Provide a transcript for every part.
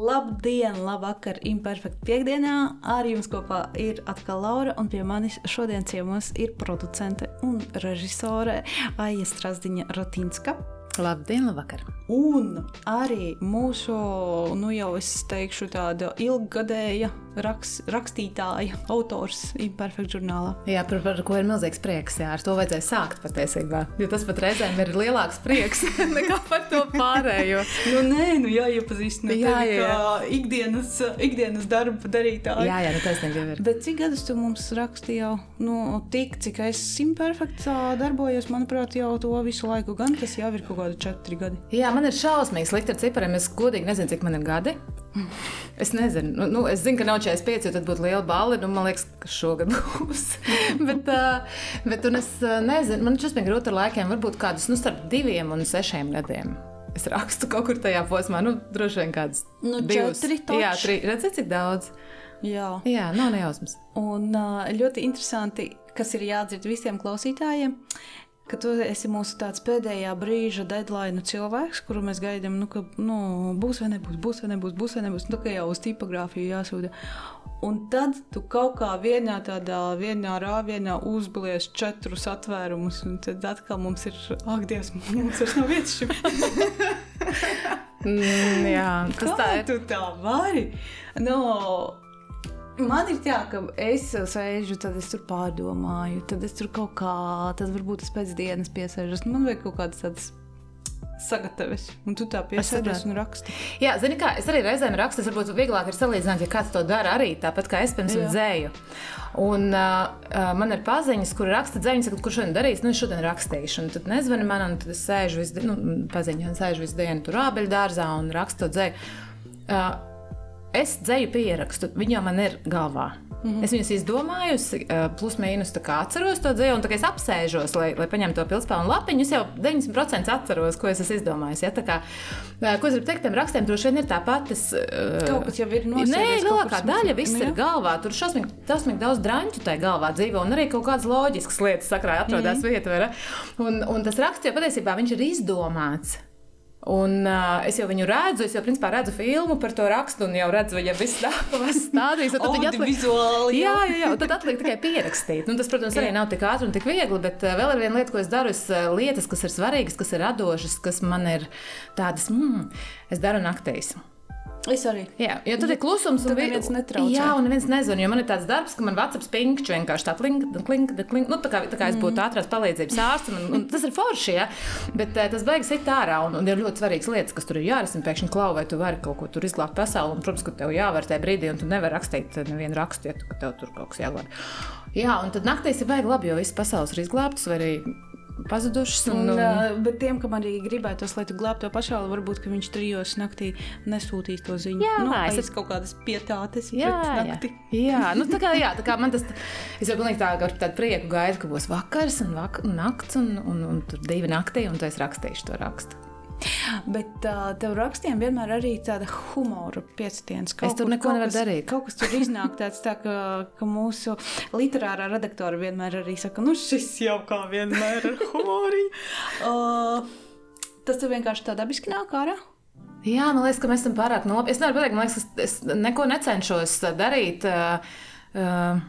Labdien, labvakar, imperfekta piekdienā. Ar jums kopā ir atkal Laura, un pie manis šodien ciemos ir producente un režisore Aija Strasdiņa Rotinska. Labdien, labvakar! Un arī mūsu, nu jau es teikšu, tāda ilggadēja rakst, rakstītāja, autors Imperfekta žurnālā. Jā, par, par ko ir milzīgs prieks. Jā, ar to vajadzēja sākt patiesībā. Jo tas pat reizēm ir lielāks prieks nekā par to pārējo. nu, nē, nu jāiepazīstina jā, tevi jā, jā. kā ikdienas, ikdienas darba darītāju. Jā, jā, nu taisnība ir. Bet cik gadus tu mums rakstīji jau? Nu, tik, cik es imperfekts darbojos, manuprāt, jau to visu laiku gan tas jau ir kaut kādi četri gadi. Jā, man ir šausmīgi slikti ar cipariem. Es godīgi nezinu, cik man ir gadi. Es nezinu, nu, nu, es zinu, ka nav 45, jo tad būtu liela balva. Nu, man liekas, ka šogad būs. bet, uh, bet es nezinu, man šis bija grūti ar laikiem. Varbūt kādus nu, starp diviem un sešiem gadiem. Es rakstu kaut kur tajā posmā, nu, droši vien kādas nu, divas. Jā, trīs. Redziet, cik daudz. Jā, Jā nav nejausmas. Un ļoti interesanti, kas ir jādzird visiem klausītājiem, ka tu esi mūsu tāds pēdējā brīža deadline cilvēks, kuru mēs gaidām, nu, ka nu, būs vai nebūs, būs vai nebūs, būs vai nebūs. Nu, kā jau uz tipogrāfiju jāsūta. Un tad tu kaut kā vienā tādā vienā rāvienā uzblies četrus atvērumus, un tad atkal mums ir, ak, Dievs, mums vairs nav vietas šim. mm, jā, tas Kā tā ir. Tu tā vari. No, Man ir tā, ka es sēžu, tad es tur pārdomāju, tad es tur kaut kā, tad varbūt es pēc dienas piesēžos. Man vajag kaut kādas tādas sagatavs, un tu tā piesēdies un raksti. Jā, zini, kā es arī reizēm rakstu, tas varbūt vieglāk ir salīdzināt, ja kāds to dara arī tāpat kā es pirms tam dzēju. Un uh, man ir paziņas, kur raksta dzēņas, saka, kur šodien darīs, nu šodien rakstīšu. Un tad nezvani man, un tad es sēžu visu dienu, nu, paziņā, sēžu visu dienu tur ābeļdārzā un rakstu dzēju. Uh, es dzēju pierakstu, viņa man ir galvā. Mm -hmm. Es viņas izdomāju, plus mīnus atceros to dzīvi, un tā kā es apsēžos, lai, lai paņemtu to pilspānu lapiņu, es jau 90% atceros, ko es esmu izdomājis. Ja? Kā, ko es gribu teikt, tiem rakstiem droši vien ir tāpat. Es, kaut kas jau ir noslēdzies. Nē, lielākā daļa viss ir galvā. Tur šausmīgi, šausmīgi daudz drāņu tajā galvā dzīvo, un arī kaut kādas loģiskas lietas sakrā atrodas mm -hmm. vietā. Un, un tas raksts jau patiesībā ir izdomāts. Un, uh, es jau viņu redzu, es jau principā redzu filmu par to rakstu, un jau redzu, ja viss tāds stādījis. Tad viņa atliek vizuāli. Jā, jā, jā, tad atliek tikai pierakstīt. Nu, tas, protams, arī nav tik ātri un tik viegli, bet uh, vēl ir viena lieta, ko es daru. Es, uh, lietas, kas ir svarīgas, kas ir radošas, kas man ir tādas, mm, es daru naktīs. Es arī. Jā, jo tur ir klusums, un viens netraucē. Jā, un neviens nezina, jo man ir tāds darbs, ka man WhatsApp spingšķi vienkārši tā klink, klink, klink, nu, tā kā, tā kā es būtu mm. ātrās palīdzības ārsts, un, un tas ir forši, ja? bet uh, tas beigas ir ārā, un, un ir ļoti svarīgas lietas, kas tur ir jārisina, pēkšņi klau, vai tu vari kaut ko tur izglābt pasauli, un, protams, ka tev jāvērtē brīdī, un tu nevari rakstīt nevienu rakstu, ja tu, tev tur kaut kas jāglāb. Jā, un tad naktīs ir baigi labi, jo viss pasaules ir izglābts, vai arī pazudušas. Un, un, un, bet tiem, kam arī gribētos, lai tu glābtu to pašā, varbūt viņš trijos naktī nesūtīs to ziņu. Jā, nu, es esmu kaut kādas pietātes. Jā, jā. jā. Nu, tā kā, jā, tā kā man tas, es jau pilnīgi tā, ar tādu prieku gaidu, ka būs vakars un, vak nakts un, un, un, un tur divi naktī, un tu es rakstīšu to rakstu. Bet uh, tev rakstiem vienmēr arī tāda humora piestiens. Es tur neko nevaru darīt. Kaut kas tur iznāk tāds, tā, ka, ka mūsu literārā redaktora vienmēr arī saka, nu šis jau kā vienmēr ar humoriņu. Uh, tas tev vienkārši tā dabiski nāk ārā. Jā, man liekas, ka mēs esam pārāk nopietni. Es nevaru pateikt, man liekas, es neko necenšos darīt. Uh, uh,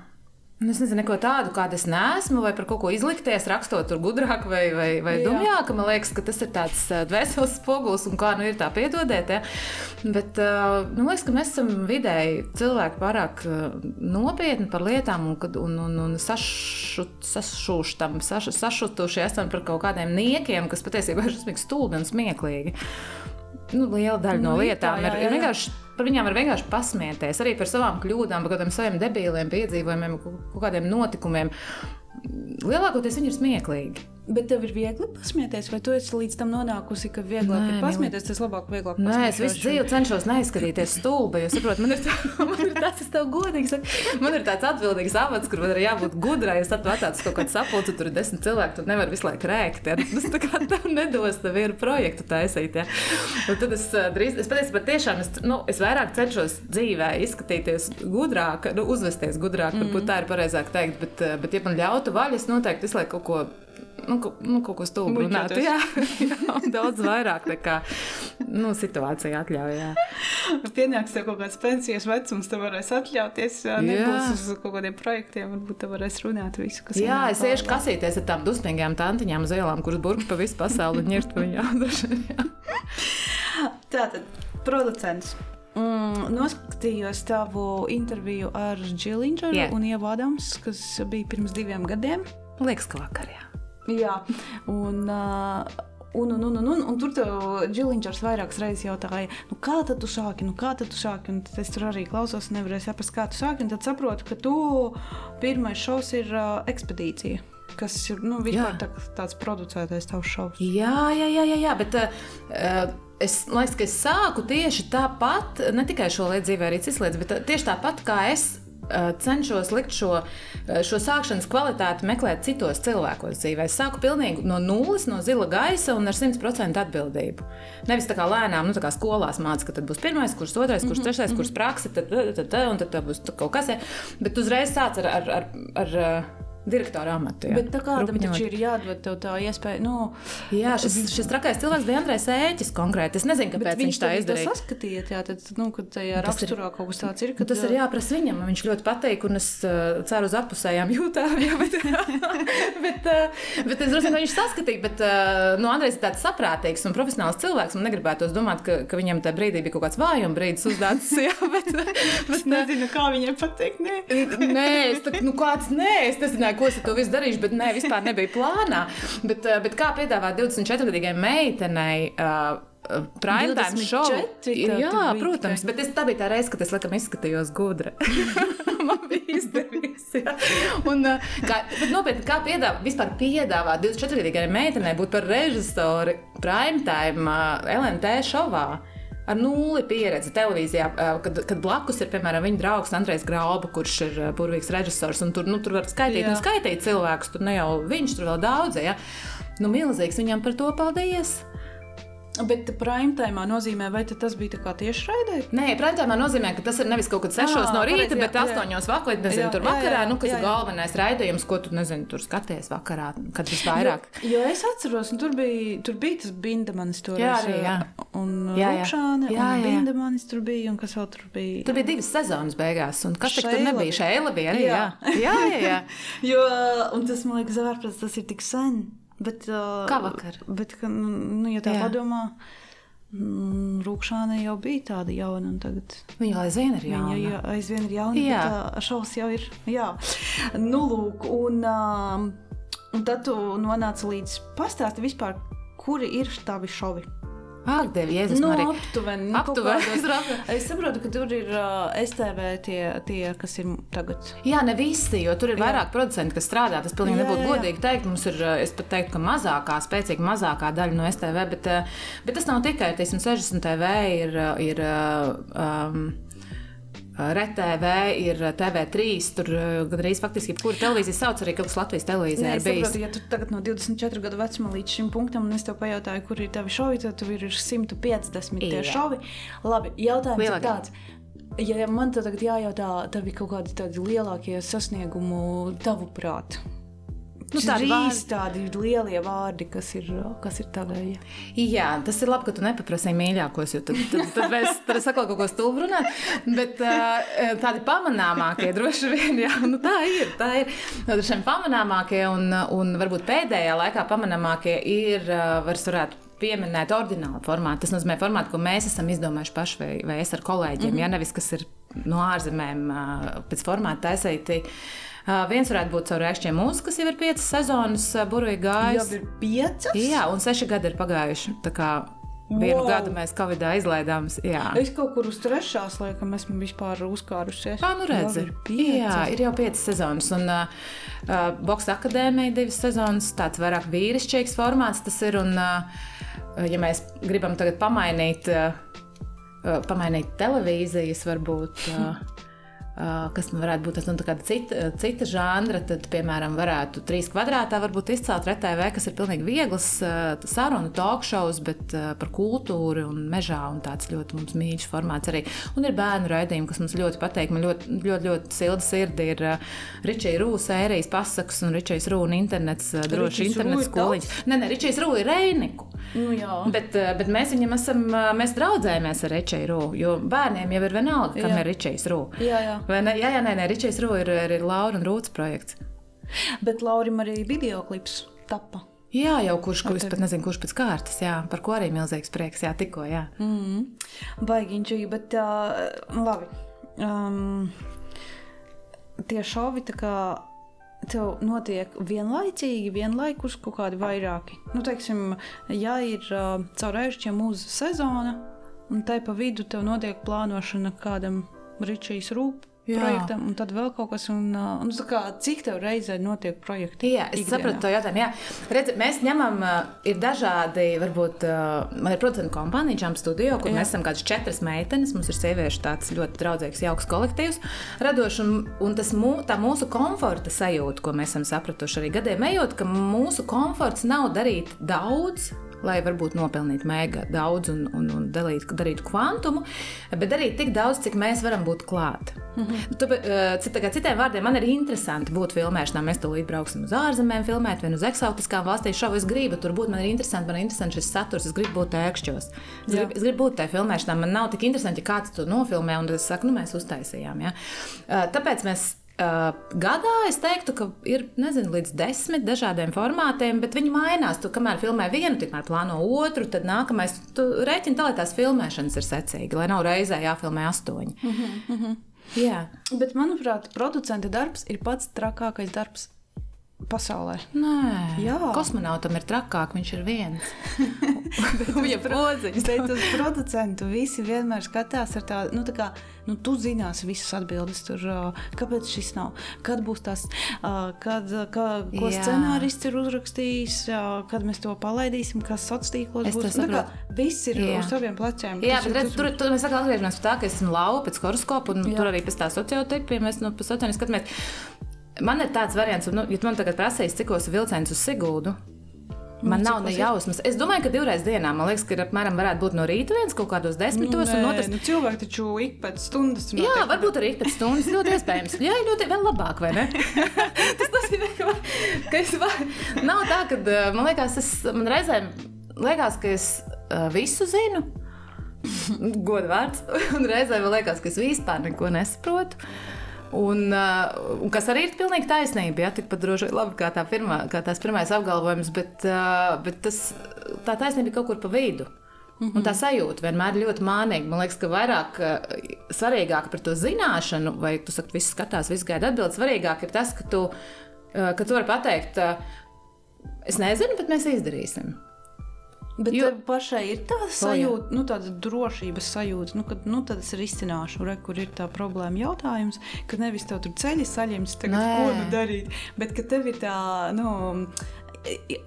es nezinu, ko tādu, kāda es neesmu, vai par kaut ko izlikties, rakstot tur gudrāk vai, vai, vai dumjāk. Man liekas, ka tas ir tāds dvēseles spogulis un kā nu ir tā piedodiet. Ja? Bet nu, liekas, ka mēs esam vidēji cilvēki pārāk nopietni par lietām un, un, un, un sašutuši esam par kaut kādiem niekiem, kas patiesībā ir šausmīgi stulbi un smieklīgi. Nu, liela daļa no nu, lietām tā, jā, jā, jā. ir vienkārši par viņiem var vienkārši pasmieties. Arī par savām kļūdām, par kādiem saviem debiliem piedzīvojumiem, kaut kādiem notikumiem. Lielākoties viņi ir smieklīgi. Bet tev ir viegli pasmieties, vai tu esi līdz tam nonākusi, ka vieglāk Nē, ir pasmieties, tas labāk, vieglāk Nē, es visu dzīvi cenšos neizskatīties stulbi, jo saprotu, man ir, tā, man ir tāds, es tev godīgi saku, man ir tāds atbildīgs avats, kur man ir jābūt gudrai, ja tad atāts kaut kāds sapulci, tur ir desmit cilvēki, tu nevar visu laiku rēkt, ja? tas tā kā tev nedos tev vienu projektu taisīt, ja? Un tad es drīz, es patiesībā tiešām, es, nu, es vairāk cenšos dzīvē izskatīties gudrāk, nu, uzvesties gudrāk, varbūt mm. tā ir pareizāk teikt, bet, bet ja man ļautu vaļas, noteikti visu laiku kaut ko nu, nu, kaut ko stulbu runāt. Jā, jā, daudz vairāk nekā nu, situācija atļauj. Jā. Pienāks tev kaut kāds pensijas vecums, tu varēsi atļauties. Nebūs uz kaut kādiem projektiem, varbūt tu varēsi runāt visu, kas Jā, es iešu kasīties ar tām dusmīgām tantiņām uz ielām, kuras burbuļs pa visu pasauli un ņirt viņu. Tātad, producents. Mm, noskatījos tavu interviju ar Džilindžeru yeah. un Ievu Adams, kas bija pirms diviem gadiem. Liekas, ka vakarā. Jā, un, uh, un, un, un, un, un, un tur Džilindžers vairākas reizes jautāja, nu, kā tu sāki, nu, kā tu sāki. Un es tur arī klausos, nevarēju saprast, kā tu sāki. Tad saprotu, ka tu pirmais šovs ir uh, ekspedīcija, kas ir nu, vispār Jā. tā, tāds producētais tavs šovs. Jā, jā, jā, jā, jā bet uh, es liekas, ka es sāku tieši tāpat, ne tikai šo lietu dzīvē, arī citas lietas, bet uh, tieši tāpat kā es. Uh, Cenšos likt šo, uh, šo sākšanas kvalitāti meklēt citos cilvēkos dzīvē. Es sāku pilnīgi no nulles, no zila gaisa un ar 100% atbildību. Nevis tā kā lēnām, nu, tā kā skolās mācās, ka tad būs pirmais kurs, otrais kurs, trešais kurs, praksa, tad, tad, tad, tad, un tad, būs kaut kas. Bet uzreiz sāc ar, ar, ar, ar uh, direktora amatu. jā. Bet tā kā tam Rupiņot. taču ir jādod tā iespēja, nu, Jā, šis, šis trakais cilvēks bija Andrejs Ēķis konkrēti. Es nezinu, kāpēc viņš, tā izdarīja. saskatīja. Jā, tad, nu, kad tajā Tas ir- raksturā kaut kas tāds ir, ka Tas ir jāprasa viņam. Viņš ļoti patīk, un es uh, ceru uz apusējām jūtām. Jā, bet, bet, uh, bet es domāju, ka viņš saskatīja. Bet uh, nu, Andrejs ir tāds saprātīgs un profesionāls cilvēks. Man negribētos domāt, ka, ka viņam tajā brīdī bija kaut kāds vājuma brīdis uzdāts. Jā, bet, bet, Es nezinu, kā viņai pateikt. Nē. Nē, es tā, nu, kāds, nē, es nezināju, ko es ar to visu darīšu, bet nē, vispār nebija plānā. Bet, uh, bet kā piedāvāt 24-gadīgai meitenei? Uh, Prime time 24 show. tā Jā, biji protams, bet es, tā bija tā reize, kad es laikam izskatījos gudra. Man bija izdevies. jā. Un, uh, kā, nopietni, kā piedāvāt, vispār piedāvāt 24-gadīgai meitenei būt par režisoru prime time uh, LNT šovā. Ar nulli pieredzi televīzijā, kad, kad blakus ir piemēram viņa draugs Andrejs Grauba, kurš ir burvīgs režisors. un Tur, nu, tur var skaitīt, un skaitīt cilvēkus. Tur ne jau viņš, tur vēl daudz. Ja? Nu, milzīgs viņam par to paldies. Bet prime time nozīmē, vai tas bija tā kā tieši raidē? Nē, prātā nozīmē, ka tas ir nevis kaut kad 6 Ā, no rīta, pareizi, jā, bet jā. 8 vakarā, nezinu, Jā, tur jā, vakarā, jā, nu, kas jā, ir jā. galvenais raidījums, ko tu, nezinu, tur skaties vakarā, kad visvairāk. Jo, jo es atceros, tur bija, tur bija tas bindemanis tur. Jā, arī, jā. Un Jā, jā. Jā, un jā. bindemanis tur bija, un kas vēl tur bija? Tur bija divas sezonas beigās, un kas tur nebija? bija. Šeila bija arī, jā. Jā. Jā, jā, jā. Jo, un tas man liekas, ārprāts, tas ir tik sen. Bet, uh, Kā vakar? Bet, ka, nu, ja tā Jā. padomā, mm, Rūkšāne jau bija tāda jauna, un tagad Viņa aizvien ir viņa jauna. jau aizvien ir jauna. Jā. bet, uh, Šaus jau ir. Jā, nu, lūk, un, um, un tad tu nonāci līdz pastāsti vispār, kuri ir tavi šovi. Ak, Dievi, Jēzus, Nu, Marija. aptuveni. nu, Aptuveni, kādos- es saprotu. Ka tur ir uh, STV tie, tie, kas ir tagad. Jā, ne visi, jo tur ir vairāk producenti, kas strādā. Tas pilnīgi Jā, nebūtu jā, jā. godīgi teikt. Mums ir, es pat teiktu, ka mazākā, spēcīga mazākā daļa no STV, bet, bet tas nav tikai, teiksim, 60 TV ir, ir um, RTV, ir TV3, tur eh, gandrīz faktiski jebkura televīzija sauc arī kaut kas Latvijas televīzijā. Nē, ir saprotu, ja tu tagad no 24 gadu vecuma līdz šim punktam, un es tev pajautāju, kur ir tavi šovi, tad tu ir 150 tie šovi. Labi, jautājums Lielākie. ir tāds. Ja man tagad jājautā, tavi kaut kādi tādi lielākie sasniegumi tavuprāt. Nu, Nu, tādi Trīs tādi lielie vārdi, kas ir, kas ir tavēji. Jā, tas ir labi, ka tu nepaprasīji mīļākos, jo tad, tad, tad mēs es atkal kaut ko stulbu runāju. Bet tādi pamanāmākie droši vien, jā, nu, tā ir. Tā ir. Tad šiem pamanāmākie un, un varbūt pēdējā laikā pamanāmākie ir, vairs varētu pieminēt oriģinālu formātu. Tas nozīmē formātu, ko mēs esam izdomājuši paši vai, vai es ar kolēģiem. Mm -hmm. Jā, nevis kas ir no ārzemēm pēc formāta taisīti. Uh, viens varētu būt caur rēkšķiem mūsu, kas jau ir piecas sezonas uh, burvīgi gājis. Jau ir piecas. Jā, un seši gadi ir pagājuši. Vienu Wow. gadu mēs Covid-19 izlaidām. Jā, Es kaut kur uz trešās laikam esmu vispār uzkārusies. tā nu redzi. Ir piecas. Jā, ir jau piecas sezonas. Un uh, Boxa akadēmija divas sezonas, tāds vairāk vīrišķīgs formāts tas ir. Un, uh, ja mēs gribam tagad pamainīt, uh, pamainīt televīzijas, varbūt. Uh, kas nu varētu būt tas, nu, cita, cita žanra, tad, piemēram, varētu trīs kvadrātā varbūt izcelt RTV, kas ir pilnīgi viegls sarunu talkšovs, bet par kultūru un mežā un tāds ļoti mums mīļš formāts arī. Un ir bērnu raidījumi, kas mums ļoti patīk. Man ļoti, ļoti, ļoti silda sirdi ir Ričija Rūs ērijas pasakas un Ričijas Rūna internets, droši internets skoliņš. Nē, nē, Ričijas Rūna ir Reiniku. Nu, jā. bet, bet mēs viņam esam, mēs draudzējamies ar Ričiju Rūnu, jo bērniem jau ir vienalga, kam jā. ir Ričijas Rūna. Jā, jā. Vai ne? Jā, jā, nē, nē Ričijs Rū ir, ir, Laura un Rūtas projekts. Bet Laurim arī video klips tappa. Jā, jau kurš, kurš pat nezinu, kurš pēc kārtas, jā, par ko arī milzīgs prieks, jā, tikko, jā. Mm -hmm. Baigiņš, bet uh, labi. Um, tie šovi tā kā tev notiek vienlaicīgi, vienlaikus kaut kādi vairāki. Nu, teiksim, ja ir uh, caur ēšķiem mūsu sezona, un tai pa vidu tev notiek plānošana kādam Ričijas rūp Jā. projektam, un tad vēl kaut kas. Un, un, kā, cik tev reizē notiek projekti? Jā, es ikdienā? sapratu to jautājumu. Jā. Redz, mēs ņemam, ir dažādi, varbūt, man ir producentu kompānija, Jump Studio, kur Jā. mēs esam kādas četras meitenes. Mums ir sieviešu tāds ļoti draudzīgs, jauks kolektīvs, radošs. Un, un tas mū, tā mūsu komforta sajūta, ko mēs esam sapratuši arī gadiem ejot, ka mūsu komforts nav darīt daudz lai varbūt nopelnītu mega daudz un, un, un dalīt, darītu kvantumu, bet darīt tik daudz, cik mēs varam būt klāt. Mm -hmm. tu, uh, citiem vārdiem, man ir interesanti būt filmēšanā. Mēs tūlīt brauksim uz ārzemēm, filmēt, vai uz eksotiskām valstīm. Šau es gribu tur būt, man ir interesanti, man ir interesanti šis saturs, es gribu būt ēkšķos. Es, gribu, es gribu būt tajā filmēšanā, man nav tik interesanti, ja kāds to nofilmē, un es saku, nu mēs uztaisījām. Ja? Uh, tāpēc mēs gadā es teiktu, ka ir nezinu, līdz desmit dažādiem formātiem, bet viņi mainās. Tu kamēr filmē vienu, tikmēr plāno otru, tad nākamais tu rēķini tā, lai tās filmēšanas ir secīgi, lai nav reizē jāfilmē astoņi. Mm -hmm. Jā. Bet, manuprāt, producenta darbs ir pats trakākais darbs pasaulē. Nē, Jā. kosmonautam ir trakāk, viņš ir viens. Viņa podziņš. Bet uz producentu visi vienmēr skatās ar tādu, nu tā kā, nu tu zinās visas atbildes tur, kāpēc šis nav, kad būs tas, kad, kā, ko Jā. scenārists ir uzrakstījis, kad mēs to palaidīsim, kas sociālos būs. Nu, kā, viss ir Jā. uz saviem pleciem. Jā, bet redz, tur, tur mēs atkal atgriežamies pie tā, ka es esmu lauva pēc horoskopa, un Jā. tur arī pēc tā sociotipiem mēs no sociāliem skatāmies. Man ir tāds variants, nu, ja man tagad prasīs, cikos vilciens uz Sigūdu. Man nu, nav ne jausmas. Es domāju, ka divreiz dienā, man liekas, ka ir apmēram varētu būt no rīta viens kaut kādos desmitos. Nu, nē, otrs... nu, cilvēki taču ik pēc stundas. Jā, notiek. varbūt arī ik pēc stundas. ļoti iespējams. Jā, ļoti vēl labāk, vai ne? tas nozīmē, ka, ka es var... nav tā, ka man liekas, es, man reizēm liekas, ka es uh, visu zinu. Godvārds. Un reizēm man liekas, ka es vispār neko nesaprotu. Un, uh, un kas arī ir pilnīgi taisnība. Ja, Tikpat droši labi, kā, tā pirmā, kā tās pirmais apgalvojums, bet, uh, bet tas, tā taisnība ir kaut kur pa vidu. Mm -hmm. Un tā sajūta vienmēr ir ļoti mānīga. Man liekas, ka vairāk uh, svarīgāk par to zināšanu, vai tu saki, viss skatās, viss gaida atbildi, svarīgāk ir tas, ka tu, ka tu vari pateikt, es nezinu, bet mēs izdarīsim. Bet jo, tev pašai ir tāda sajūta, nu, tāda drošības sajūta, nu, ka nu, tad es risināšu, re, kur ir tā problēma jautājums, ka nevis tev tur ceļi saņems, tagad, Nē. ko nu darīt, bet ka tev ir tā, nu,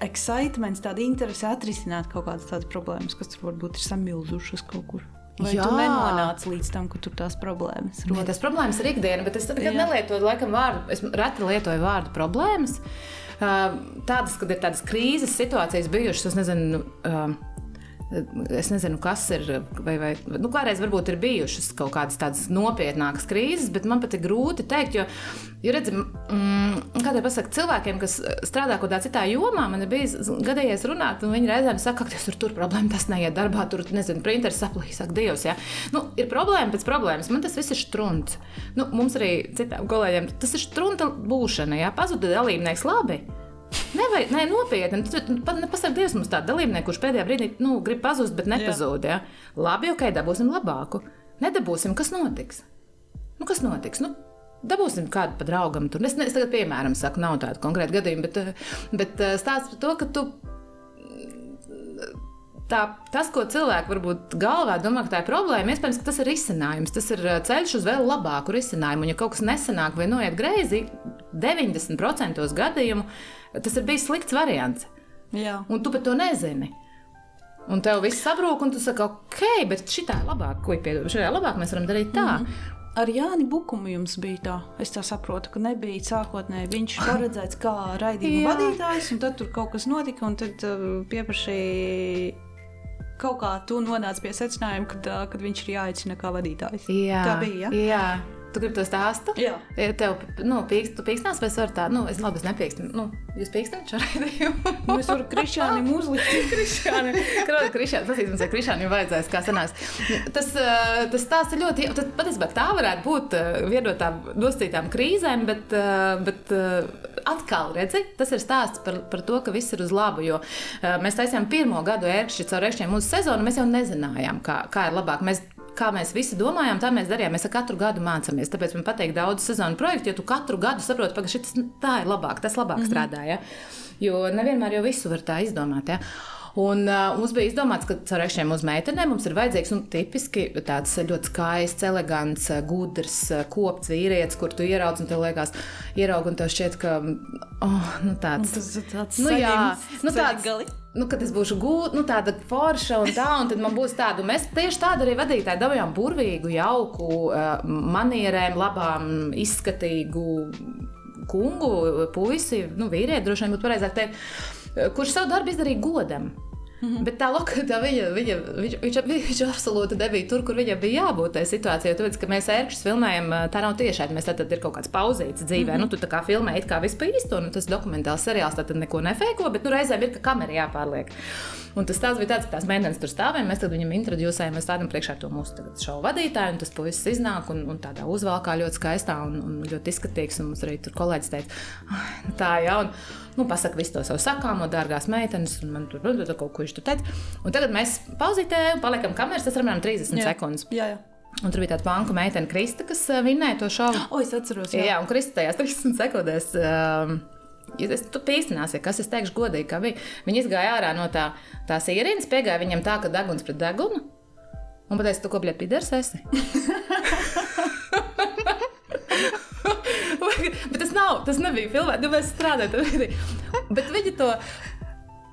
excitements, tāda interese atrisināt kaut kādas tādas problēmas, kas tur varbūt ir samilzušas kaut kur. Vai Jā. tu nenonāc līdz tam, ka tur tās problēmas ir? Tas problēmas ir ikdiena, bet es nekad nelietoju, laikam, vārdu, es reti lietoju vārdu problēmas. Uh, tādas, kad ir tādas krīzes situācijas bijušas, es nezinu. Es nezinu, kas ir. Vai, vai, nu, kādreiz varbūt ir bijušas kaut kādas tādas nopietnākas krīzes, bet man pat ir grūti pateikt, jo, jo redzam, mm, kā te pasakāt, cilvēkiem, kas strādā kaut kādā citā jomā, man ir bijis gadījies runāt, un viņi reizēm saka, ka tas tur, tur problēma, tas neiet darbā, tur, nezinu, printeris saplīs, saka, Dievs, jā. Nu, ir problēma pēc problēmas, man tas viss ir strunts. Nu, mums arī citām kolēģiem tas ir strunta būšana, jā, pazuda dalībnieks labi. Nevajag, nē, nopietni. Nepasaki, Dievs, mums tāda dalībnieka, kurš pēdējā brīdī nu, grib pazust, bet nepazūd. Ja? Labi, ok, dabūsim labāku. Nedabūsim, kas notiks? Nu, kas notiks? Nu, dabūsim kādu pa draugam. Tur. Es, es tagad, piemēram, saku, nav tāda konkrēta gadījuma, bet, eh, bet eh, stāsts par to, ka tu. Tā, tas, ko cilvēki varbūt galvā domā, ka tā ir problēma, iespējams, tas ir risinājums. Tas ir eh, ceļš uz vēl labāku risinājumu. Un, ja kaut kas nesanāk vai noiet greizi, 90% gadījumu tas ir bijis slikts variants. Jā. Un tu par to nezini. Un tev viss sabrūk, un tu saki, ok, bet šī ir labāk, ko piedod. Šajā labāk mēs varam darīt tā. Mm -hmm. ar Jāni Bukumu jums bija tā. Es tā saprotu, ka nebija sākotnēji viņš paredzēts kā raidījuma vadītājs, un tad tur kaut kas notika, un tad uh, pieprasīja. Kaut kā tu nonāci pie secinājuma, ka, uh, kad viņš ir jāaicina kā vadītājs. Jā, Tā bija. Ja? jā. Tu gribi to stāstu? Jā. Ja tev, nu, pīkst, tu pīkstinās, vai es varu tā, nu, es labi, es nepīkstu. Nu, jūs pīkstināt šo raidījumu? Nu, es varu Krišānam uzlikt. Krišāni, Krišāni, tas ir Krišāni vajadzēs, kā sanāks. Tas, eh, tas stāsts ir ļoti, tad patiesībā tā varētu būt eh, viena no tām nosacītām krīzēm, bet, eh, bet atkal, redzi, tas ir stāsts par, par to, ka viss ir uz labu, jo mēs taisījām pirmo gadu ērkšķi caur ērkšķiem mūsu sezonu, mēs jau nezinājām, kā, kā ir labāk. Mēs Kā mēs visi domājām, tā mēs darījām. Mēs katru gadu mācāmies. Tāpēc man patīk daudz sezonu projektu, jo tu katru gadu saproti, ka šis tā ir labāk, tas labāk mm -hmm. strādā. Ja? Jo nevienmēr jau visu var tā izdomāt. Ja? Un, uh, mums bija izdomāts, ka caur šiem uz meitenēm mums ir vajadzīgs nu, tipiski tāds ļoti skaists, elegants, uh, gudrs, uh, kopts vīrietis, kur tu ieraugi un tev liekas, ieraugi un tev šķiet, ka oh, nu, tāds Tas ir tāds Nu, jā, nu, tāds- ceļgali. Nu, kad es būšu gūta, nu, tāda forša un tā, un tad man būs tāda. Mēs tieši tādu arī vadītāji dabūjām burvīgu, jauku, uh, manierēm, labām, izskatīgu kungu, puisi, nu, vīrieti, droši vien būtu pareizāk teikt, kurš savu darbu izdarīja godam. Mm -hmm. Bet tā lokāta viņa, viņa, viņš, viņš, viņš absolūti nebija tur, kur viņam bija jābūt tajā situācijā. Tāpēc, ka mēs ērkšķus filmējam, tā nav tiešām. Mēs tad ir kaut kāds pauzīts dzīvē. Mm -hmm. nu, tu tā kā filmē, it kā viss pa īsto, un tas dokumentāls seriāls tad neko nefēko, bet nu, reizēm ir, ka kamera jāpārliek. Un tas tāds bija tāds, ka tās meitenes tur stāvēja. Mēs viņam introducējām, mēs tādam priekšā to mūsu šovu vadītāju, un tas puisis iznāk un, un tādā uzvalkā ļoti skaistā un, un ļoti izskatīgs. Un mums arī tur kolēģis teica, "Ai, nu tā jau. Nu, pasaka visu to savu sakāmo, dārgās meitenes, un man tur bija kaut ko, ko viņš tur teica. Un tagad mēs pauzītē, paliekam kameras, tas ir apmēram 30 Jā. sekundes. Jā, jā. Un tur bija tāda banka meitene, Krista, kas eh, vinnēja to šovu. O, es atceros, jā. Jā, un Krista tajās 30 sekundēs. Um, Ja es tu pīstināsi, kas es teikšu godīgi, ka bija. Viņi izgāja ārā no tā, tās ierīnas, piegāja viņam tā, ka deguns pret degunu. Un pateica, tu ko bļaut pidars esi? Bet tas nav, tas nebija filmēts, nu mēs strādājam. Bet viņi to.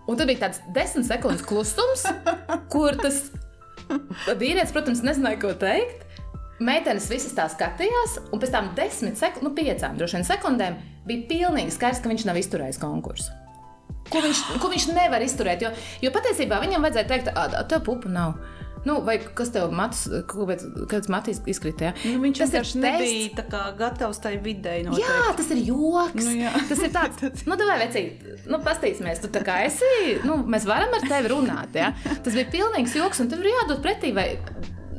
Un tad bija tāds desmit sekundes klusums, kur tas vīrietis, protams, nezināja, ko teikt. Meitenes visas tā skatījās, un pēc tam desmit sekundēm, nu piecām droši vien sekundēm, bija pilnīgi skaidrs, ka viņš nav izturējis konkursu. Ko viņš, ko viņš nevar izturēt? Jo, jo patiesībā viņam vajadzēja teikt, ka tev pupu nav. Nu, vai kas tev matus, kāds matīs izkritē? Nu, viņš Tas vienkārši nebija tā kā gatavs tai videi. Jā, tas ir joks. Nu, jā. tas ir tāds, nu, vai vecīt, nu, pastīsimies, tu tā kā esi, nu, mēs varam ar tevi runāt. Ja? Tas bija pilnīgs joks, un tev ir jādod pretī. Vai,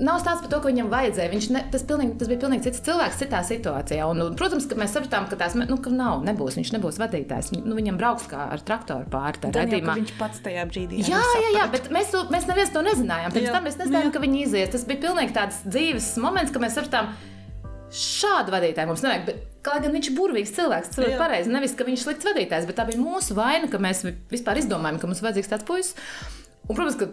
Nav stāsts par to, ko viņam vajadzēja. Viņš ne, tas, pilnīgi, tas bija pilnīgi cits cilvēks, citā situācijā. Un, un, protams, ka mēs sapratām, ka tās nu, ka nav, nebūs. Viņš nebūs vadītājs. Nu, viņam brauks kā ar traktoru pāri tā ka redzamā. viņš pats tajā brīdī. Jā, jā, jā, bet mēs, mēs neviens to nezinājām. Pirms Jā. tam mēs nezinājām, Jā. ka viņi izies. Tas bija pilnīgi tāds dzīves moments, kad mēs sapratām, šādu vadītāju mums nevajag. Bet, Kā gan viņš ir burvīgs cilvēks, tas ir Jā. pareizi. Nevis, ka viņš ir slikts vadītājs, bet tā bija mūsu vaina, ka mēs vi- vispār izdomājām, ka mums vajadzīgs tāds puisis. Un, protams, ka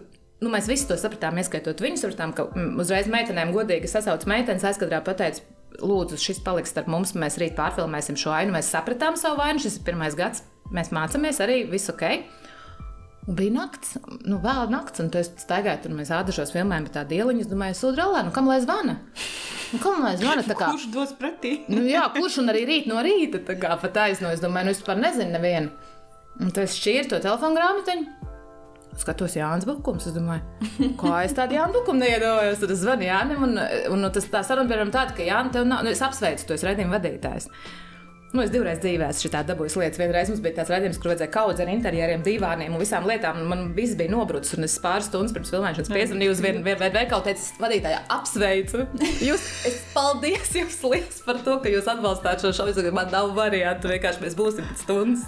nu, mēs visi to sapratām, ieskaitot viņus. Sapratām, ka mm, uzreiz meitenēm godīgi sasauc meitenes aizkadrā pateica, lūdzu, šis paliks starp mums, mēs rīt pārfilmēsim šo ainu. Mēs sapratām savu vainu, šis ir pirmais gads, mēs mācāmies arī, viss ok. Un bija naktis, nu, vēl naktis, un tu esi staigājis tur. Mēs ādašos filmējām, bet tā dieliņa, es domāju, sūdrālā, nu, kam lai zvana? Nu, kam lai zvana? Tā kā, Kurš dos pretī? nu, jā, kurš un arī rīt no rīta, tā kā pat aizno, es domāju, nu, es vispār nezinu nevienu. Un tad es šķīru to telefonu grāmatiņu. Skatos, Jānis Bukums. Es domāju, kā es tādu Jānu Bukumu neiedomājos. Tad es zvanu Jānim, un, un, un tas tā saruna bija tāda, ka Jānis, tev nav, nu, es apsveicu, tu esi redzējuma vadītājs. Nu, es divreiz dzīvē esmu šitā dabūjis lietas. Vienreiz mums bija tāds redzējums, kur vajadzēja kaudzēt ar interjeriem, divāniem un visām lietām. Man viss bija nobrucis, un es pāris stundas pirms filmēšanas piezvanīju uz vienu vien, veikalu, teicu, vadītāji, apsveicu. Jūs, es paldies jums liels par to, ka jūs atbalstāt šo šovu. Man nav variantu, vienkārši mēs būsim pēc stundas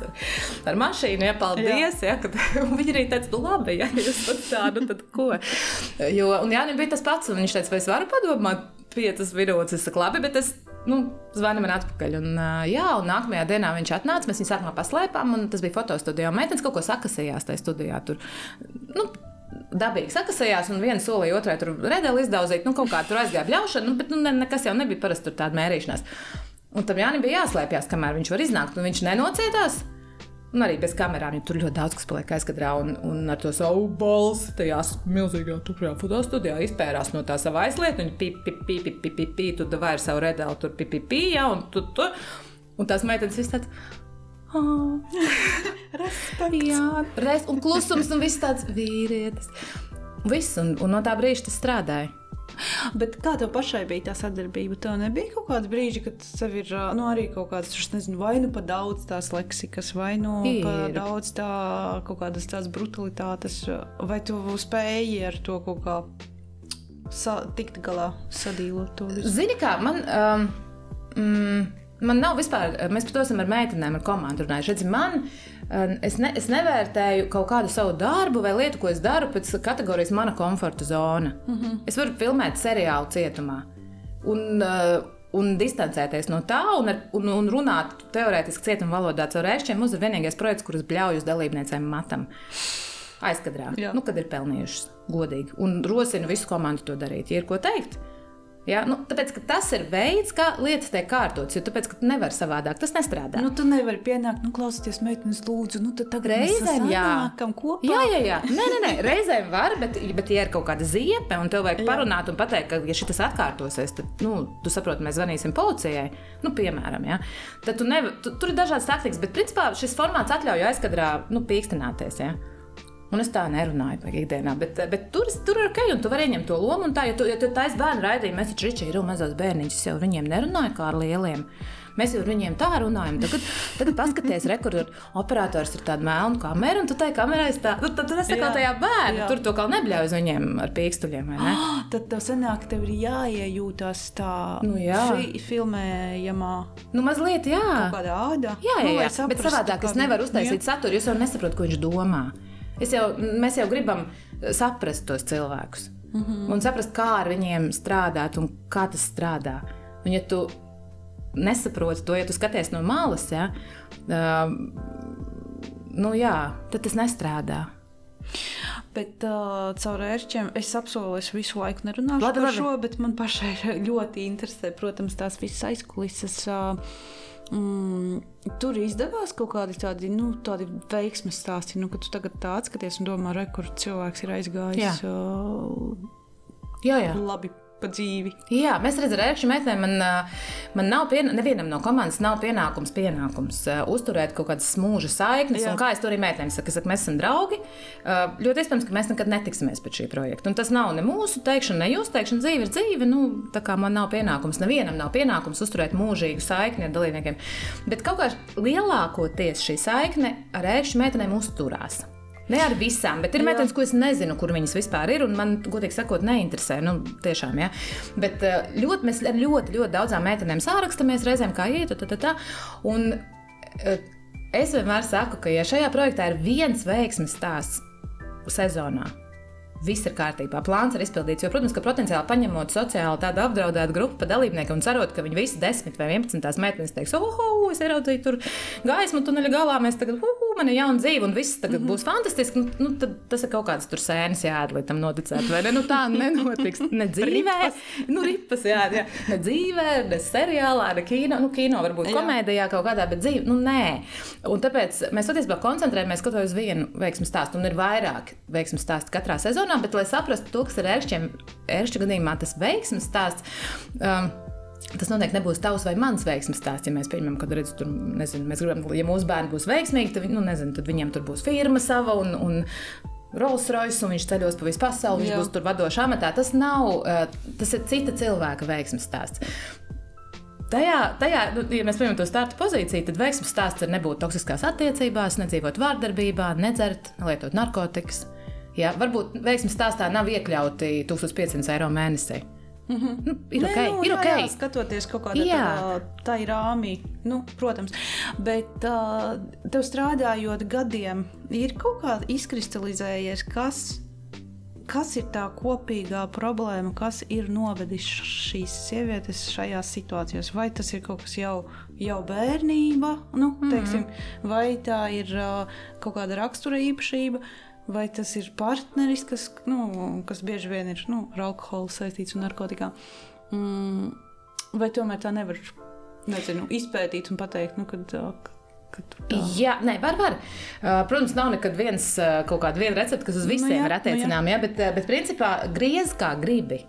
ar, mašīnu. Ja, paldies! Ja, kad, viņi arī teica, nu labi, ja jūs pat tā, nu tad ko. Jo, un Jānis bija tas pats, un viņš teica, vai es varu padomāt piecas minūtes. Es saku, labi, bet es nu, zvanu man atpakaļ. Un, jā, un nākamajā dienā viņš atnāca. Mēs viņu sākumā paslēpām, un tas bija fotostudijā. Meitenes kaut ko sakasījās tajā studijā. Tur, nu, Dabīgi sakasījās, un viena solīja otrai tur redeli izdauzīt, nu, kaut kā tur aizgāja bļaušana, nu, bet nu, ne, nekas jau nebija parasti tur tāda mērīšanās. Un tam Jānis bija jāslēpjas, kamēr viņš var iznākt, un viņš nenocietās. Un arī bez kamerām, jo tur ļoti daudz kas paliek aizkadrā. Un, un ar to savu balsi tajā milzīgajā tukrajā fotostudijā izpērās no tā sava aizlieta. Viņa pip, pip, pip, pip, pip, pip, pip, tu ar savu redēlu tur pip, pip, pip, jā, un tu, tu. Un tās meitenes viss tāds. Oh, Respekts. jā, reiz, un klusums, un viss tāds vīrietis. Viss, un, un no tā brīža tas strādāja. Bet kā tev pašai bija tā sadarbība? Tev nebija kaut kāda brīža, kad tev ir nu, arī kaut kādas, nezinu, vai nu pa daudz tās leksikas, vai nu pa Ir. daudz tā kaut kādas tās brutalitātes, vai tu spēji ar to kaut kā sa tikt galā, sadīlot to visu? Zini, kā man. Um, mm, Man nav vispār, mēs par to esam ar meitenēm, ar komandu runājuši. Redzi, man, um, es, ne, es nevērtēju kaut kādu savu darbu vai lietu, ko es daru pēc kategorijas mana komforta zona. Mm -hmm. Es varu filmēt seriālu cietumā un, uh, un distancēties no tā, un, ar, un, un runāt teorētiski cietuma valodā caur rēšķiem. Mums ir vienīgais projekts, kurus bļauju uz dalībniecēm matam. Aizkadrā, Jā. nu, kad ir pelnījušas godīgi. Un rosinu visu komandu to darīt, ja ir ko teikt. Ja? Nu, tāpēc, tas ir veids, kā lietas tiek kārtotas, jo tāpēc, ka tu nevari savādāk, tas nestrādā. Nu, tu nevari pienākt, nu, klausieties, meitenes, lūdzu, nu, tad Reizēm jā. sanākam kopā. Jā, jā, jā. Nē, nē, nē. reizēm var, bet, bet ja ir kaut kāda ziepe, un tev vajag Jā. parunāt un pateikt, ka, ja šis atkārtosies, tad, nu, tu saproti, mēs zvanīsim policijai, nu, piemēram, ja? tad tu nevar, tu, tur ir dažādas taktikas, bet, principā, šis formāts atļauj aizkadrā, nu, pīkstināties. Ja? Un es tā nerunāju par ikdienā, bet, bet tur, tur ir ok, un tu vari ieņemt to lomu. Tā, ja tu, ja tu taisīsi bērnu raidījumu, mēs taču Ričija ir mazos bērniņus, jau viņiem nerunāju kā ar lieliem. Mēs jau ar viņiem tā runājam. Tagad, tagad paskaties, re, kur ir operators ar tādu melnu kameru, un tu tai kamerai stāv. Nu, tad tur es kā Jā. tajā bērnā, Jā. tur to kā nebļauj uz viņiem ar pīkstuļiem. Ah, Tad tev sanāk, tev ir jāiejūtas tā Nu jā. fi filmējamā Nu, mazliet, jā. kādā ādā. Jā, jā, Nu, lai jā. bet saprastu, savādāk es kā nevaru uztaisīt saturu, jo es jau nesaprotu, ko viņš domā. Es jau, mēs jau gribam saprast tos cilvēkus. Mm -hmm. Un saprast, kā ar viņiem strādāt un kā tas strādā. Un, ja tu nesaproti to, ja tu skaties no malas, ja, uh, nu jā, tad tas nestrādā. Bet uh, caur ērčiem es apsolu, es visu laiku nerunāšu Labi, par labi. šo, bet man pašai ļoti interesē, protams, tās visas aizkulises. Uh, Mm, tur izdevās kaut kādi tādi, nu, tādi veiksmes stāsti, nu, kad tu tagad tā atskaties un domā, re, kur cilvēks ir aizgājis Jā. uh, Jā, jā. labi pa dzīvi. Jā, mēs redzam, ka šī meitene man, man nav piena, nevienam no komandas nav pienākums, pienākums ā, uzturēt kaut kādas mūža saiknes. Kā es to arī meitenēm saku, saku, mēs esam draugi. Ā, Ļoti iespējams, ka mēs nekad netiksimies pēc šī projekta. Un tas nav ne mūsu teikšana, ne jūsu teikšana. Dzīve ir dzīve. Nu, tā kā man nav pienākums, nevienam nav pienākums uzturēt mūžīgu saikni ar dalībniekiem. Bet kaut kā lielākoties šī saikne ar ēšu meitenēm uzturās. Ne ar visām, bet ir Jā. meitenes, ko es nezinu, kur viņas vispār ir. Man, godīgi sakot, neinteresē. Nu, tiešām, ja. Bet eh, ļoti, mēs ar ļoti, ļoti daudzām meitenēm sārakstamies reizēm, kā iet. Tā, tā, tā. Un, eh, es vienmēr saku, ka, ja šajā projektā ir viens veiksmes stāsts sezonā, Viss ir kārtībā, plāns ir izpildīts. Jo, protams, ka potenciāli paņemot sociāli tādu apdraudētu grupu pa dalībnieku un cerot, ka viņi visi 10 vai 11 tās meitenes teiks, oh, oh, es ieraudzīju tur gaismu, tuneļa galā, mēs tagad, uh, man ir jauna dzīve, un viss tagad mm -hmm. būs fantastiski. Nu, nu, tad tas ir kaut kāds tur sēnes jādara, lai tam noticētu. Vai ne? Nu, tā nenotiks. Ne dzīvē, nu, ripas, jā, jā. Ne dzīvē, ne seriālā, ne kino. Nu, kino varbūt Jā. komēdijā kaut kādā, bet dzīve, nu, nē. Un tāpēc mēs patiesībā koncentrējamies tikai uz vienu veiksmu stāstu, un ir vairāk veiksmu stāstu katrā sezonā, bet, lai saprastu to, kas ir ērkšķiem, ērkšķa gadījumā tas veiksmu stāsts. Um, Tas noteikti nebūs tavs vai mans veiksmes stāsts. Ja mēs pieņemam, ka redz, tur, nezinu, mēs gribam, ja mūsu bērni būs veiksmīgi, tad, nu, nezinu, tad viņiem tur būs firma sava un, un Rolls Royce, un viņš ceļos pa visu pasauli, viņš Jā. būs tur vadošā amatā. Tas nav, eh, tas ir cita cilvēka veiksmes stāsts. Tajā, tajā nu, ja mēs pieņemam to starta pozīciju, tad veiksmes stāsts ir nebūt toksiskās attiecībās, nedzīvot vārdarbībā, nedzert, nelietot narkotikas. Jā, varbūt veiksmes stāstā nav iekļauti 1500 eiro mēnesī. Mm -hmm. nu, ir ok, Nē, nu, ir jā, ok. Jā, skatoties kaut kādā Jā. tā ir rāmī, nu, protams. Bet uh, tev strādājot gadiem, ir kaut kā izkristalizējies, kas, kas ir tā kopīgā problēma, kas ir novedis šīs sievietes šajās situācijās. Vai tas ir kaut kas jau, jau bērnība, nu, teiksim, vai tā ir uh, kaut kāda rakstura īpašība. Vai tas ir partneris, kas, nu, kas bieži vien ir nu, ar alkoholu saistīts un narkotikām? Mm, vai tomēr tā nevar nezinu, izpētīt un pateikt, nu, kad, Jā, nē, var, var. Protams, nav nekad viens kaut kāda viena recepte, kas uz Nu visiem jā, ir nu jā. attiecināma, ja, bet, bet principā griez kā gribi.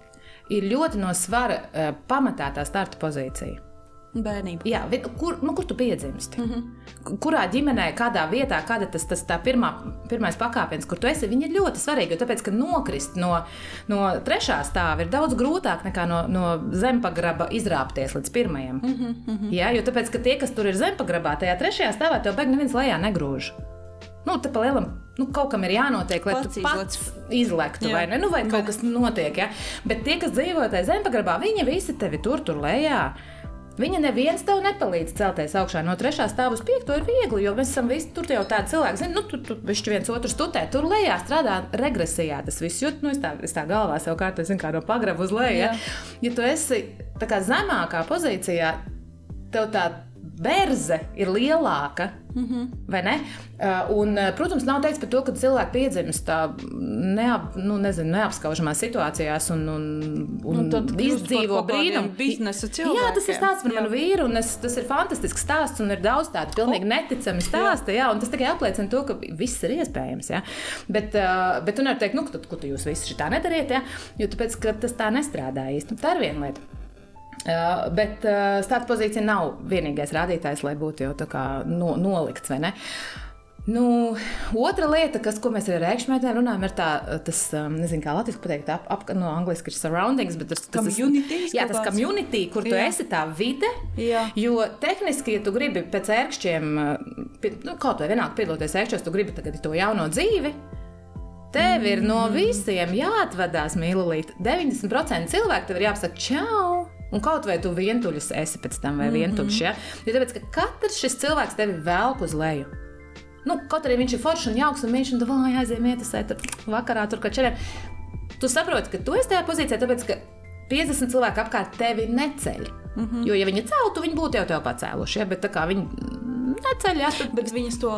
Ir ļoti no svara pamatā tā starta pozīcija. Bērnība. Jā, kur, nu, kur tu piedzimsti? Mm. -hmm. Kurā ģimenē, kādā vietā, kāda tas, tas tā pirmā, pirmais pakāpiens, kur tu esi, viņi ir ļoti svarīgi. Tāpēc, ka nokrist no, no trešā stāva ir daudz grūtāk nekā no, no zempagraba izrāpties līdz pirmajam. Mm -hmm. Jā, jo tāpēc, ka tie, kas tur ir zempagrabā, tajā trešajā stāvā, tev beig neviens lejā negrūž. Nu, tā pa lielam, nu, kaut kam ir jānotiek, lai Pats tu pats izlektu, Jā. vai, ne? nu, vai kaut ne. kas notiek. Ja? Bet tie, kas dzīvo tajā zempagrabā, viņi visi tevi tur, tur lejā. Viņa neviens tev nepalīdz celties augšā no trešā stāvā uz piekto. Ir viegli, jo mēs esam visi tur jau tādi cilvēki, zini, nu, tur tu, tu viens otru studē. Tur lejā strādā regresijā tas viss. Jo, nu, es tā, es tā galvā sev kārtu, zinu, kā no pagraba uz leju. Ja? Ja tu esi kā zemākā pozīcijā, tev tā berze ir lielāka. Mm -hmm. Uh, un, uh, protams, nav teikts par to, ka cilvēki piedzimst tā neap, nu, nezinu, neapskaužamās situācijās un, un, un kļūst izdzīvo brīnumu. Jā, tas ir stāsts par Jā. manu vīru, un es, tas ir fantastisks stāsts, un ir daudz tādu pilnīgi neticami stāstu. Jā, un tas tikai apliecina to, ka viss ir iespējams. Jā. Bet, uh, bet tu nevari teikt, nu, ko tu jūs visi šitā nedariet, jā, jo tāpēc, tas tā nestrādā īsti. Tā ir viena lieta. Uh, bet uh, starta pozīcija nav vienīgais rādītājs, lai būtu jau tā kā no, nolikts, vai ne? Nu, otra lieta, kas, ko mēs arī ar rēkšķi runājam, ir tā, tas, um, nezinu, kā latviešu pateikt, ap, ap, no angļuiski ir surroundings, bet tas, tas Communities jā, kaut tas community, kur tu Jā. esi, tā vide. Jā. Jo tehniski, ja tu gribi pēc ērkšķiem, nu, kaut vai vienalga piedaloties ērkšķos, tu gribi tagad to jauno dzīvi. Tev ir no Mm. visiem jāatvadās, mīlīt. 90% cilvēku tev ir jāpasaka, čau! Un kaut vai tu vientuļš esi pēc tam, vai Mhm. vientuļš. Ja? Jo tāpēc, ka katrs šis cilvēks tevi velk uz leju. Nu, kaut arī viņš ir foršs un jauks, un viņš ir domājis, aizējām ietasēt tur vakarā, tur kačeriem. Tu saproti, ka tu esi tajā pozīcijā, tāpēc, ka 50 cilvēki apkārt tevi neceļ. Mm -hmm. Jo, ja viņi celtu, viņi būtu jau tev pacēluši, ja? bet tā kā viņi neceļ, ja, tad Bet viņas to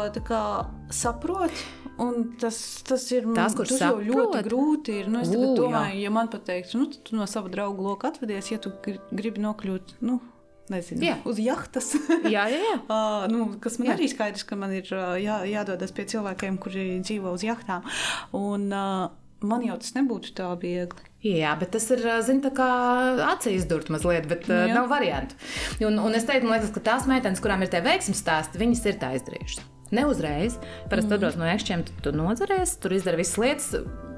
saprot. Un tas, tas ir tas jau saprot? ļoti grūti. Ir. Nu, es Ū, domāju, ja man pateiks, nu, tu no sava drauga loka atvedies, ja tu gri- gribi nokļūt nu, nezinu, Jā. uz jahtas. jā, jā, jā. Uh, nu, kas man Jā. Jā. arī skaidrs, ka man ir uh, jā, jādodas pie cilvēkiem, kuri dzīvo uz jahtām. Un, uh, man jau tas nebūtu tā viegli. Jā, bet tas ir zin, tā kā acīs durt mazliet, bet Jā. nav variantu. Un, un es teiktu, liekas, ka tās meitenes, kurām ir tie veiksmīgi stāsti, viņas ir tā izdarījušas. Ne uzreiz. Parasti mm. atbrauc no ekšķiem, tu, tu nodzeries, tur izdara visas lietas.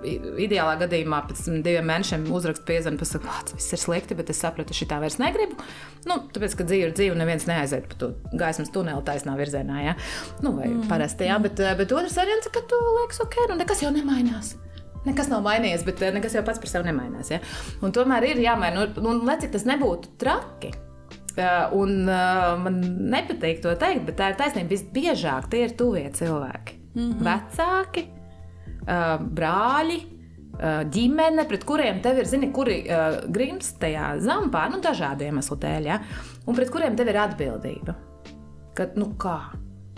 Ideālā gadījumā pēc diviem mēnešiem uzrakst piezvanu, pasakot, ka viss ir slikti, bet es sapratu, ka šī tā vairs negribu. Nu, tāpēc, ka dzīve ir dzīve, neviens neaiziet pa to gaismas tuneli taisnā virzienā. Ja? Nu, vai mm. parasti, jā, bet, eh, bet otrs variants ir, ka tu liekas, ok, nu nekas jau nemainās. Nekas nav mainījies, bet eh, nekas jau pats par sevi nemainās. Ja? Un tomēr ir jāmaina, un, un lai cik tas nebūtu traki. Un uh, man nepatīk to teikt, bet tā ir taisnība. Visbiežāk tie ir tuvie cilvēki. Mm -hmm. Vecāki, uh, brāļi, uh, ģimene, pret kuriem tev ir, zini, kuri uh, grimst tajā zampā, nu, dažādu iemeslu dēļ, ja? un pret kuriem tev ir atbildība. Kad, nu, kā?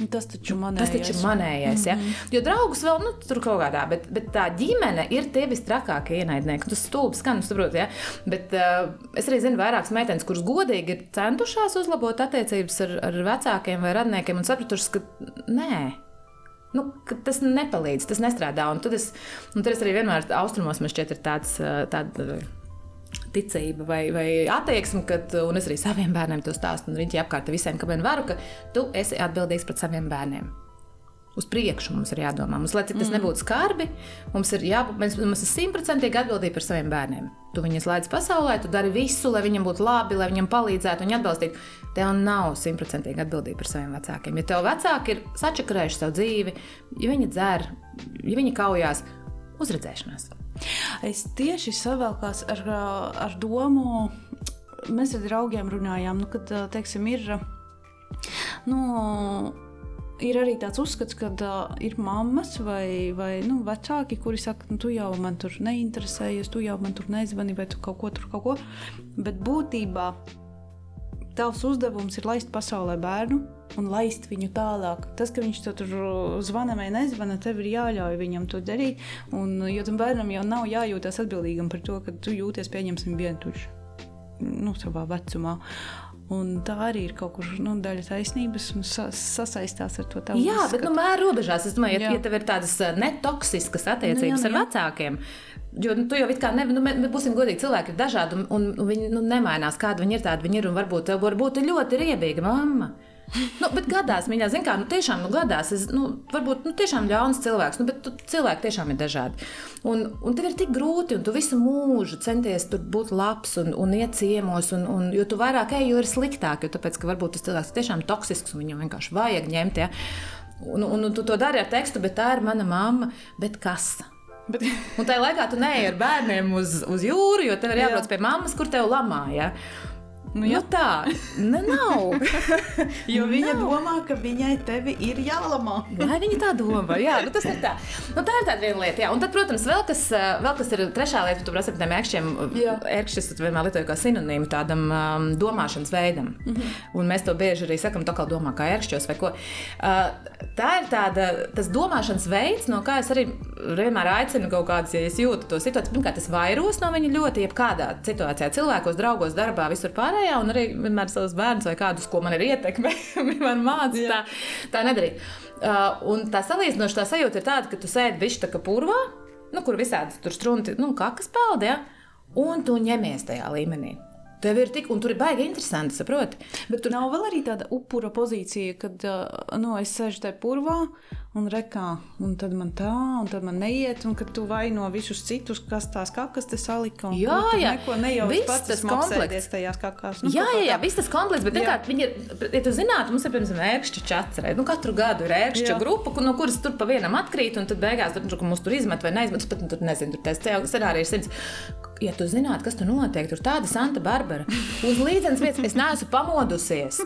Tas taču man Tas taču manējais. Ja? Jo draugus vēl nu, tur kaut kādā, bet, bet tā ģimene ir tie visstrakākie ienaidnieki. Tas stulbs skan, saprot, ja? bet uh, es arī zinu vairākas meitenes, kuras godīgi ir centušās uzlabot attiecības ar, ar vecākiem vai radniekiem un sapratušas, ka nē. Nu, tas nepalīdz, tas nestrādā. Un tad es, un tad es arī vienmēr austrumos man šķiet, ir tāds, uh, tāda uh, ticība vai, vai attieksme, kad, un es arī saviem bērniem to stāstu, un viņi apkārt visiem, ka vien varu, ka tu esi atbildīgs pret saviem bērniem. Uz priekšu mums ir jādomā. Mums, lai cik tas nebūtu skarbi, mums ir jābūt, simtprocentīgi atbildīgi par saviem bērniem. Tu viņus laidz pasaulē, tu dari visu, lai viņiem būtu labi, lai viņiem palīdzētu, viņi atbalstītu. Tev nav simtprocentīgi atbildība par saviem vecākiem. Ja tev vecāki ir sačakarējuši savu dzīvi, ja viņi dzer, ja viņi kaujās, uzredzēšanās. Es tieši savēlkās ar, ar domu, mēs ar draugiem runājām, nu, kad teiksim, ir. Nu, Ir arī tāds uzskats, ka uh, ir mammas vai, vai nu, vecāki, kuri saka, nu, tu jau man tur neinteresējies, tu jau man tur nezvani, vai tu kaut ko tur kaut ko. Bet būtībā tavs uzdevums ir laist pasaulē bērnu un laist viņu tālāk. Tas, ka viņš to tur zvana vai nezvana, tev ir jāļauj viņam to darīt. Un, jo tam bērnam jau nav jājūtas atbildīgam par to, ka tu jūties pieņemsim vientuļš. nu, savā vecumā. Un tā arī ir kaut kur nu, daļa taisnības un sa sasaistās ar to tādu. Jā, bet nu, mēr robežās. Es domāju, ja, Jā. ja tev ir tādas eh, netoksiskas attiecības Nu, jā, ar jā. vecākiem. Jo nu, tu jau it kā nevari, nu, mē- būsim godīgi, cilvēki ir dažādi, un, un, un viņi nu, nemainās, kāda viņi ir, tāda viņi ir. Un varbūt varbūt ir ļoti riebīga mamma. Nu, bet gadās viņa, zina, kā, nu, tiešām, nu, gadās, es, nu, varbūt, nu, tiešām ļauns cilvēks, nu, bet tu, cilvēki tiešām ir dažādi. Un, un tev ir tik grūti, un tu visu mūžu centies būt labs un, un iet ciemos, un, un, jo tu vairāk ej, jo ir sliktāk, jo tāpēc, ka varbūt tas cilvēks ir tiešām toksisks, un viņam vienkārši vajag ņemt, ja. Un, un, un tu to dari ar tekstu, bet tā ir mana mamma, bet kas? Bet, Un tajā laikā tu neej ar bērniem uz, uz jūru, jo tev ir Jā. jābrauc pie mammas, kur tev lamā. Ja? Nu, Nu, jā, tā ne, nav. jo viņa nav. domā, ka viņai tevi ir jālamā. Vai viņi tā domā? Jā, nu tas ir tā. Nu, tā ir tāda viena lieta. Jā. Un tad, protams, vēl kas, eh, vēl kas ir trešā lieta, tu prasi par tiem ērkšķiem. Ērkšķis tu vienmēr lietoju kā sinonīmu tādam um, domāšanas veidam. Mm. -hmm. Un mēs to bieži arī sakam, tā kā domā kā ērkšķos vai ko. Uh, tā ir tāda, tas domāšanas veids, no kā es arī vienmēr aicinu kaut kādas, ja es jūtu to situāciju. Pirmkārt, es vairos no viņa ļoti, jebkādā situācijā, cilvēkos, draugos, darbā, visur pārējā, un arī vienmēr savus bērnus vai kādus, ko man ir ietekme, man māca tā, tā nedarīt. Uh, un tā salīdzinoša tā sajūta ir tāda, ka tu sēdi bišķi tā kā purvā, nu, kur visādi tur strunti, nu, kakas peldi, ja? un tu ņemies tajā līmenī. Tev ir tik, un tur ir baigi interesanti, saproti. Bet tur nav vēl arī tāda upura pozīcija, kad nu, es sēžu tajā purvā un rekā, un tad man tā, un tad man neiet, un kad tu vaino visus citus, kas tās kakas te salika. un Jā, jā. Neko nejauši Viss pats tas komplekts. tajās kakās. Nu, Jā, jā, jā, viss tas komplekss, bet vienkārši viņi ir, ja tu zinātu, mums ir, piemēram, ērkšķa redz, nu, katru gadu ir ērkšķa grupa, no kuras tur pa vienam atkrīt, un tad beigās tur, tur mums tur izmet vai neizmet, pat tur nezinu, tur tas scenārijs ir simts. Ja tu zinātu, kas tur notiek, tur tāda Santa Barbara uz līdzenas vietas, es neesmu pamodusies.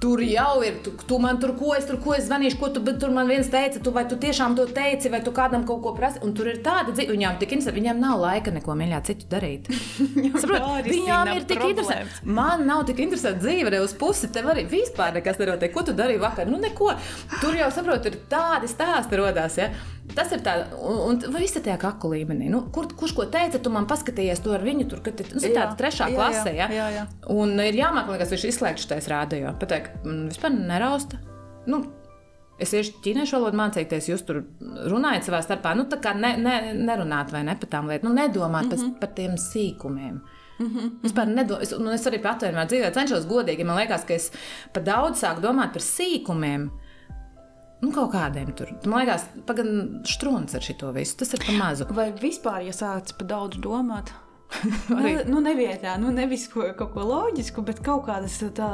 Tur jau ir, tu, tu man tur ko es, tur ko es zvanīšu, ko tu, tur man viens teica, tu vai tu tiešām to teici, vai tu kādam kaut ko prasi. Un tur ir tāda dzīve, viņām tik interesanti, viņām nav laika neko mīļā citu darīt. Saprot, viņām ir tik interesanti. Man nav tik interesanti dzīve, ne uz pusi. Tev arī vispār nekas nenotiek. Ko tu darīji vakar? Nu, neko. Tur jau saproti, ir tādi stāsti rodās. Ja? Tas ir tāds, un, un viss ir tajā kaku līmenī. Nu, kur, kurš ko teica, tu man paskatījies to ar viņu, tur, kad nu, ir Jā, tāda trešā jā, klase. jā, jā, jā. Un ir jāmāk, kas viņš izslēgts šais rādījumā. Pateikt, man vispār nerausta. Nu, Es iešu ķīniešu valodu mācīties, jūs tur runājat savā starpā. Nu, tā kā ne, ne, nerunāt vai ne par tām lietām, nu, nedomāt mm -hmm. par tiem sīkumiem. Mm -hmm. Vispār nedo, es, nu, es arī pat vienmēr dzīvē cenšos godīgi. Man liekas, ka es par daudz sāku domāt par sīkumiem. Nu, kaut kādiem tur. Man liekas, pagaidām strūns ar šo visu. Tas ir pa mazu. Vai vispār, ja sācis par daudz domāt? nu, nu, nevietā, nu, nevis ko, kaut ko loģisku, bet kaut kādas tā,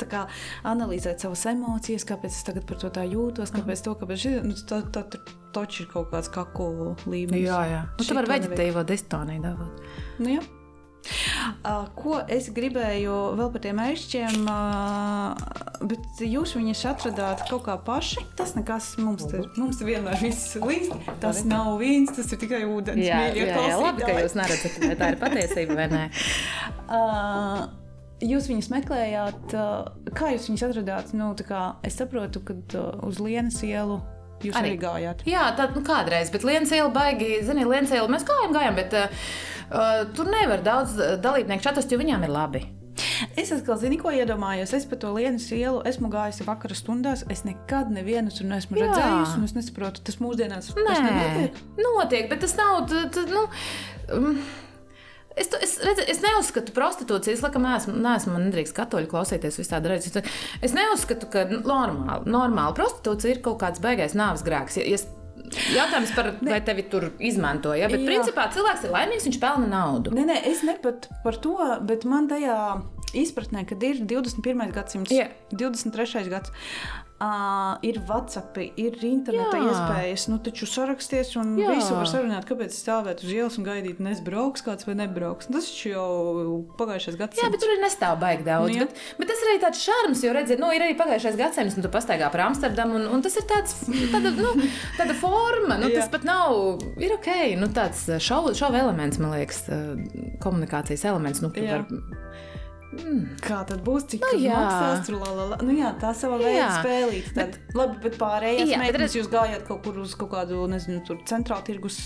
tā kā analizēt savas emocijas, kāpēc es tagad par to tā jūtos, kāpēc to, kāpēc šī, nu, tā, tā, tā, taču ir kaut kāds kaku līmenis. Jā, jā. Nu, tu vari veģetīvo distoniju dabūt. Nu, jā. Ko es gribēju vēl par tiem ēršķiem, uh, bet jūs viņus atradāt kaut kā paši. Tas nekas mums te, mums vienmēr viss līdzi. Tas nav vīns, tas ir tikai ūdens. Jā, jā, jā, labi, ka jūs neredzat, vai tā ir patiesība vai nē. Uh, Jūs viņus meklējāt, kā jūs viņus atradāt? Nu, kā es saprotu, ka uz Lienas ielu jūs arī, Arī. arī gājāt. Jā, tā nu, kādreiz, bet Lienas iela baigi, zini, Lienas iela mēs gājām, gājām, bet uh, uh, tur nevar daudz dalībnieku atrast, jo viņām ir labi. Es atkal zinu, ko iedomājos. Es pa to Lienas ielu esmu gājusi vakara stundās. Es nekad nevienu tur neesmu Jā. redzējusi, es nesaprotu, tas mūsdienās tas Nē, nenotiek. notiek, bet tas nav. t- t- Nu, um, Es, to- es, redzu, es neuzskatu prostitūciju, es laikam neesmu, neesmu man nedrīkst katoļu klausīties visādi reizes. Es neuzskatu, ka normāli, normāli prostitūcija ir kaut kāds baigais nāves grēks. Ja, ja Jautājums par vai tevi tur izmantoja, ja? bet Jā. principā cilvēks ir laimīgs, viņš pelna naudu. Nē, nē, es ne pat par to, bet man tajā izpratnē, kad ir 21. gadsimts, Jā. 23. gads. Uh, ir WhatsApp, ir interneta Jā. iespējas, nu taču saraksties un Jā. Visu var sarunāt, kāpēc stāvēt uz ielas un gaidīt, nes brauks kāds vai nebrauks. Tas taču jau pagājušais gadsimts. Jā, bet tur ir nestāv baigi daudz. Nu, bet, bet tas arī tāds šarms, jo redziet, nu, ir arī pagājušais gadsimts, un tu pastaigā par Amsterdamu, un, un tas ir tāds, tāda, nu, tāda forma. Nu, Jā. tas pat nav, ir ok, nu, tāds šovu šov elements, man liekas, komunikācijas elements. Nu, var, Kā tad būs? Cik Nu, maksās? Tur, la. Nu, jā, tā sava veida Jā. spēlīt. Tad, labi, bet pārējās Jā, bet meitenes redz- jūs gājāt kaut kur uz kaut kādu, nezinu, tur centrāla tirgus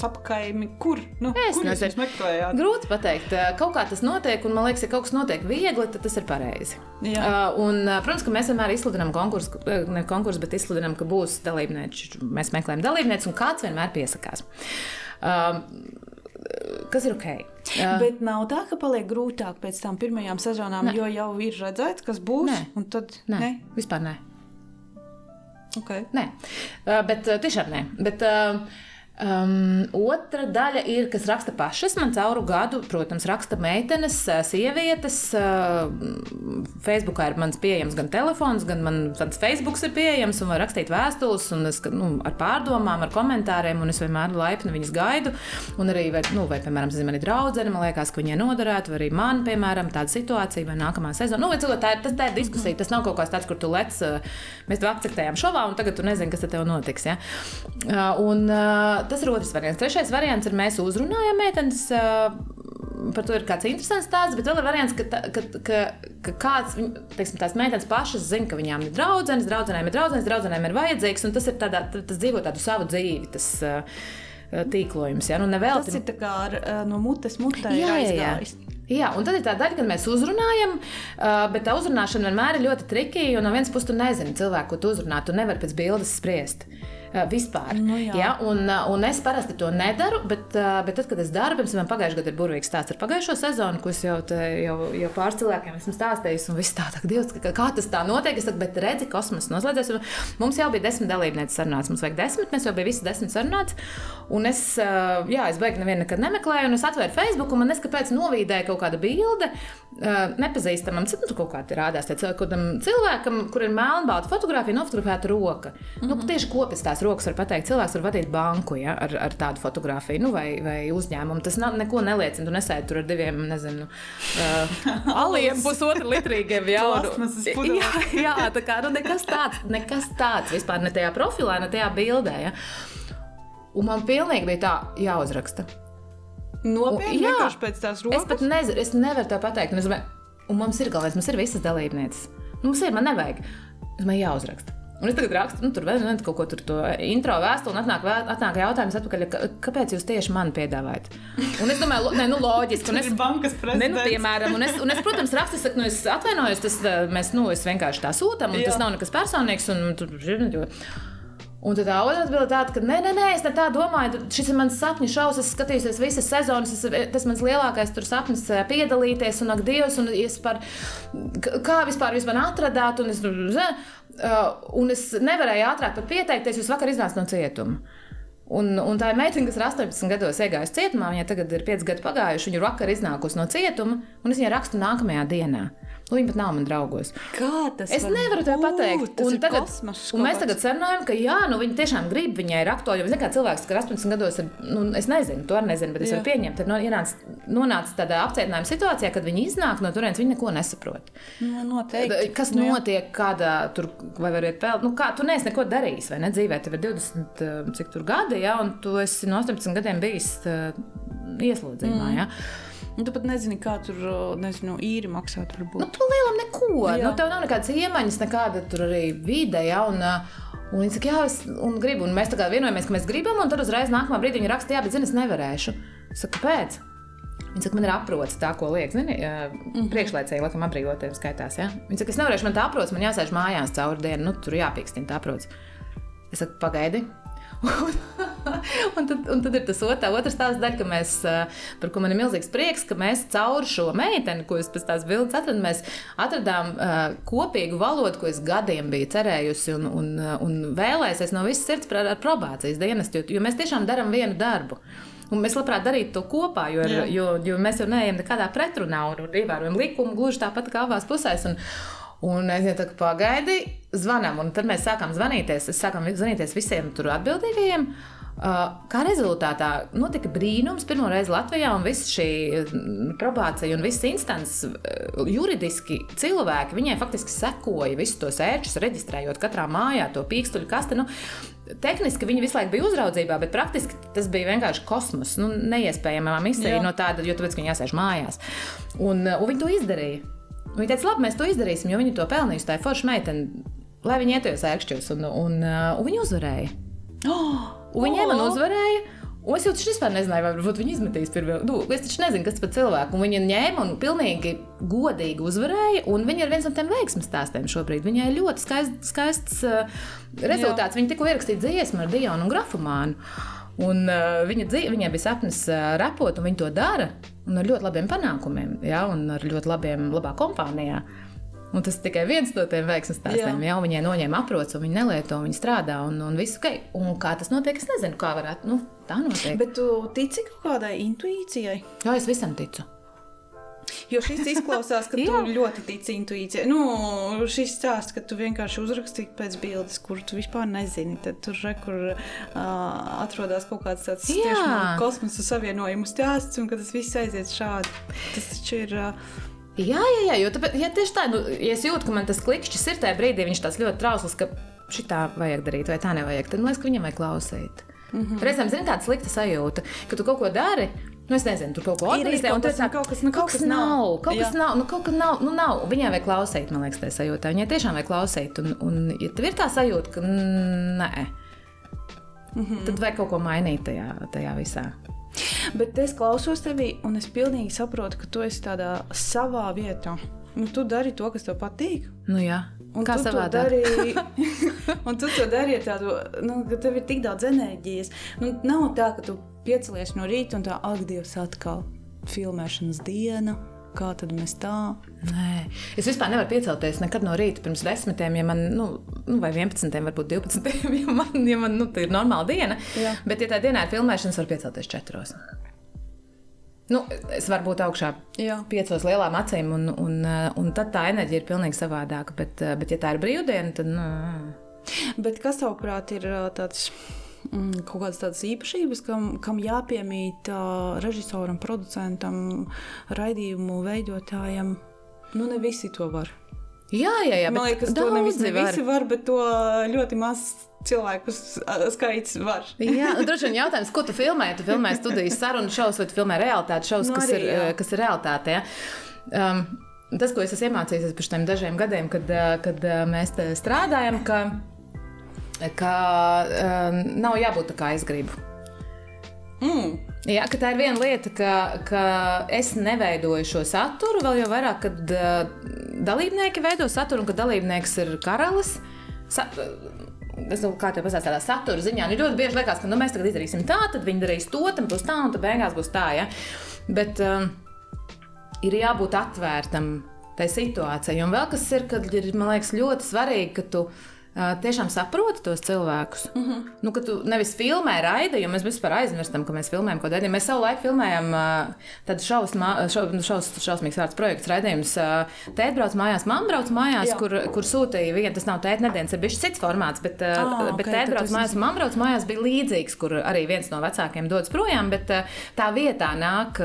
apkaimi, kur? Nu, Es kur jūs meklējāt? Grūti pateikt, Uh, kaut kā tas notiek, un man liekas, ja kaut kas notiek viegli, tad tas ir pareizi. Jā. Uh, un, uh, protams, ka mēs vienmēr izsludinām konkursu, ne konkursu, bet izsludinām, ka būs dalībnieki. Mēs meklējam dalībniekus, un kāds vienmēr piesakās. Uh, kas ir ok? Uh, Bet nav tā, ka paliek grūtāk pēc tam pirmajām sezonām, Nē. jo jau ir redzēts, kas būs. Nē. Un tad nē, nē. vispār nē. Okay. Nē, uh, bet tiešām nē. Bet, uh, um, otra daļa ir, kas raksta pašas. Man cauru gadu, protams, raksta meitenes, uh, sievietes. Uh, Facebookā ir mans pieejams gan telefons, gan man tāds Facebook ir pieejams, un var rakstīt vēstules, es, nu, ar pārdomām, ar komentāriem, es vienmēr laipni viņas gaidu. Un arī, vai, nu, vai piemēram, zin, man ir draudzene, man liekas, ka viņai noderētu, vai arī man, piemēram, tāda situācija, vai nākamā sezona. Nu, vai cilvēki, tā, ir, tas, tā ir diskusija, tas nav kaut kas tāds, kur tu lec, uh, mēs tev akceptējām šovā, un tagad tu nezini, kas ar tev notiks. Ja? Uh, Un, uh, tas ir otrs variants. Trešais variants ir, mēs uzrunājam meitenes. Par to ir kāds interesants stāsts, bet vēl ir variants, ka, ka, ka, ka kāds, teiksim, tās meitenes pašas zina, ka viņām ir draudzenes, draudzenēm ir draudzenes, draudzenēm ir vajadzīgs, un tas ir tādā, tas dzīvo tādu savu dzīvi, tas tīklojums. Ja? Nu, nevelti- Tas ir tā kā ar, no mutes mutē Jā, jā, jā. aizgājis. Jā, un tad ir tā daļa, kad mēs uzrunājam, bet tā uzrunāšana vienmēr ir ļoti trikīga. Jo no vienas puses, tu nezini cilvēku, ko tu uzrunā. Tu nevari pēc bildes spriest. Uh, vispār. Nu jā. ja? un, uh, un es parasti to nedaru, bet, uh, bet tad, kad es daru, piemēram, pagājušajā gadā ir burvīgs stāsts ar pagājušo sezonu, ko es jau, te, jau, jau pāris cilvēkiem esmu stāstījis. Un viss tā, tā, Dievs, kā, kā tas tā notiek. Es saku, bet redzi, kosmos noslēdzies. Mums jau bija desmit dalībnieki sarunāts. Mums vajag desmit, mēs jau bijām visi desmit sarunāts. Un es, jā, es beigās nevienu nekad nemeklēju, un es atvēru Facebook, un man neskapēc novīdēja kaut kāda bilde. Nepazīstamam, nu, tur kaut kā tā rādās. Cilvēkam, cilvēkam, kur ir melnbalta fotografija, nofotografēta roka. Mm -hmm. nu, tieši kopēc tās rokas var pateikt. Cilvēks var vadīt banku ja, ar, ar tādu fotografiju nu, vai, vai uzņēmumu. Tas nav, neko neliecina. Tu nesēdi tur ar diviem, nezinu, uh, aliem, pusotra litrīgiem jaunu. Jā, jā, tā kā nu, nekas tāds, nekas tāds vispār ne tajā profilā, ne tajā bildē. Ja. Un man pilnīgi bija tā jāuzraksta. Nopietni, Jā. pēc tās Es rokas. pat nezinu, es nevaru to pateikt. Un, es un mums ir galvenais, mums ir visas dalībnieces. Nu, Mums ir, man nevajag. Es man jāuzraksta. Un es tagad rakstu, nu, tur vēl vienu kaut ko tur, to intro vēstuli, un atnāk, vē- atnāk jautājums atpakaļ, ka, kāpēc jūs tieši man piedāvājat? Un es domāju, lo- nē, nu, loģiski. Un es, bankas Ne, nu, prezidents. piemēram, un es, un es, protams, rakstu, es, saku, nu, es atvainojos, tas mēs, nu, es vienkārši tā sūtām, un Jā. tas nav nekas personīgs. Un, tur, jo, Un tad tā otrā atbilde tāda, ka nē, nē, nē, es tā domāju. Šis ir mans sapņu šovs, es skatījos visas sezonas, es, tas mans lielākais sapnis eh, piedalīties, un ak, Dievs, un es par, kā vispār jūs man atradāt, un es, uh, un es nevarēju ātrāk pieteikties, jūs vakar iznācāt no cietuma. Un, un tā ir meitene, kas ir 18 gados iegājusi cietumā. Viņai tagad ir 5 gadi pagājuši. Viņa vakar iznākusi no cietuma, un es viņai rakstu nākamajā dienā. Nu, viņa pat nav man draugos. Kā tas Es var nevaru būt? pateikt. Un, ir tagad, un mēs tagad sarunājam, ka jā, nu, viņi tiešām grib, viņai ir aktuāli. Jo, kā cilvēks, kas 18 gados ir, nu, es nezinu, to arī nezinu, bet es Jā. varu pieņemt, ir no, ienāc, nonācis tādā apcietinājuma situācijā, kad viņi iznāk no turienes, viņi neko nesaprot. Nu, noteikti. Kas Nu, notiek, kādā tur, vai var iet peld? Nu, kā, tu neesi neko darījis, vai ne? Dzīvē tev ir 20, uh, cik tur gadi, ja, un tu esi no 18 gadiem bijis uh, ieslodzījumā. Mm. Ja. Un tu pat nezini, kā tur nezinu, īri maksāt. Nu, tu lielam neko. Jā. Nu, tev nav nekādas iemaņas, nekāda tur arī vide. Ja, un, Un viņi saka, jā, es un gribu. Un mēs tā kā vienojamies, ka mēs gribam, un tad uzreiz nākamā brīdī viņi raksta, jā, bet zini, es nevarēšu. Es saku, kāpēc? Viņa saka, man ir aprots tā, ko liek. Zini, -hmm. priekšlaicēji, laikam, apbrīvotiem skaitās. Ja? Viņa saka, es nevarēšu, man tā aprots, man jāsēž mājās cauri dienu, nu, tur jāpīkstina tā aprots. Es saku, pagaidi. un, tad, un tad ir tas otrā, otrs stāsts daļa, ka mēs, eh, par ko man ir milzīgs prieks, ka mēs caur šo meiteni, ko es pēc tās bildes atradu, mēs atradām uh, kopīgu valodu, ko es gadiem biju cerējusi un, un, eh, un vēlēsies no visas sirds par ar probācijas dienestu, jo, jo mēs tiešām darām vienu darbu. Un mēs labprāt darītu to kopā, jo, Jā. jo, jo mēs jau neejam nekādā pretrunā un, un ievērojam likumu gluži tāpat kā abās pusēs. Un, Un es tādu pagaidi, zvanām, un tad mēs sākām zvanīties. Es sākām zvanīties visiem tur atbildīgajiem. Uh, Kā rezultātā notika brīnums pirmo reizi Latvijā, un viss šī mm, probācija un viss instants uh, juridiski cilvēki viņai faktiski sekoja visus tos ērčus, reģistrējot katrā mājā to pīkstuļu kasti. Nu, Tehniski viņi visu laiku bija uzraudzībā, bet praktiski tas bija vienkārši kosmos. Nu, neiespējama misija no tāda, jo tāpēc, ka viņi jāsēž mājās. Un, uh, un viņi to izdarīja. Viņa teica, labi, mēs to izdarīsim, jo viņa to pelnījusi. Tā ir forša meitene, lai viņa ietajos ērkšķos. Un, un, uh, un viņa uzvarēja. Oh, Un viņa man uzvarēja. Un es jau taču vispār nezināju, vai varbūt viņi izmetīs pirmo. Nu, es taču nezinu, kas tas par cilvēku. Un viņa ņēma un pilnīgi godīgi uzvarēja. Un viņa ir viens no tiem veiksmju stāstiem šobrīd. Viņai ir ļoti skaists, skaists uh, rezultāts. Jā. Viņa tikko ierakstīja dziesmu ar Dionu un Grafomānu. Un, uh, viņa dzīve, viņai bija sapnis uh, repot, un viņa to dara. Ar ļoti labiem panākumiem, ja, un ar ļoti labiem, labā kompānijā. Un tas tikai viens no tiem veiksmīgiem stāstiem. Jā. jau viņai noņēma aprots, un viņa nelieto, viņa strādā, un, un viss ok. Un kā tas notiek, es nezinu, kā varētu. Nu, tā notiek. Bet tu tici kaut kādai intuīcijai? Jā, es visam ticu. Jo šis izklausās, ka tu ļoti tici intuīcijai. Nu, šis stāsts, ka tu vienkārši uzrakstīji pēc bildes, kuru tu vispār nezini. Tad tur re, kur uh, atrodas kaut kāds tāds kosmosa savienojumu stāsts, un ka tas viss aiziet šādi. Tas taču ir. Uh, Jā, jā, jā, jo tāpēc, ja tieši tā, nu, ja es jūtu, ka man tas klikšķis ir tajā brīdī, viņš tāds ļoti trausls, ka šitā vajag darīt, vai tā nevajag, tad man liekas, ka viņam vajag klausīt. Mm -hmm. Reizēm, zini, tāda slikta sajūta, ka tu kaut ko dari, Nu, es nezinu, tur kaut ko organizē, un tas ir kaut kas, nu, kaut kas nav. Kaut kas nav, nu, kaut kas nav, nu, nav. Viņai vajag klausīt, man liekas, tā sajūta. Viņai tiešām vajag klausīt, un, un ja tev ir tā sajūta, ka nē, mm -hmm. tad vajag kaut ko mainīt tajā, tajā visā. Bet es klausos tevī, un es pilnīgi saprotu, ka tu esi tādā savā vietā. Nu, tu dari to, kas tev patīk. Nu, jā. Un Kā tu to darīji? un tu to dari ar tādu, nu, ka tev ir tik daudz enerģijas. Nu, nav tā, ka tu piecelies no rīta un tā, ak, Dievs, atkal filmēšanas diena kā tad mēs tā? Nē, es vispār nevaru piecelties nekad no rīta pirms desmitiem, ja man, nu, nu vai vienpadsmitiem, varbūt divpadsmitiem, ja man, ja man nu, ir normāla diena. Jā. Bet, ja tā dienā ir filmēšana, es varu piecelties četros. Nu, es varu būt augšā Jā. piecos lielām acīm, un, un, un tad tā enerģija ir pilnīgi savādāka. Bet, bet ja tā ir brīvdiena, tad. Nu... Bet kas tavuprāt ir tāds? Mm, kaut kādas tādas īpašības, kam, kam jāpiemīt uh, režisoram, producentam, raidījumu veidotājam. Nu, ne visi to var. Jā, jā, jā. Man liekas, to nevis ne visi var, bet to ļoti maz cilvēku skaits var. jā, nu, droši vien jautājums, ko tu filmē? Tu filmē studijas sarunu šovus vai tu filmē realitātes šovus, nu, kas, arī, ir, kas ir realitāte. Ja? Um, tas, ko es esmu iemācījies pēc tam dažiem gadiem, kad, kad mēs strādājam, ka ka um, nav jābūt tā, kā es gribu. Mm. Jā, tā ir viena lieta, ka, ka es neveidoju šo saturu, vēl jau vairāk, kad uh, dalībnieki veido saturu, un ka dalībnieks ir karalis. Sa es domāju, kā te pasakāt, tādā satura ziņā. Nu, ļoti bieži liekas, ka nu, mēs tagad izdarīsim tā, tad viņi darīs to, tad būs tā, un tad beigās būs tā. Ja? Bet um, ir jābūt atvērtam tai situācijai. Un vēl kas ir, kad ir, man liekas, ļoti svarīgi, ka tu tiešām saproti tos cilvēkus. Mm -hmm. nu, tu nevis filmē raidi, jo mēs vispār aizmirstam, ka mēs filmējam kaut ko tādu. Mēs savu laiku filmējam tādu šausmā, šaus, nu, šaus, šausmīgs vārds projekts, raidījums. Tēt brauc mājās, mamma brauc mājās, Jā. kur, kur sūtīja vienu, tas nav tēt nedēļas, ir bijis cits formāts, bet, ah, okay, bet tēt brauc mājās, mamma brauc mājās bija līdzīgs, kur arī viens no vecākiem dodas projām, bet tā vietā nāk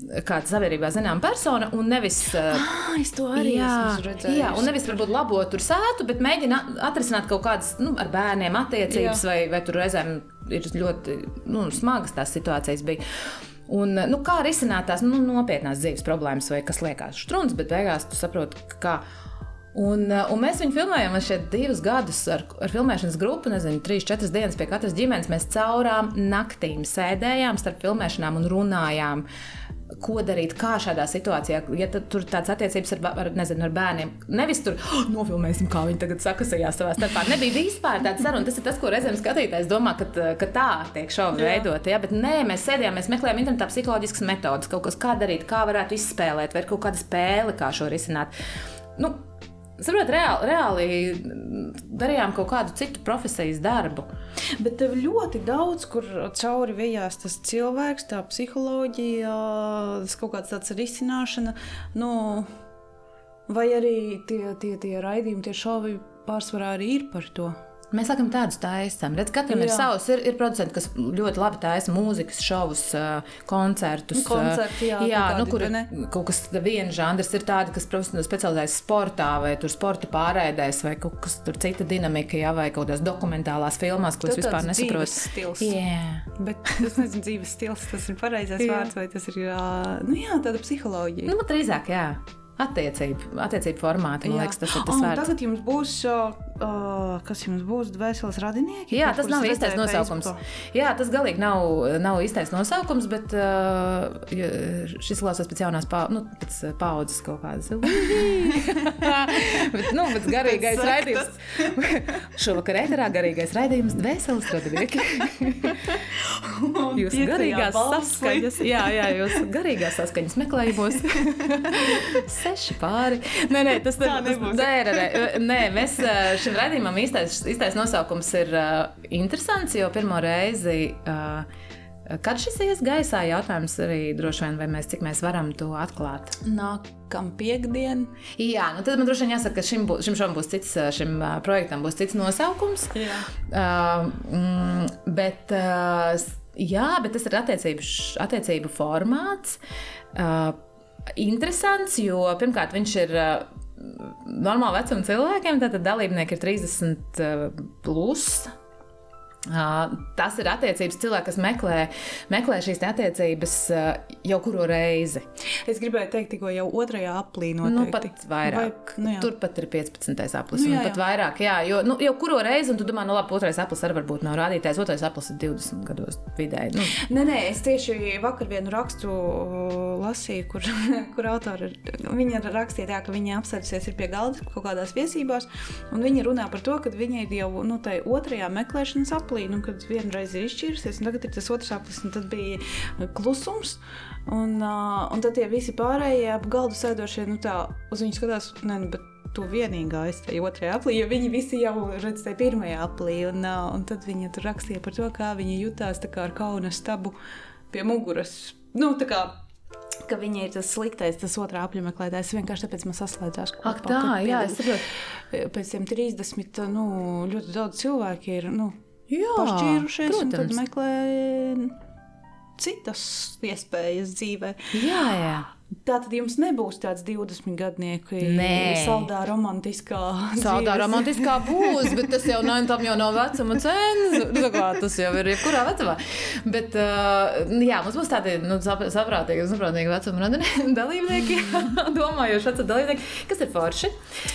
kāda sabiedrībā zināma persona, un nevis. Ah, es to arī jā, esmu redzējis. Jā, un nevis varbūt labot tur sētu, bet mēģina atrisināt kaut kādas nu, ar bērniem attiecības, jā. vai, vai tur reizēm ir ļoti nu, smagas tās situācijas. Bija. Un, nu, kā risināt tās nu, nopietnās dzīves problēmas, vai kas liekas strūns, bet beigās tu saproti, kā. Un, un mēs viņu filmējām šeit divus gadus ar, ar filmēšanas grupu, nezinu, trīs, četras dienas pie katras ģimenes. Mēs caurām naktīm sēdējām starp filmēšanām un runājām. Uh, ko darīt, kā šādā situācijā, ja tur tāds attiecības ar, ar, nezinu, ar bērniem. Nevis tur oh, nofilmēsim, kā viņi tagad sakasījās savā starpā. Nebija vispār tāda saruna. Tas ir tas, ko reizēm skatītājs domā, ka, ka tā tiek šovi veidot. Ja? Bet nē, mēs sēdējām, mēs meklējām internetā psiholoģiskas metodas, kaut kas, kā darīt, kā varētu izspēlēt, vai kaut kāda spēle, kā šo risināt. Nu, Saprotiet, reāli, reāli darījām kaut kādu citu profesijas darbu. Bet tev ļoti daudz, kur cauri vijās tas cilvēks, tā psiholoģija, tas kaut kāds tāds risināšana. Nu, vai arī tie, tie, tie raidījumi, tie šovi pārsvarā arī ir par to. Mēs sakām, tādus taisām. Redz, katram jā. ir savs. Ir, ir producenti, kas ļoti labi taisa mūzikas šovus, koncertus. Koncerti, jā, jā nu, kur kaut kas viens žanrs ir tāds, kas specializējas sportā vai sporta pārēdēs vai kaut kas cita dinamika, jā, vai kaut kādās dokumentālās filmās, ko es vispār nesaprotu. Stils. Yeah. Bet tas nezinu, dzīves stils, tas ir pareizais vārds vai tas ir nu, jā, tāda psiholoģija. Nu, drīzāk, jā attiecību, attiecību formātu. Man Jā. liekas, tas ir tas vērts. Tagad jums būs uh, kas jums būs, dvēseles radinieki? Jā, tas nav īstais nosaukums. Facebookā. Jā, tas galīgi nav, nav īstais nosaukums, bet uh, šis klausās pēc jaunās pa, nu, pēc paudzes kaut kādas. bet, nu, pēc garīgais raidījums. Šovakar ēterā garīgais raidījums dvēseles radinieki. Jūs garīgās saskaņas, jā, jā, jūs garīgās saskaņas meklējumos. Seši pāri. Nē, nē, tas Tā nebūs. Nē, nē, nē, mēs šim raidījumam īstais, īstais nosaukums ir uh, interesants, jo pirmo reizi. Uh, Kad šis ies gaisā, jautājums arī droši vien, vai mēs cik mēs varam to atklāt. Nākamā piekdiena. Jā, nu tad man droši vien jāsaka, ka šim, būs, šim šovam būs cits, šim projektam būs cits nosaukums. Jā. Uh, mm, bet, uh, jā, bet tas ir attiecību, attiecību formāts. Uh, interesants, jo pirmkārt viņš ir. Uh, Normāla vecuma cilvēkiem, tātad dalībnieki ir 30 uh, plus. Tas ir attiecības cilvēki, kas meklē, meklē šīs attiecības jau kuru reizi. Es gribēju teikt, tikko jau otrajā aplī Nu, noteikti. pat vairāk. Vai, nu, jā. Turpat ir 15. aplis. Nu, Nu, jā, pat jā. vairāk, jā. Jo nu, jau kuru reizi, un tu domā, nu labi, otrais aplis arī varbūt nav rādītājs. Otrais aplis ir 20 gados vidēji. Nu, Nē, nē, es tieši vakar vienu rakstu lasīju, kur, kur autori viņa rakstīja, tā, ka viņa apsēdusies ir pie galda kaut kādās viesībās, un viņa runā par to, ka viņa ir jau nu, tajā otrajā meklēšanas aplī, nu, kad vienreiz ir izšķīrusies, un tagad ir tas otrs aplis, un tad bija klusums. Un, uh, un tad tie visi pārējie ap galdu sēdošie, nu tā, uz viņu skatās, nē, nu, bet tu vienīgā esi tajā otrajā aplī, jo viņi visi jau redz tajā pirmajā aplī. Un, uh, un tad viņa tur rakstīja par to, kā viņa jutās tā kā ar kauna stabu pie muguras. Nu, tā kā ka viņa ir tas sliktais, tas otrā apmeklētājs. Vienkārši tāpēc man saslēdzās. Ak, tā, jā, es saprotu. Pēc tam 30 nu, ļoti daudz cilvēku ir nu, Jā, pašķīrušies un tad protams. meklē citas iespējas dzīvē. Jā, jā. Tātad jums nebūs tāds 20 gadnieku, saldā romantiskā. Dzīves- romantiskā būs, bet tas jau nav, tam jau nav vecuma cenas. Nu, tā Tas jau ir jebkurā vecumā. Bet, uh, jā, mums būs tādi nu, sap- saprātīgi, saprātīgi vecuma dalībnieki, domājoši vecuma dalībnieki, kas ir forši.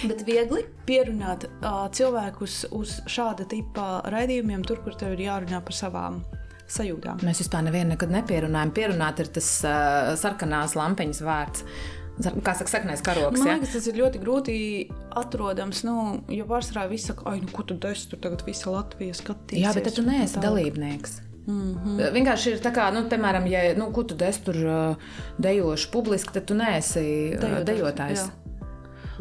Bet viegli pierunāt uh, cilvēkus uz šāda tipa raidījumiem, tur, kur tev ir jārunā par savām sajūtām. Mēs vispār nevienu nekad nepierunājam. Pierunāt ir tas uh, sarkanās lampiņas vārds. Kā saka, saknēs karoks. Man Ja? liekas, tas ir ļoti grūti atrodams. Nu, jo pārsvarā viss saka, ah, nu, ko tu dari, tur tagad visa Latvija skatīs. Jā, bet tu neesi dalībnieks. Mm -hmm. Vienkārši ir tā, kā, nu, piemēram, ja nu, tu des tur dejoši publiski, tad tu neesi Dejotājs, dejotājs. jā.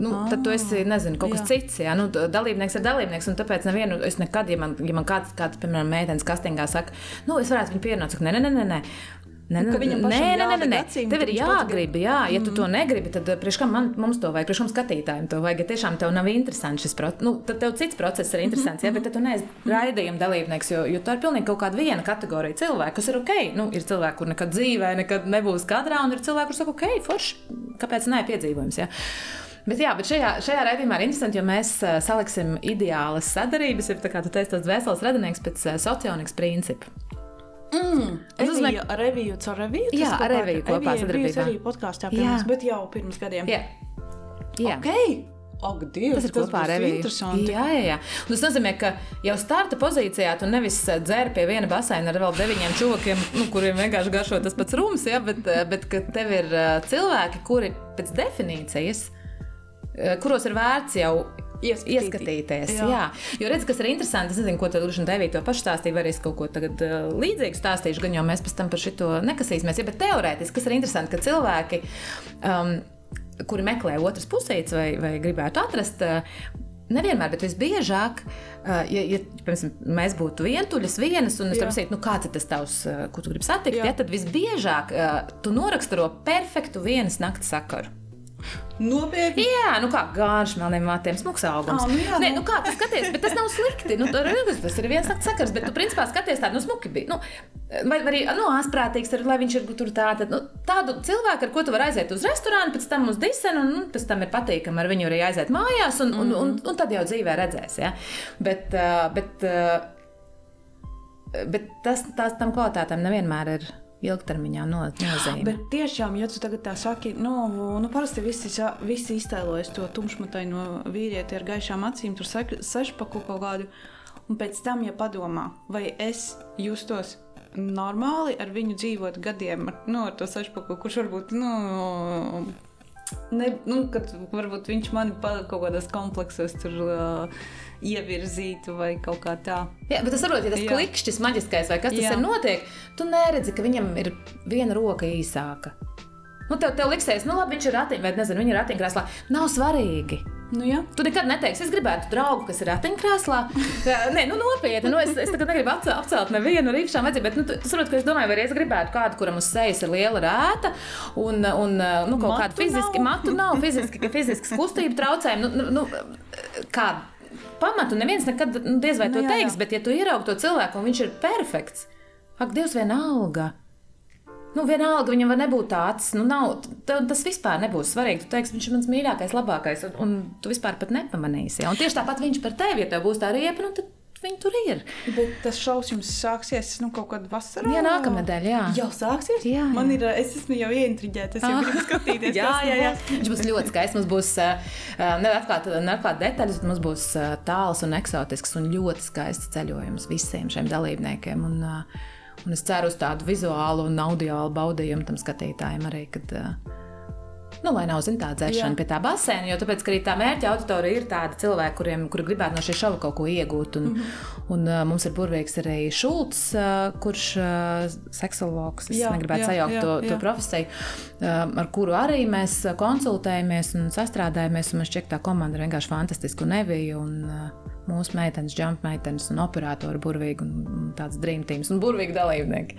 Nu, tad tu esi nezinu, kaut kas jā. cits. Jā, nu, dalībnieks ir dalībnieks. un Tāpēc nevienu, es nekad, ja man, ja man kāds, kāds, piemēram, meitenes kastingā saka, nu, es varētu viņu pierunāt, saku, nē, nē, nē, nē. nē. Nē, Nu, nē, nē, nē, nē, nē, nē. Tev ir jāgrib, jā. Ja tu to negribi, tad eh, priekš kam man, mums to vajag, priekš kam skatītājiem to vajag. Ja tiešām tev nav interesants šis process, nu, tad tev cits process ir interesants, jā, bet tu neesi raidījuma dalībnieks, jo, jo tā ir pilnīgi kaut kāda viena kategorija cilvēku, kas ir ok. Nu, ir cilvēki, kur nekad dzīvē, nekad nebūs kadrā, un ir cilvēki, kuriem saka, ok, forši, kāpēc ne piedzīvojums. Jā. Bet, jā, bet šajā, šajā raidījumā ir interesanti, jo mēs uh, saliksim ideālas sadarības, ir tā kā tu teici, tas vesels radinieks pēc uh, sociālās principa. Mm, Tas nozīmē- Reviju, ar reviju, caur reviju. tas Jā, ar reviju kopā sadarbībā. arī podkāstā pie Jā. bet jau pirms gadiem. Jā, jā. Ok! Ak, Dievs, Tas ir kopā ar Reviju. Jā, jā, jā. Un tas nozīmē, ka jau starta pozīcijā tu nevis eh, dzer pie viena baseina ar vēl deviņiem čūkiem, nu, kuriem vienkārši garšo tas pats rūms, ja, bet, eh, bet ka tev ir eh, cilvēki, kuri pēc definīcijas, eh, kuros ir vērts jau Ieskatīt. ieskatīties. Jā. Jā. Jo redz, kas ir interesanti, es nezinu, ko tad Lūdzu Devija to pašu stāstīja, vai es kaut ko tagad uh, līdzīgu stāstīšu, gan jau mēs pēc tam par šito nekasīsimies. Ja, bet teorētiski, kas ir interesanti, ka cilvēki, um, kuri meklē otras pusītes vai, vai gribētu atrast, uh, Nevienmēr, bet visbiežāk, ja, ja piemēram, mēs būtu vientuļas, vienas, un es tev saku, nu, kāds ir tas tavs, ko tu gribi satikt, ja, tad visbiežāk tu noraksturo perfektu vienas nakts sakaru. Nopietni! Jā, nu kā gārš, melniem matiem, smags augums. Ā, nu jā, Nē, nu. nu kā tas skaties, bet tas nav slikti. Nu, tur, tas ir viens nakts sakars, bet tu principā skaties tādu nu, smuki. bija. Nu, vai arī nu, āsprātīgs, ar, lai viņš ir tur tādu, nu, tādu cilvēku, ar ko tu vari aiziet uz restorānu, pēc tam uz disenu, un nu, pēc tam ir patīkami ar viņu arī aiziet mājās, un, un, un, un tad jau dzīvē redzēs. Ja? Bet, bet, uh, bet tas, tās tam kvalitātēm nevienmēr ir ilgtermiņā no, nozīme. Bet tiešām, ja tu tagad tā saki, nu, nu parasti visi, visi iztēlojas to tumšmataino vīrieti ar gaišām acīm, tur sešpaku kaut kādu, un pēc tam, ja padomā, vai es justos normāli ar viņu dzīvot gadiem, ar, nu, ar to sešpaku, kurš varbūt, nu, ne, nu kad varbūt viņš mani pa kaut kādos kompleksos tur uh, ievirzītu vai kaut kā tā. Jā, bet es saprotu, ja tas Jā. klikšķis, maģiskais vai kas tas Jā. ir notiek, tu neredzi, ka viņam ir viena roka īsāka. Nu, tev, tev liksies, nu, labi, viņš ir ratiņš, vai nezinu, viņa ir ratiņkrēslā. Nav svarīgi. Nu, jā. Tu nekad neteiksi, es gribētu draugu, kas ir ratiņkrēslā. Nē, nu, nopietni. Nu, es, es tagad negribu apcelt nevienu ar īpašām vajadzībām, bet nu, tu, tu saproti, ka es domāju, vai es gribētu kādu, kuram uz sejas ir liela rēta un, un nu, kaut Matu kāda fiziska, nav. matu nav, fiziski, fiziskas kustību traucējumi. Nu, nu, nu, kāda pamatu neviens nekad nu, diez vai Nu, to jā, jā. teiks, bet ja tu ieraugi to cilvēku un viņš ir perfekts, ak, Dievs, vienalga. Nu, vienalga, viņam var nebūt tāds, nu, nav, tas vispār nebūs svarīgi. Tu teiksi, viņš ir mans mīļākais, labākais, un, un tu vispār pat nepamanīsi. Ja? Un tieši tāpat viņš par tevi, ja tev būs tā riepa, nu, tad viņi tur ir. Bet tas šausmas jums sāksies nu, kaut kad vasarā. Jā, nākamnedēļ, jā. Jau sāksies? Jā, Man jā. ir, ā, es esmu jau ieintriģēta. Es jau Ah. gribu skatīties, jā, jā, jā. Viņš būs ļoti skaists. Mums būs neatklāta neatklāt detaļas, bet mums būs tāls un eksotisks un ļoti skaists ceļojums visiem šiem dalībniekiem. Un, un es ceru uz tādu vizuālu un audiālu baudījumu tam skatītājiem arī. Kad, ā, Nu, lai nav zin, tā dzēršana Jā. pie tā basēna, jo tāpēc, arī tā mērķa auditorija ir tāda cilvēka, kuriem kuri gribētu no šī šova kaut ko iegūt. Un, mm. -hmm. un, uh, mums ir burvīgs arī Šulcs, kurš seksuologs, es Jā, negribētu jā, sajaukt jā, to, to jā. profesiju, uh, ar kuru arī mēs konsultējamies un sastrādājamies. Un man šķiet, ka tā komanda ir vienkārši fantastiska un nevija. Un, Mūsu meitenes, jump meitenes un operatori burvīgi un tāds dream teams un burvīgi dalībnieki.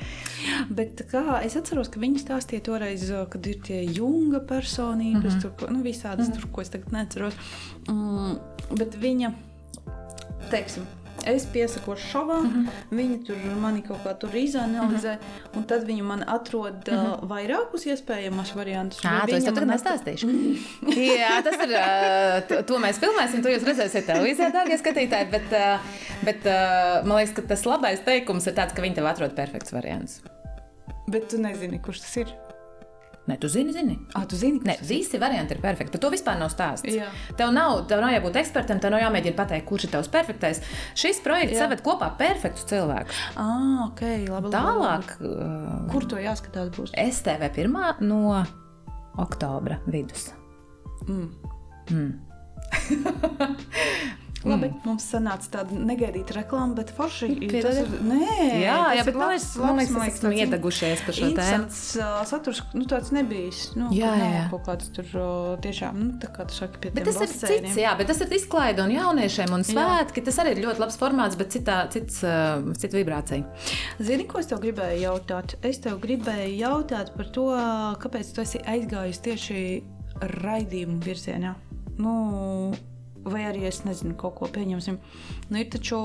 Bet kā, es atceros, ka viņi stāstīja toreiz, kad ir tie junga personības, mm -hmm. tur, nu, visādas, mm -hmm. tur, ko es tagad neatceros. Mm, bet viņa, teiksim, es piesakošu šovā, mm -hmm. viņa tur mani kaut kā tur izanalizē, mm -hmm. un tad viņa man atrod mm -hmm. vairākus iespējamus variantus. Jā, vai to es tev tagad nestāstīšu. Jā, tas ir. ā, To, to mēs filmēsim, to jūs redzēsiet televīzijā, dārgie skatītāji. Bet, ā, bet man liekas, ka tas labais teikums ir tāds, ka viņi tev atrod perfekts variants. Bet tu nezini, kurš tas ir. Nē, tu zini, zini. Ah, tu zini, tas ir? visi varianti ir perfekti. Par to vispār nav stāsts. Jā. Tev nav, tev nav jābūt ekspertam, tev nav jāmēģina pateikt, kurš ir tavs perfektais. Šis projekts saved kopā perfektus cilvēkus. Ah, ok, labi. labi, Tālāk, labi. Kur to jāskatās būs? STV 1 no oktobra vidus. Mm. Mm. Labi, mums sanāca tāda negaidīta reklāma, bet forši. Piedodiet. Tas ir, nē, Jā, tas jā, bet man liekas, man liekas, mēs esam iedegušies par šo tēmu. Uh, saturs, nu tāds nebijis. Nu, Jā, kur nav jā. Kaut kāds tur tiešām, nu tā kā tu saki, pie Bet tas ir cits, jā, bet tas ir izklaide un jauniešiem un svētki. Tas arī ir ļoti labs formāts, bet citā, cits, cita vibrācija. Zini, ko es tev gribēju jautāt? Es tev gribēju jautāt par to, kāpēc tu esi aizgājis tieši raidījumu virzienā. Nu, vai arī es nezinu, kaut ko pieņemsim. Nu, ir taču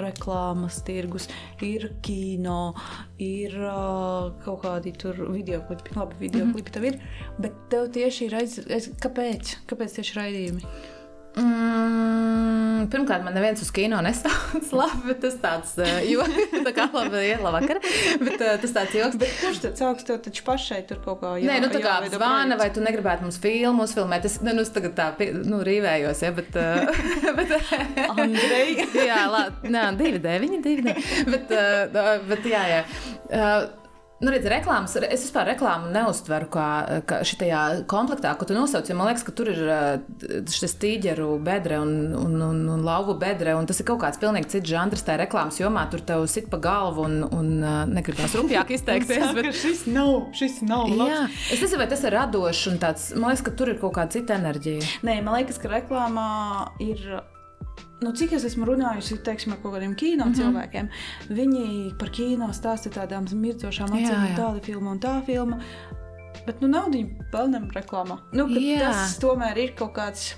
reklāmas tirgus, ir kino, ir uh, kaut kādi tur video klipi. Labi, video mm -hmm. klipi tev ir, bet tev tieši ir aiz... aiz... Kāpēc? Kāpēc tieši raidījumi? Mm, pirmkārt, man neviens uz kino nestāsta labi, bet tas tāds uh, jo, tā kā labi, iela vakar. Bet uh, tas tāds joks. Bet kurš tad sāks tev taču pašai tur kaut kā Nē, nu tā kā zvana, vai tu negribētu mums filmu uzfilmēt? Es, ne, nu, es tagad tā nu, rīvējos, ja, bet. Uh, bet Andrej. jā, labi, nē, divi deviņi, divi deviņi. Bet, bet jā, jā. Nu, redz, reklāmas, es vispār reklāmu neuztveru kā, kā šajā komplektā, ko tu nosauc. jo Man liekas, ka tur ir uh, šis tīģeru bedre un, un, un, un lauvu bedre, un tas ir kaut kāds pilnīgi cits žanrs tajā reklāmas jomā. Tur tev sit pa galvu un, un uh, negribās rupjāk izteikties. Saka, bet, šis nav, šis nav labs. Jā, es nezinu, vai tas ir radošs un tāds. Man liekas, ka tur ir kaut kāda cita enerģija. Nē, man liekas, ka reklāmā ir. Nu, cik es esmu runājusi teiksim, ar kaut kādiem kino mm -hmm. cilvēkiem, viņi par kino stāsta tādām mirdzošām Jā, acīm, tāda filma un tā filma. Bet nu, naudu pelnām reklāmā. Nu, tas tomēr ir kaut kāds.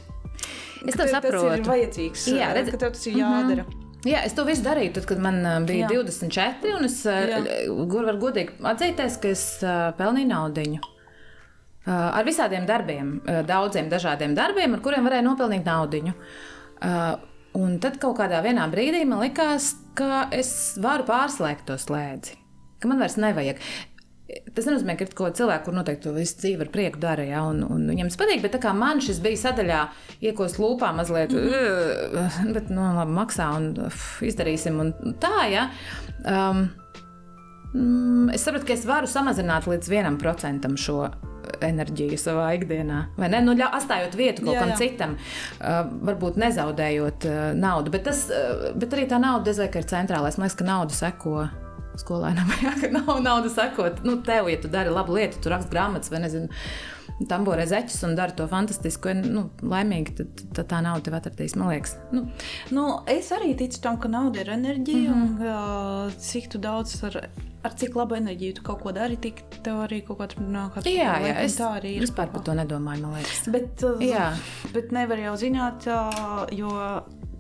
Es to tev Tas ir saprotu. vajadzīgs. Jā, Jā, redz- tas ir jādara. Jā, es to visu darīju, tad, kad man uh, bija Jā. Jā. 24, un es uh, varu godīgi atzīties, ka es pelnīju naudu. Ar visādiem darbiem, daudziem dažādiem darbiem, ar kuriem varēja nopelnīt naudu. Un tad kaut kādā brīdī man likās, ka es varu pārslēgt to slēdzi, ka man vairs nevajag. Tas nenozīmē, ka ir kaut kāda cilvēka, kur noteikti to visu dzīvi ar prieku dara, ja, un, un viņam tas patīk. Bet man šis bija sadaļā, iekost lūpā mazliet, mm -hmm. bet, nu, labi, maksā un uf, izdarīsim. Un tā, ja. Um, mm, es saprotu, ka es varu samazināt līdz vienam procentam šo enerģiju savā ikdienā. Vai ne? Nu, ļa, atstājot vietu kaut jā, kam jā. citam, uh, varbūt nezaudējot uh, naudu. Bet, tas, uh, bet arī tā nauda diezgan ir centrālais. Man liekas, ka nauda seko. Skolēnam jau nav naudas sekot. Nu, tev, ja tu dari labu lietu, tu raksti grāmatas vai nezinu, tamborē zeķus un dari to fantastisku, nu, laimīgi, tad, tad tā nauda tev atradīs. Man liekas, nu. Nu, es arī ticu tam, ka nauda ir enerģija mm -hmm. un uh, cik tu daudz ar ar cik labu enerģiju tu kaut ko dari, tik tev arī kaut kā tur nāk. Jā, jā, es tā arī ir. Vispār par to nedomāju, man liekas. Bet, uh, jā. bet nevar jau zināt, uh, jo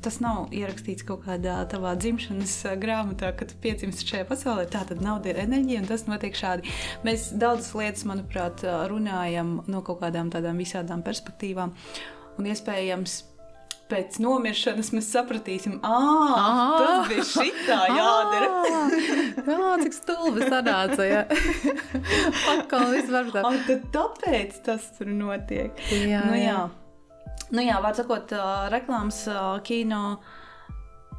tas nav ierakstīts kaut kādā tavā dzimšanas grāmatā, kad tu piedzimsti šajā pasaulē. Tā tad nauda ir enerģija, un tas notiek šādi. Mēs daudzas lietas, manuprāt, runājam no kaut kādām tādām visādām perspektīvām. Un iespējams, pēc nomiršanas mēs sapratīsim, ah, tas bija šitā jādara. Jā, cik stulbi sanāca. Ja. Atkal viss var tā. Tad tāpēc tas tur notiek. Jā, nu, jā. Nu, jā, var sakot, reklāmas kino.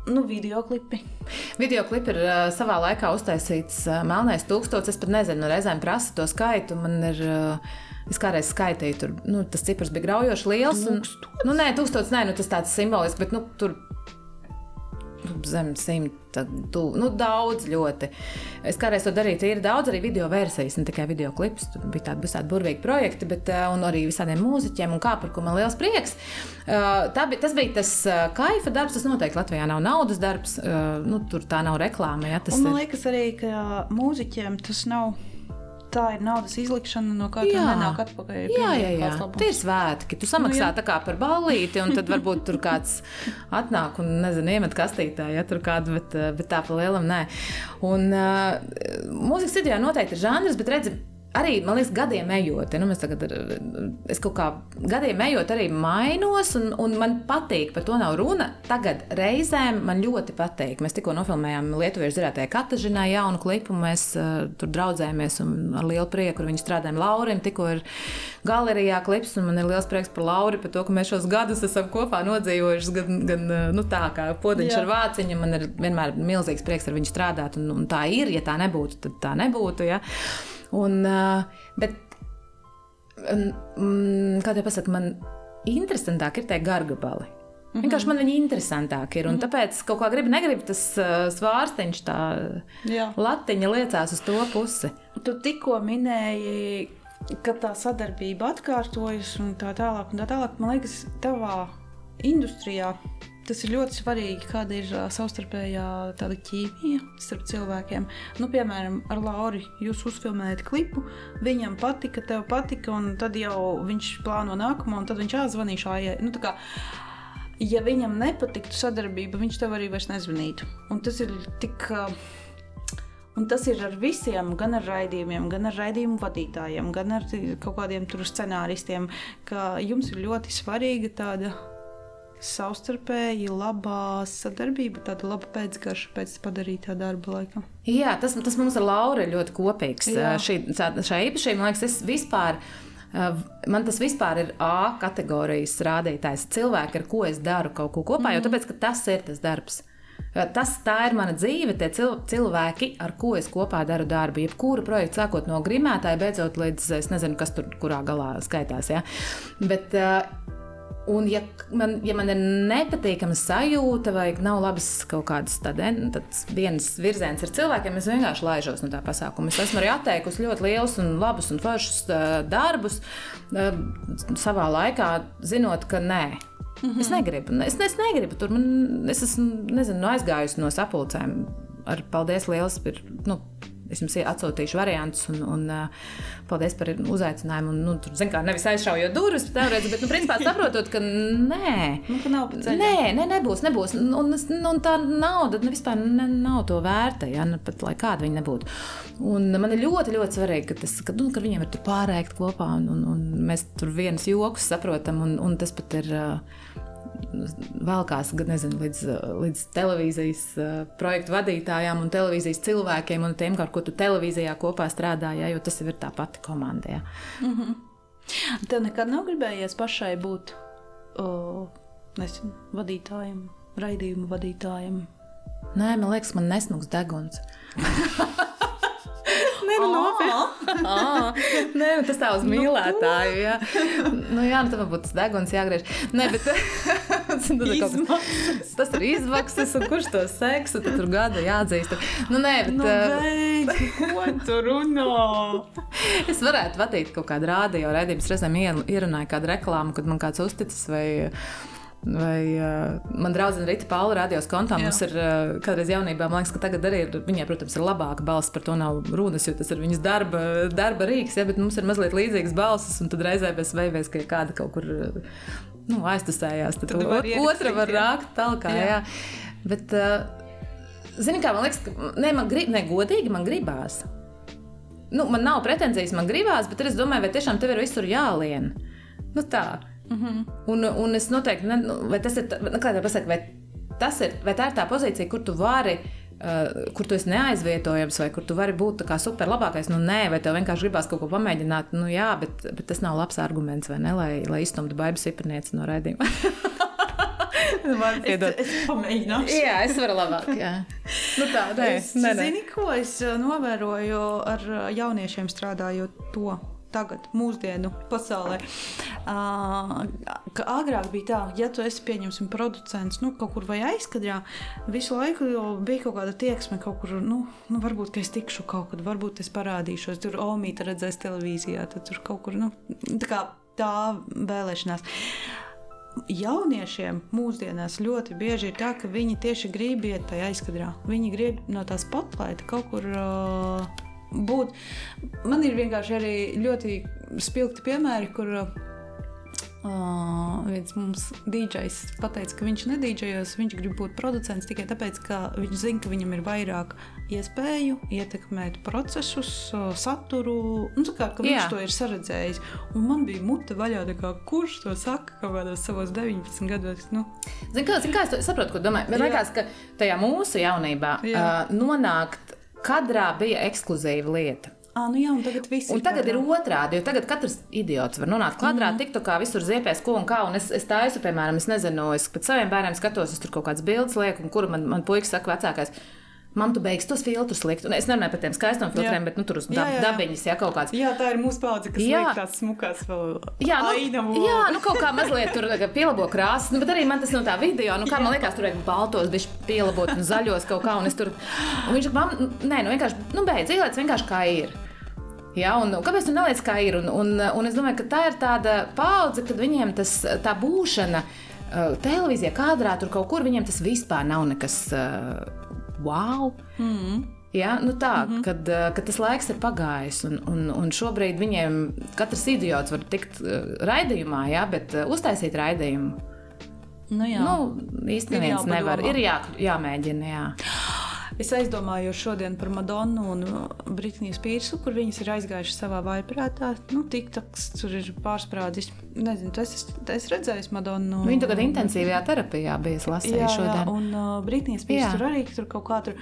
Nu, video klipi. Video klipi ir uh, savā laikā uztaisīts uh, Melnais tūkstotis. Es pat nezinu, reizēm prasa to skaitu. Man ir uh, Es kādreiz skaitīju, tur nu, tas cipars bija graujoši liels. Un, nu, nē, tūkstotis, nē, nu, tas tāds simbolisks, bet nu, tur zem simta, tu, nu, daudz ļoti. Es kādreiz to darīju, ir daudz arī video versijas, ne tikai video klips. Tur bija tādi, tādi burvīgi projekti, bet arī visādiem mūziķiem, un kā par ko man liels prieks. Tā bija, tas bija tas kaifa darbs, tas noteikti Latvijā nav naudas darbs, nu, tur tā nav reklāma. Ja, man liekas arī, ka mūziķiem tas nav tā ir naudas izlikšana, no kā tā nenāk atpakaļ. Jā, jā, jā. tie ir svētki. Tu samaksā nu, kā par ballīti, un tad varbūt tur kāds atnāk un, nezinu, iemet kastītā, ja tur kādu, bet, bet tā pa lielam nē. Un uh, mūzikas studijā noteikti ir žanrs, bet redzi, arī, man liekas, gadiem ejot, ja, nu, tagad, es kaut kā gadiem ejot, arī mainos, un, un man patīk, par to nav runa. Tagad reizēm man ļoti patīk. Mēs tikko nofilmējām Lietuviešu zinātnē Katažinā jaunu klipu, mēs uh, tur draudzējāmies un ar lielu prieku ar viņu strādājam. Laurim tikko ir galerijā klips, un man ir liels prieks par Lauri, par to, ka mēs šos gadus esam kopā nodzīvojuši, gan, gan nu, tā kā podiņš Jā. ar vāciņu. Man ir vienmēr milzīgs prieks ar viņu strādāt, un, un tā ir, ja tā nebūtu, tad tā nebūtu. Ja. Un, bet, kā te pasaka, man interesantāk ir tie gargabali. Mm -hmm. Vienkārši man viņi interesantāki ir. Mm -hmm. tāpēc kaut kā gribi, negribi tas svārsteņš, tā Jā. latiņa liecās uz to pusi. Tu tikko minēji, ka tā sadarbība atkārtojas un tā tālāk. Un tā tālāk man liekas, tavā industrijā Tas ir ļoti svarīgi, kāda ir savstarpējā tāda ķīmija starp cilvēkiem. Nu, piemēram, ar Lauru jūs uzfilmējat klipu, viņam patika, tev patika, un tad jau viņš plāno nākamo, un tad viņš āzvanīšu ājai. Nu, kā, ja viņam nepatiktu sadarbība, viņš tev arī vairs nezvanītu. Un tas ir tik. Un tas ir ar visiem, gan ar raidījumiem, gan ar raidījumu vadītājiem, gan ar kaut kādiem scenāristiem, ka jums ir ļoti svarīga tāda savstarpēji labā sadarbība, tāda laba pēcgarša pēc padarītā darba laika. Jā, tas, tas mums ar Lauru ir ļoti kopīgs. Jā. Šī, šā īpašība, man liekas, es vispār. Man tas vispār ir A kategorijas rādītājs. Cilvēki, ar ko es daru kaut ko kopā, mm. jo tāpēc, tas ir tas darbs. Tas tā ir mana dzīve, tie cilvēki, ar ko es kopā daru darbu. Jebkuru projektu, sākot no grimētāja, beidzot līdz es nezinu, kas tur kurā galā skaitās. Ja? Bet, uh, Un, ja man, ja man ir nepatīkama sajūta, vai nav labas kaut kādas tādas dienas virzienas ar cilvēkiem, es vienkārši laižos no tā pasākuma. Es esmu arī atteikusi ļoti lielus, un labus un foršus uh, darbus uh, savā laikā, zinot, ka nē. Mm -hmm. Es negribu, es, es negribu tur. Man, es esmu nezinu, aizgājusi no sapulcēm. Ar paldies liels par nu, Es jums atsūtīšu variantus, un, un uh, paldies par uzaicinājumu. Un, nu, tur, zin, kā, nevis aizšaujot durvis, teorētiski, bet, nu, principā, saprotot, ka nē, nu, ka nav nē, nē, nebūs, nebūs. Un, un, un tā nauda ne, vispār ne, nav to vērta, ja nu, pat lai kāda viņa nebūtu. Un man ir ļoti, ļoti svarīgi, ka, tas, ka, nu, ka viņiem ir pārēkt kopā, un, un, un mēs tur vienas joks saprotam, un, un tas pat ir. Uh, velkās nezinu, līdz, līdz televīzijas uh, projektu vadītājām un televīzijas cilvēkiem un tiem, ar ko tu televīzijā kopā strādāji, ja, jo tas ir tā pati komanda. Ja. Mm -hmm. Tev nekad nav gribējies pašai būt uh, nezinu, vadītājiem, raidījumu vadītājiem? Nē, man liekas, man nesmugs deguns. Nē, nu, nopietni. Nē, nu, tas tā uz nu, mīlētāju. Jā, nu, jā nu, tam būtu deguns jāgriež. Nē, bet tas ir izmaksas, un kurš to seks, tad tur gada jāatzīst. Nu, nē, bet. Nu, beidz, ko tu runā? es varētu vadīt kaut kādu rādio raidījumu, reizēm ierunāju kādu reklāmu, kad man kāds uzticis vai. Vai uh, man draudzene Rīta Paula radios kontā Jā. mums ir uh, kādreiz jaunībā, man liekas, ka tagad arī ir, viņai, protams, ir labāka balss, par to nav runas, jo tas ir viņas darba, darba rīks, ja, bet mums ir mazliet līdzīgas balsis, un tad reizē mēs veivēs, ka kāda kaut kur nu, aiztusējās, tad, tad var otra var rākt tālāk. Jā. Jā. Bet, uh, zini, kā man liekas, ka ne, man grib, ne godīgi man gribās. Nu, man nav pretenzijas, man gribās, bet es domāju, vai tiešām tev ir visur jālien. Nu, tā. Mm -hmm. un, un es noteikti, ne, nu, vai tas ir, nu, kā tā pasaka, vai, tas ir, vai tā ir tā pozīcija, kur tu vari. Uh, kur tu esi neaizvietojams, vai kur tu vari būt superlabākais. Nu, nē, vai tev vienkārši gribās kaut ko pamēģināt. Nu, jā, bet, bet tas nav labs arguments, vai ne? Lai, lai iztumtu baigas siprnieci no raidījuma. Es, es pamēģināšu. jā, es varu labāk. Jā. Nu tā, nē, es, nē, nē. Zini, ko es uh, novēroju ar uh, jauniešiem strādājot to? Tagad, mūsdienu pasaulē. Uh, agrāk bija tā, ja tu esi pieņemsim producents nu, kaut kur vai aizkadrā, visu laiku bija kaut kāda tieksme kaut kur, nu, nu varbūt es tikšu kaut kad, varbūt es parādīšos, tur Omīta redzēs televīzijā, tad tur kaut kur, nu, tā kā tā vēlēšanās jauniešiem mūsdienās ļoti bieži ir tā, ka viņi tieši grib iet tajā aizkadrā. Viņi grib no tās spotlighta kaut kur uh, būt. Man ir vienkārši arī ļoti spilgti piemēri, kur Uh, viens mums dīdžers pateica, ka viņš nedīdžējos, viņš grib būt producents tikai tāpēc, ka viņš zina, ka viņam ir vairāk iespēju ietekmēt procesus, saturu, un kā, viņš Jā. to ir saredzējis. Un man bija mute vaļā, kā, kurš to saka kaut kādos savos 19 gados. Nu. Zini, kā, zin, kā es saprotu, ko domāju? Man liekas, ka tajā mūsu jaunībā Jā. uh, nonākt kadrā bija ekskluzīva lieta. Ah, nu jā, un tagad viss ir. Tagad ir otrādi, jo tagad katrs idiots var nonākt kadrā, mm. tik kā visur ziepēs, ko un kā. Un es, es taisu, piemēram, es nezinu, es pēc saviem bērniem skatos, es tur kaut kādas bildes lieku, un kuru man, man puikas saka vecākais. Man tu beigs tos filtrus likt. Un es nerunāju par tiem skaistiem filtriem, jā. bet nu, tur uz dab, jā, jā, dabiņas, jā, kaut kāds. Jā, tā ir mūsu paudze, kas jā. liek tās smukās vēl. Jā, nu, ainavu. jā, nu kaut kā mazliet tur pielabo krāsas. Nu, bet arī man tas no tā video, nu kā jā. man liekas, tur vajag baltos, bišķi pielabot un zaļos kaut kā. Un es tur, un viņš, man, nē, nu vienkārši, nu beidz, ieliec vienkārši kā ir. Ja, un, un kāpēc tu neliec kā ir? Un, un, un es domāju, ka tā ir tāda paudze, kad viņiem tas, tā būšana uh, televīzijā, kādrā tur kaut kur, viņiem tas vispār nav nekas. Uh, wow! Mm. Ja, nu tā, mm -hmm. kad, eh, kad tas laiks ir pagājis, un, un, un šobrīd viņiem katrs idiots var tikt uh, raidījumā, ja, bet uh, uztaisīt raidījumu. Nu, jā. nu, īstenībā nevar. Ir jā, jāmēģina. Jā. Es aizdomājos šodien par Madonu un Britnijas Pīrsu, kur viņas ir aizgājušas savā vaiprātā. Nu, TikToks tur ir pārsprādzis. Nezinu, tas es, es redzēju Madonu. Viņa tagad intensīvajā terapijā bija lasījusi šodien. Jā, un uh, Britnijas Pīrsu tur arī tur kaut kā tur.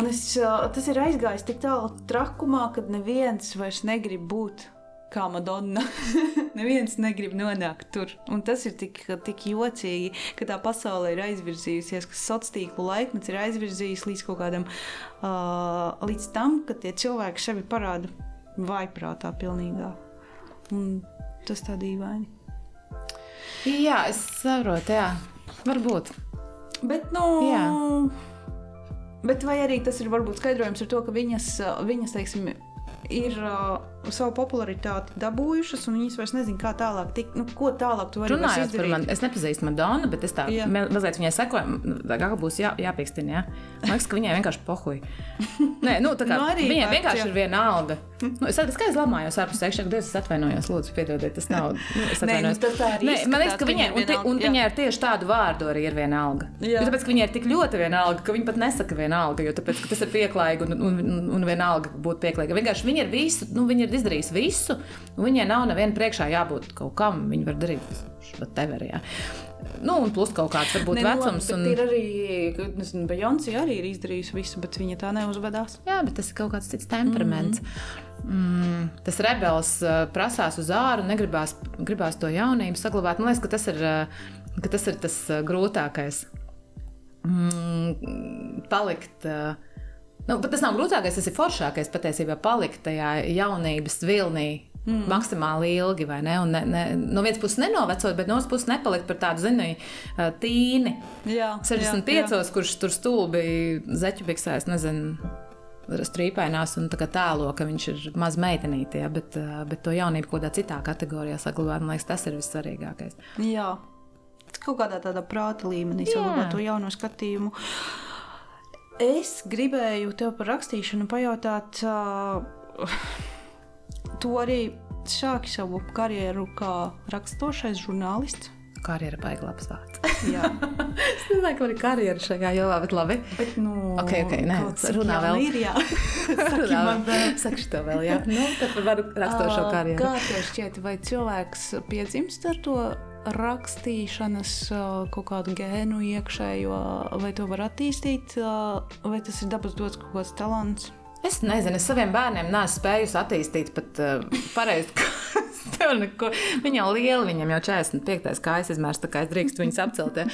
Un es, uh, tas ir aizgājis tik tālu trakumā, ka neviens vairs negrib būt kā Madonna. Neviens negrib nonākt tur. Un tas ir tik, tik jocīgi, ka tā pasaule ir aizvirzījusies, ka sociālo tīklu laikmets ir aizvirzījis līdz kaut kādam, uh, līdz tam, ka tie cilvēki sevi parāda vaiprātā pilnīgā. Un tas tā dīvaini. Jā, es saprotu, jā, varbūt. Bet, nu, jā. Bet vai arī tas ir varbūt skaidrojums ar to, ka viņas, viņas teiksim, ir uh, savu popularitāti dabūjušas, un viņas vairs nezina, kā tālāk tikt. Nu, ko tālāk tu vari Runājot par mani, es nepazīstu Madonu, bet es tā jā. mazliet viņai sekoju, kā būs jā, jāpīkstina. Jā. Man liekas, ka viņai vienkārši pohuja. Nē, nu, tā kā no nu, viņai vienkārši jā. ir viena alga. Nu, es saprotu, ka es lamājos ārpus sekšanas, Dievs, es atvainojos, lūdzu, piedodiet, tas nav. Nu, es atvainojos. Nē, nu, Nē, man liekas, ka viņai, un, te, un viņai ar tieši tādu vārdu arī ir viena alga. Jo tāpēc, ka viņai ir tik ļoti viena alga, ka viņa pat nesaka viena alga, jo tāpēc, tas ir pieklājīgi un, un, un, un viena alga būt pieklājīga. Vienkārši viņa ir visu, nu, viņa ir ir izdarījusi visu, un viņai nav neviena priekšā jābūt kaut kam. Viņa var darīt whatever. Jā. Nu, un plus kaut kāds varbūt ne, vecums. Nu, un... Ir arī, nezinu, Beyoncé arī ir izdarījusi visu, bet viņa tā neuzvedās. Jā, bet tas ir kaut kāds cits temperaments. Mm -hmm. mm, tas rebels uh, prasās uz āru, negribās gribās to jaunību saglabāt. Man liekas, ka tas ir, uh, ka tas, ir tas uh, grūtākais. Mm, palikt. Uh, Nu, tas nav grūtākais, tas ir foršākais patiesībā palikt tajā jaunības vilnī, mm. maksimāli ilgi. Ne? Un ne, ne, no vienas puses nenovecot, bet no otras puses nepalikt par tādu zini, tīni. Jā, 65, jā, jā. kurš tur stulbi zeķu biksēs, nezinu. Strīpainās un tā tēlo, ka viņš ir maz meitenīte, ja, bet, bet to jaunību kaut kādā citā kategorijā saglabāt, man liekas, tas ir vissvarīgākais. Jā, kaut kādā tādā prāta līmenī saglabāt to jauno skatījumu. Es gribēju tev par rakstīšanu pajautāt. Uh, tu arī sāki savu karjeru kā rakstošais žurnālists. Karjera baigta labs vārds. Jā, es nezinu, kāda ir karjera šajā jomā, bet labi. Bet, nu, ok, ok, nē, runā vēl. Ir, jā, runā vēl. Saki to vēl, jā. Nu, tad varu rakstošo karjeru. Kā tev šķiet, vai cilvēks piedzimst ar to rakstīšanas kaut kādu gēnu iekšējo, vai to var attīstīt, vai tas ir dabas dots kaut kāds talants? Es nezinu, es saviem bērniem neesmu spējusi attīstīt pat uh, pareizi. Viņa jau liela, viņam jau 45. kājas izmērs, tā kā es drīkstu viņas apcelt. Ja.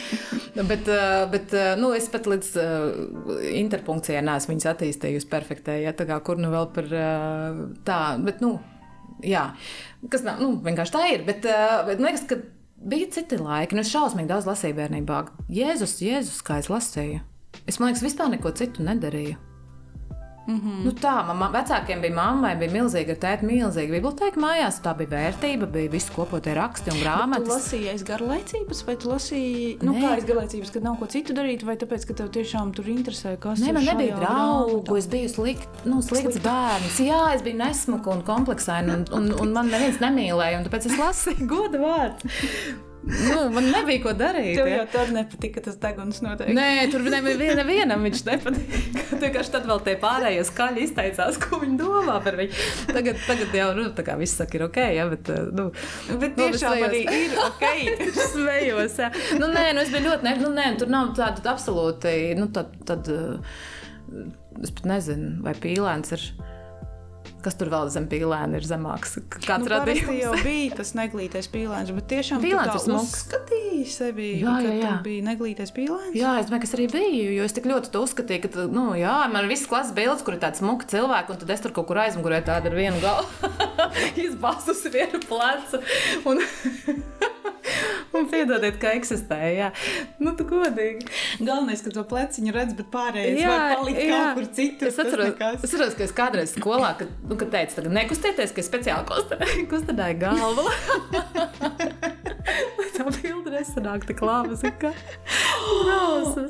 bet, uh, bet uh, nu, es pat līdz uh, interpunkcijai neesmu viņas attīstījusi perfektē. Ja, kā kur nu vēl par uh, tā, bet, nu, jā, kas nav, nu, vienkārši tā ir. Bet, uh, bet man liekas, ka bija citi laiki. Nu, es šausmīgi daudz lasīju bērnībā. Jēzus, Jēzus, kā es lasīju. Es, man liekas, vispār neko citu nedarīju. Mm -hmm. nu, tā, man vecākiem bija mammai, bija milzīga tēta, milzīga biblioteka mājās. Tā bija vērtība, bija visi kopotie raksti un grāmatas. Bet tu lasīji aiz garlaicības, vai tu lasīji nu, kā aiz garlaicības, kad nav ko citu darīt, vai tāpēc, ka tev tiešām tur interesē, kas Nē, man nebija draugu, grāmatā. es biju slikt, nu, slikts Slikt. bērns. Jā, es biju nesmuka un kompleksaina, un, un, un man neviens nemīlēja, un tāpēc es lasīju godu vārdu. Nu, man nebija ko darīt. Tev jau tur nepatika tas deguns. Noteikti. Nē, tur nevienam viņš nepatika. Vienkārši tad vēl tie pārējie skaļi izteicās, ko viņi domā par viņu. Tagad, tagad jau nu, tā kā viss saka, ir ok, ja, bet, eh, nu, bet nu, tiešām arī ir ok. Svejos, jā. Nu, nē, nu, es biju ļoti, ne, nu, nē, tur nav tāda absolūti, nu, tad, tad, eh, es pat nezinu, vai pīlēns ir. Kas tur vēl zem pīlēna ir zemāks? Kāds nu, radījums? jau bija tas neglītais pīlēns, bet tiešām pīlēns tas uzskatīja sevi, jā, jā, jā. bija neglītais pīlēns. Jā, es domāju, ka es arī biju, jo es tik ļoti to uzskatīju, ka, nu, jā, man ir visas klases bildes, kur ir tāds smuka cilvēki, un tad es tur kaut kur aizmugurē tādu ar vienu galu izbāzusi vienu plecu. Un Un piedodiet, ka eksistē. Jā, nu, tā godīgi. Galvenais, ka to pleciņu redz, bet pārējais jā, var palikt jā. kaut kur citur. Es atceros, es atceros, ka es kādreiz skolā, kad, nu, kad teicu, tagad nekustieties, ka es speciāli kustināju galvu. tā bilde nesanāk tik labi.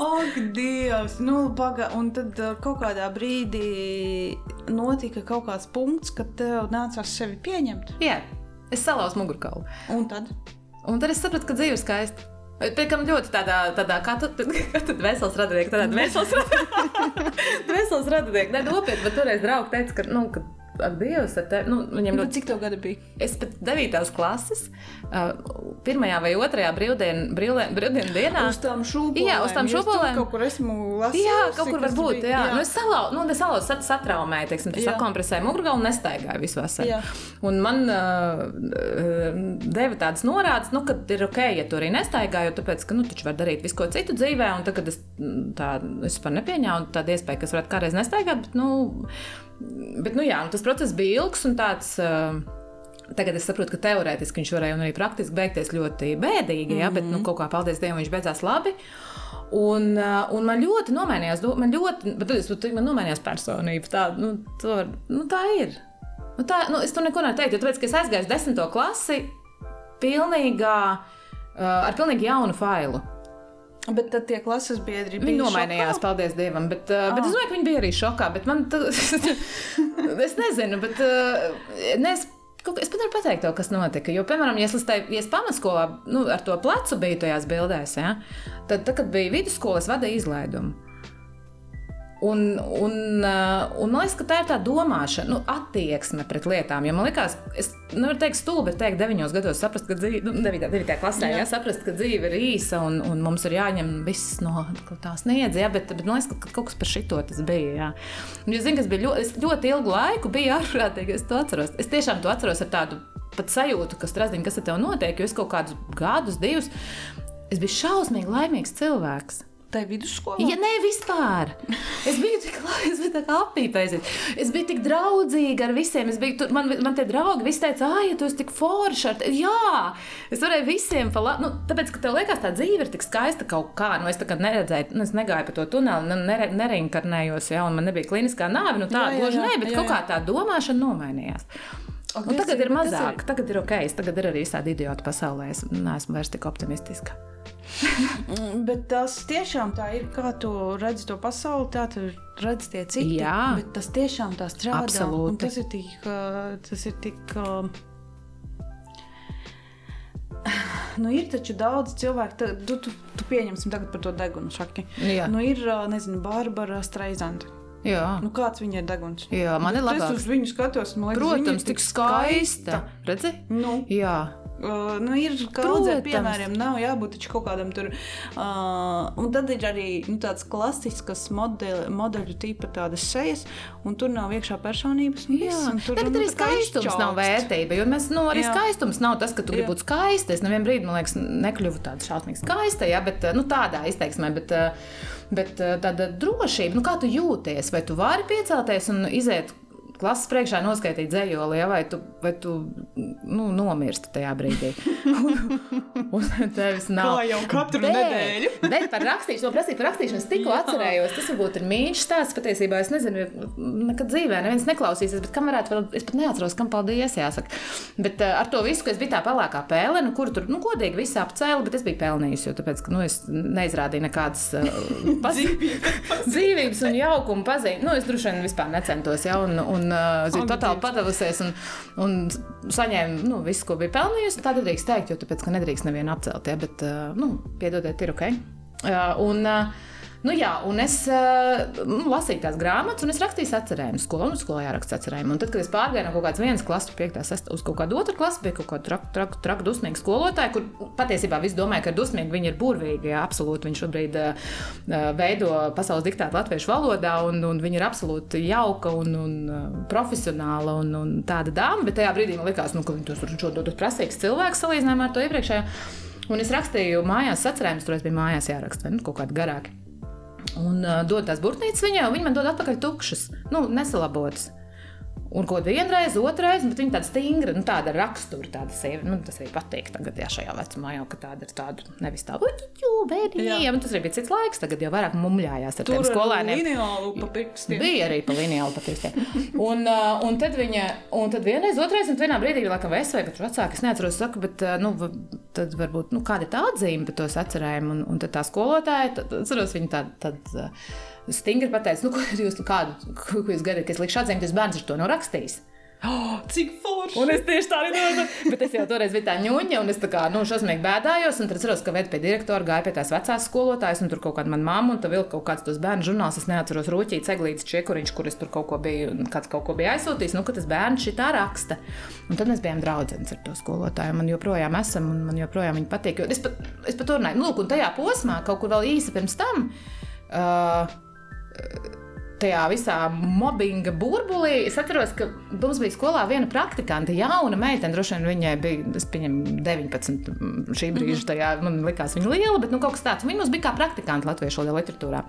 Ak, Dievs! Nu, paga, un tad uh, kaut kādā brīdī notika kaut kāds punkts, kad tev nācās sevi pieņemt. Jā, es salauzu mugurkaulu. Un tad? Un tad es sapratu, ka dzīve ir skaista. Piekam ļoti tādā, tādā kā tu, kā tu vesels radinieks, tādā vesels radinieks. nopietni, bet toreiz draugi teica, ka, nu, ka ak, Dievs, ar tevi. Nu, viņam ļoti... Cik tev gadi bija? Es pat 9. klases, uh, pirmajā vai otrajā brīvdienu, brīvdienu dienā. Uz tām šūpolēm. Jā, uz tām šūpolēm. Kaut kur esmu lasījis. Jā, kaut kur varbūt, jā. jā. Nu, es salau, nu, es salau, sat, satraumēju, teiksim, tas sakompresēju mugurgalu un nestaigāju visu vasaru. Jā. Un man uh, deva tādas norādes, nu, ka ir ok, ja tu arī nestaigāji, jo tāpēc, ka, nu, taču var darīt visu ko citu dzīvē, un tagad es tā, es par nepieņēmu tādu iespēju, kas varētu kādreiz nestaigāt, bet, nu, Bet, nu, jā, nu, tas process bija ilgs un tāds. Uh, Tagad es saprotu, ka teorētiski viņš varēja arī praktiski beigties ļoti bēdīgi, ja, mm -hmm. bet nu, mhm. kaut kā, paldies Dievam, viņš beidzās labi. Un, uh, un man ļoti nomainījās, man ļoti, bet es, man nomainījās personība. Tā, nu, to, nu, tā ir. Nu, tā, nu, es to neko neteiktu, jo tāpēc, es aizgāju uz desmito klasi pilnīgā, uh, ar pilnīgi jaunu failu. Bet tad tie klases biedri bija. Viņi nomainījās, šokā? paldies Dievam. Bet, uh, bet es domāju, ka viņi bija arī šokā. Man, es nezinu, bet uh, ne, es, es pat nevaru pateikt, to, kas notika. Jo, piemēram, ja es, tai, ja es pamatskolā nu, ar to plecu biju tajās bildēs, ja, tad, tad, kad bija vidusskola, es vadīju izlaidumu. Un, un, uh, un man liekas, ka tā ir tā domāšana, nu, attieksme pret lietām. Jo man liekas, es nevaru teikt, stulbi teikt, 9 gados saprast, ka dzīve, nu, 9. 9. klasē, jā. Jā, saprast, ka dzīve ir īsa un, un mums ir jāņem viss no tās niedzes. Bet, bet man liekas, ka kaut kas par šito tas bija. Jā. Un, es zinu, ka es biju ļoti, ļoti ilgu laiku biju ārprātīgi, es to atceros. Es tiešām to atceros ar tādu pat sajūtu, ka strāzdiņ, kas ar tevi notiek, jo es kaut kādus gadus, divus, es biju šausmīgi laimīgs cilvēks. Tā ir vidusskola. Ja nē, vispār. Es biju tik labi, es biju tā kā apīpējies. Es biju tik draudzīga ar visiem. Biju, tur, man, man te draugi visi teica, ah, ja tu esi tik forša. Jā, es varēju visiem palīdzēt. Nu, tāpēc, ka tev liekas, tā dzīve ir tik skaista kaut kā. Nu, es tā kā neredzēju, nu, es negāju pa to tuneli, nere, nereinkarnējos, ja, un man nebija kliniskā nāve. Nu, tā gluži nē, bet jā, jā. kaut kā tā domāšana nomainījās. Un tagad ir mazāk, ir... tagad ir ok, tagad ir arī tāda idiota pasaulē. Es neesmu vairs tik optimistiska. bet tas tiešām tā ir, kā tu redzi to pasauli, tā tu redzi tie citi. Jā, bet tas tiešām tā strādā. Absolūti. Tas ir tik. Tas ir tik Nu, ir taču daudz cilvēku, tad, tu, tu, tu pieņemsim tagad par to degunu šaki. Jā. Nu, ir, nezinu, Bārbara Streizanda. Jā. Nu, kāds viņai ir deguns? Jā, man ir labi. Es uz viņu skatos, man liekas, Protams, tik skaista. skaista. Redzi? Nu. Jā. Uh, nu, ir kaudzē, piemēram, nav jābūt kaut kādam tur. Uh, un tad ir arī nu, tāds klasisks modeļu, modeļu tipa tādas sejas, un tur nav iekšā personības. Jā, viss, tur nu, arī skaistums izčaukst. nav vērtība. Jo mēs, nu, arī jā. skaistums nav tas, ka tu gribi būt skaista. Es nevienu brīdi, man liekas, nekļuvu tāda šausmīgi skaista, ja, bet nu, tādā izteiksmē. Bet, bet tāda drošība, nu, kā tu jūties, vai tu vari piecelties un iziet klases priekšā noskaitīt dzējoli, ja, vai tu, vai tu nu, nomirsti tajā brīdī. un tevis nav. Kā jau katru bet, nedēļu. bet par rakstīšanu, prasīt par rakstīšanu, es tikko atcerējos, tas varbūt ir mīļš stāsts patiesībā. Es nezinu, nekad dzīvē neviens neklausīsies, bet kam varētu, es pat neatceros, kam paldies, jāsaka. Bet uh, ar to visu, ka es biju tā pelēkā pēle, nu, kur tur, nu, godīgi visi apcēla, bet es biju pelnījusi, jo tāpēc, ka, nu, es neizrādīju nekādas uh, paz... dzīvības un jaukumu pazīmi. Nu, es droši vien vispār necentos, ja, un, un un uh, totāli padavusies un, un saņēma nu, visu, ko bija pelnījusi. Tā nedrīkst teikt, jo tāpēc, nedrīkst nevienu apcelt, ja, bet, uh, nu, piedodiet, ir ok. Uh, un, uh, Nu, jā, un es uh, nu, lasīju tās grāmatas, un es rakstīju atcerējumus. Skolā, nu, skolā jāraksta atcerējumi. Un tad, kad es pārgāju no kaut kādas vienas klases, 5, 6, uz kaut kādu otru klasi, bija kaut kāda traka, traka, traka dusmīga skolotāja, kur patiesībā visi domāja, ka ir dusmīgi. Viņa ir burvīga, jā, absolūti. Viņa šobrīd uh, veido pasaules diktātu latviešu valodā, un, un viņa ir absolūti jauka un, un profesionāla un, un tāda dāma. Bet tajā brīdī man likās, nu, ka viņa tur ir prasīgs cilvēks salīdzinājumā ar to iepriekšējo. Un es rakstīju mājās atcerējumus, tur es biju mājās jāraksta, nu, kaut kādi garāki un uh, dod tās burtnīcas viņai, un viņa man dod atpakaļ tukšas, nu, nesalabotas. Un ko vienreiz, otrreiz, bet viņa tāda stingra, nu, tāda rakstura, tāda sieviete. Nu, tas arī patīk tagad, jā, šajā vecumā jau, tāda ir tāda nevis tā, bērniņa. Tas arī bija cits laiks, tagad jau vairāk mumļājās ar tiem skolēniem. Lineālu pa pirkstiem. Bija arī pa lineālu pa pirkstiem. un, uh, un tad viņa, un tad vienreiz, otrreiz, un vienā brīdī, laikam, es vai pat vecāki, es neatceros, saku, bet, uh, nu, tad varbūt, nu, kāda ir tā atzīme par tos atcerējumu, un, un tad tā skolotāja, tad, atceros, viņa tāda, tad, uh, stingri pateica, nu, ko jūs, nu, kādu, ko jūs gaidat, ka es likšu atzīmēt, tas bērns ar to nav rakstījis. Oh, cik forši! Un es tieši tā domāju, bet es jau toreiz biju tā ņūņa, un es tā kā, nu, šausmīgi bēdājos, un tad atceros, ka veidu pie direktora gāja pie tās vecās skolotājas, un tur kaut kāda mana mamma, un tad vēl kaut kāds tos bērnu žurnāls, es neatceros roķīts, eglītis, čiekuriņš, kur es tur kaut ko biju, kāds kaut ko bija aizsūtījis, nu, ka tas bērns šitā raksta. Un tad mēs bijām draudzenes ar to skolotāju, man joprojām esam, un man joprojām viņa patīk, jo es pat, es pat runāju, nu, lūk, un tajā posmā, kaut kur vēl īsi pirms tam, uh, tajā visā mobbinga burbulī. Es atceros, ka mums bija skolā viena praktikante, jauna meitene. Droši vien viņai bija, es pieņemu, 19 šī brīža. Mhm. Tajā, man likās, viņa liela, bet nu, kaut kas tāds. Viņa mums bija kā praktikante latviešu literatūrā.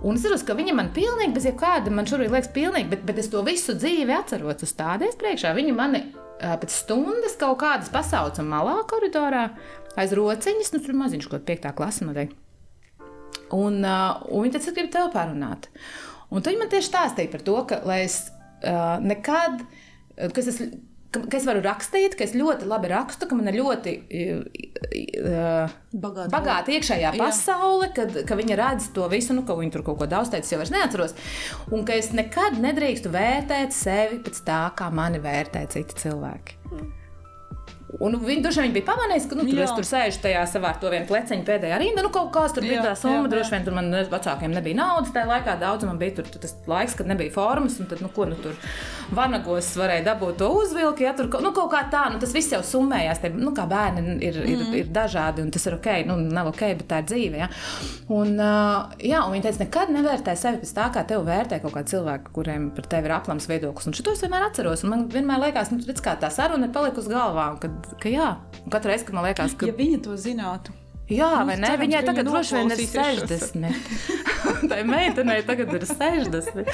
Un es saprotu, ka viņa man pilnīgi bez jebkāda, man šobrīd liekas, pilnīgi, bet, bet es to visu dzīvi atceros. Es stāties priekšā. Viņa mani pēc stundas kaut kādas pasauca malā koridorā aiz rociņas, nu tur maziņš, kaut kāda piektā klasa noteikti. Un, uh, un viņi teica, ka grib tevi parunāt. Un viņi man tieši stāstīja par to, ka es uh, nekad, kas es, ka, ka es varu rakstīt, ka es ļoti labi rakstu, ka man ir ļoti uh, bagāta, bagāta iekšējā pasaule, kad, ka viņi redz to visu, nu, ka viņi tur kaut ko daudz teica, jau es neatceros. Un ka es nekad nedrīkstu vērtēt sevi pēc tā, kā mani vērtē citi cilvēki. Mm. Un viņi droši vien bija pamanījuši, ka nu, tur, Jā. es tur sēžu tajā savā to vienu pleciņu pēdējā rindā. Nu, kaut kāds tur bija Jā, tā summa, jā, jā. droši vien tur man vecākiem nebija naudas. Tajā laikā daudz man bija tur, tas laiks, kad nebija formas. Un tad, nu, ko nu tur vanagos varēja dabūt to uzvilku. Ja, tur, nu, kaut kā tā, nu, tas viss jau summējās. Te, nu, kā bērni ir, ir, Mhm. ir, dažādi, un tas ir ok. Nu, nav ok, bet tā ir dzīve. Ja. Un, uh, jā, un viņi teica, nekad nevērtē sevi pēc tā, kā tevi vērtē kaut kādi cilvēki, kuriem par tevi ir aplams viedoklis. Un šo es vienmēr atceros. Man vienmēr liekas, nu, redz, kā tā saruna ir palikusi galvā. Kad, ka jā, katru reizi, kad man liekas, ka Ja viņa to zinātu, Jā, vai Nu, ne? cerams, Viņai tagad droši vien ir noklausīsies šos. 60. Tā meitenei tagad ir 60.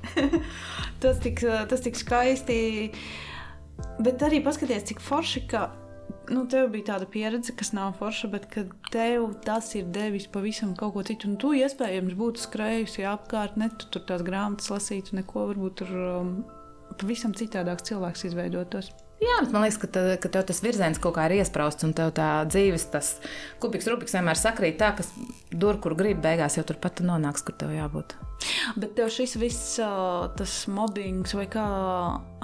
tas tik, tas tik skaisti. Bet arī paskaties, cik forši, ka nu, tev bija tāda pieredze, kas nav forša, bet tev tas ir devis pavisam kaut ko citu. Un tu iespējams būtu skrējusi apkārt, ne tu tur tās grāmatas lasītu, neko varbūt tur um, pavisam citādāks cilvēks izveidotos. Jā, bet man liekas, ka, tā, ka tev tas virziens kaut kā ir iesprāstīts, un tev tā dzīves, tas kubiks, rubiks vienmēr sakrīt tā, ka dur, kur gribi, beigās jau turpat tu nonāks, kur tev jābūt. Bet tev šis viss, tas mobbings vai kā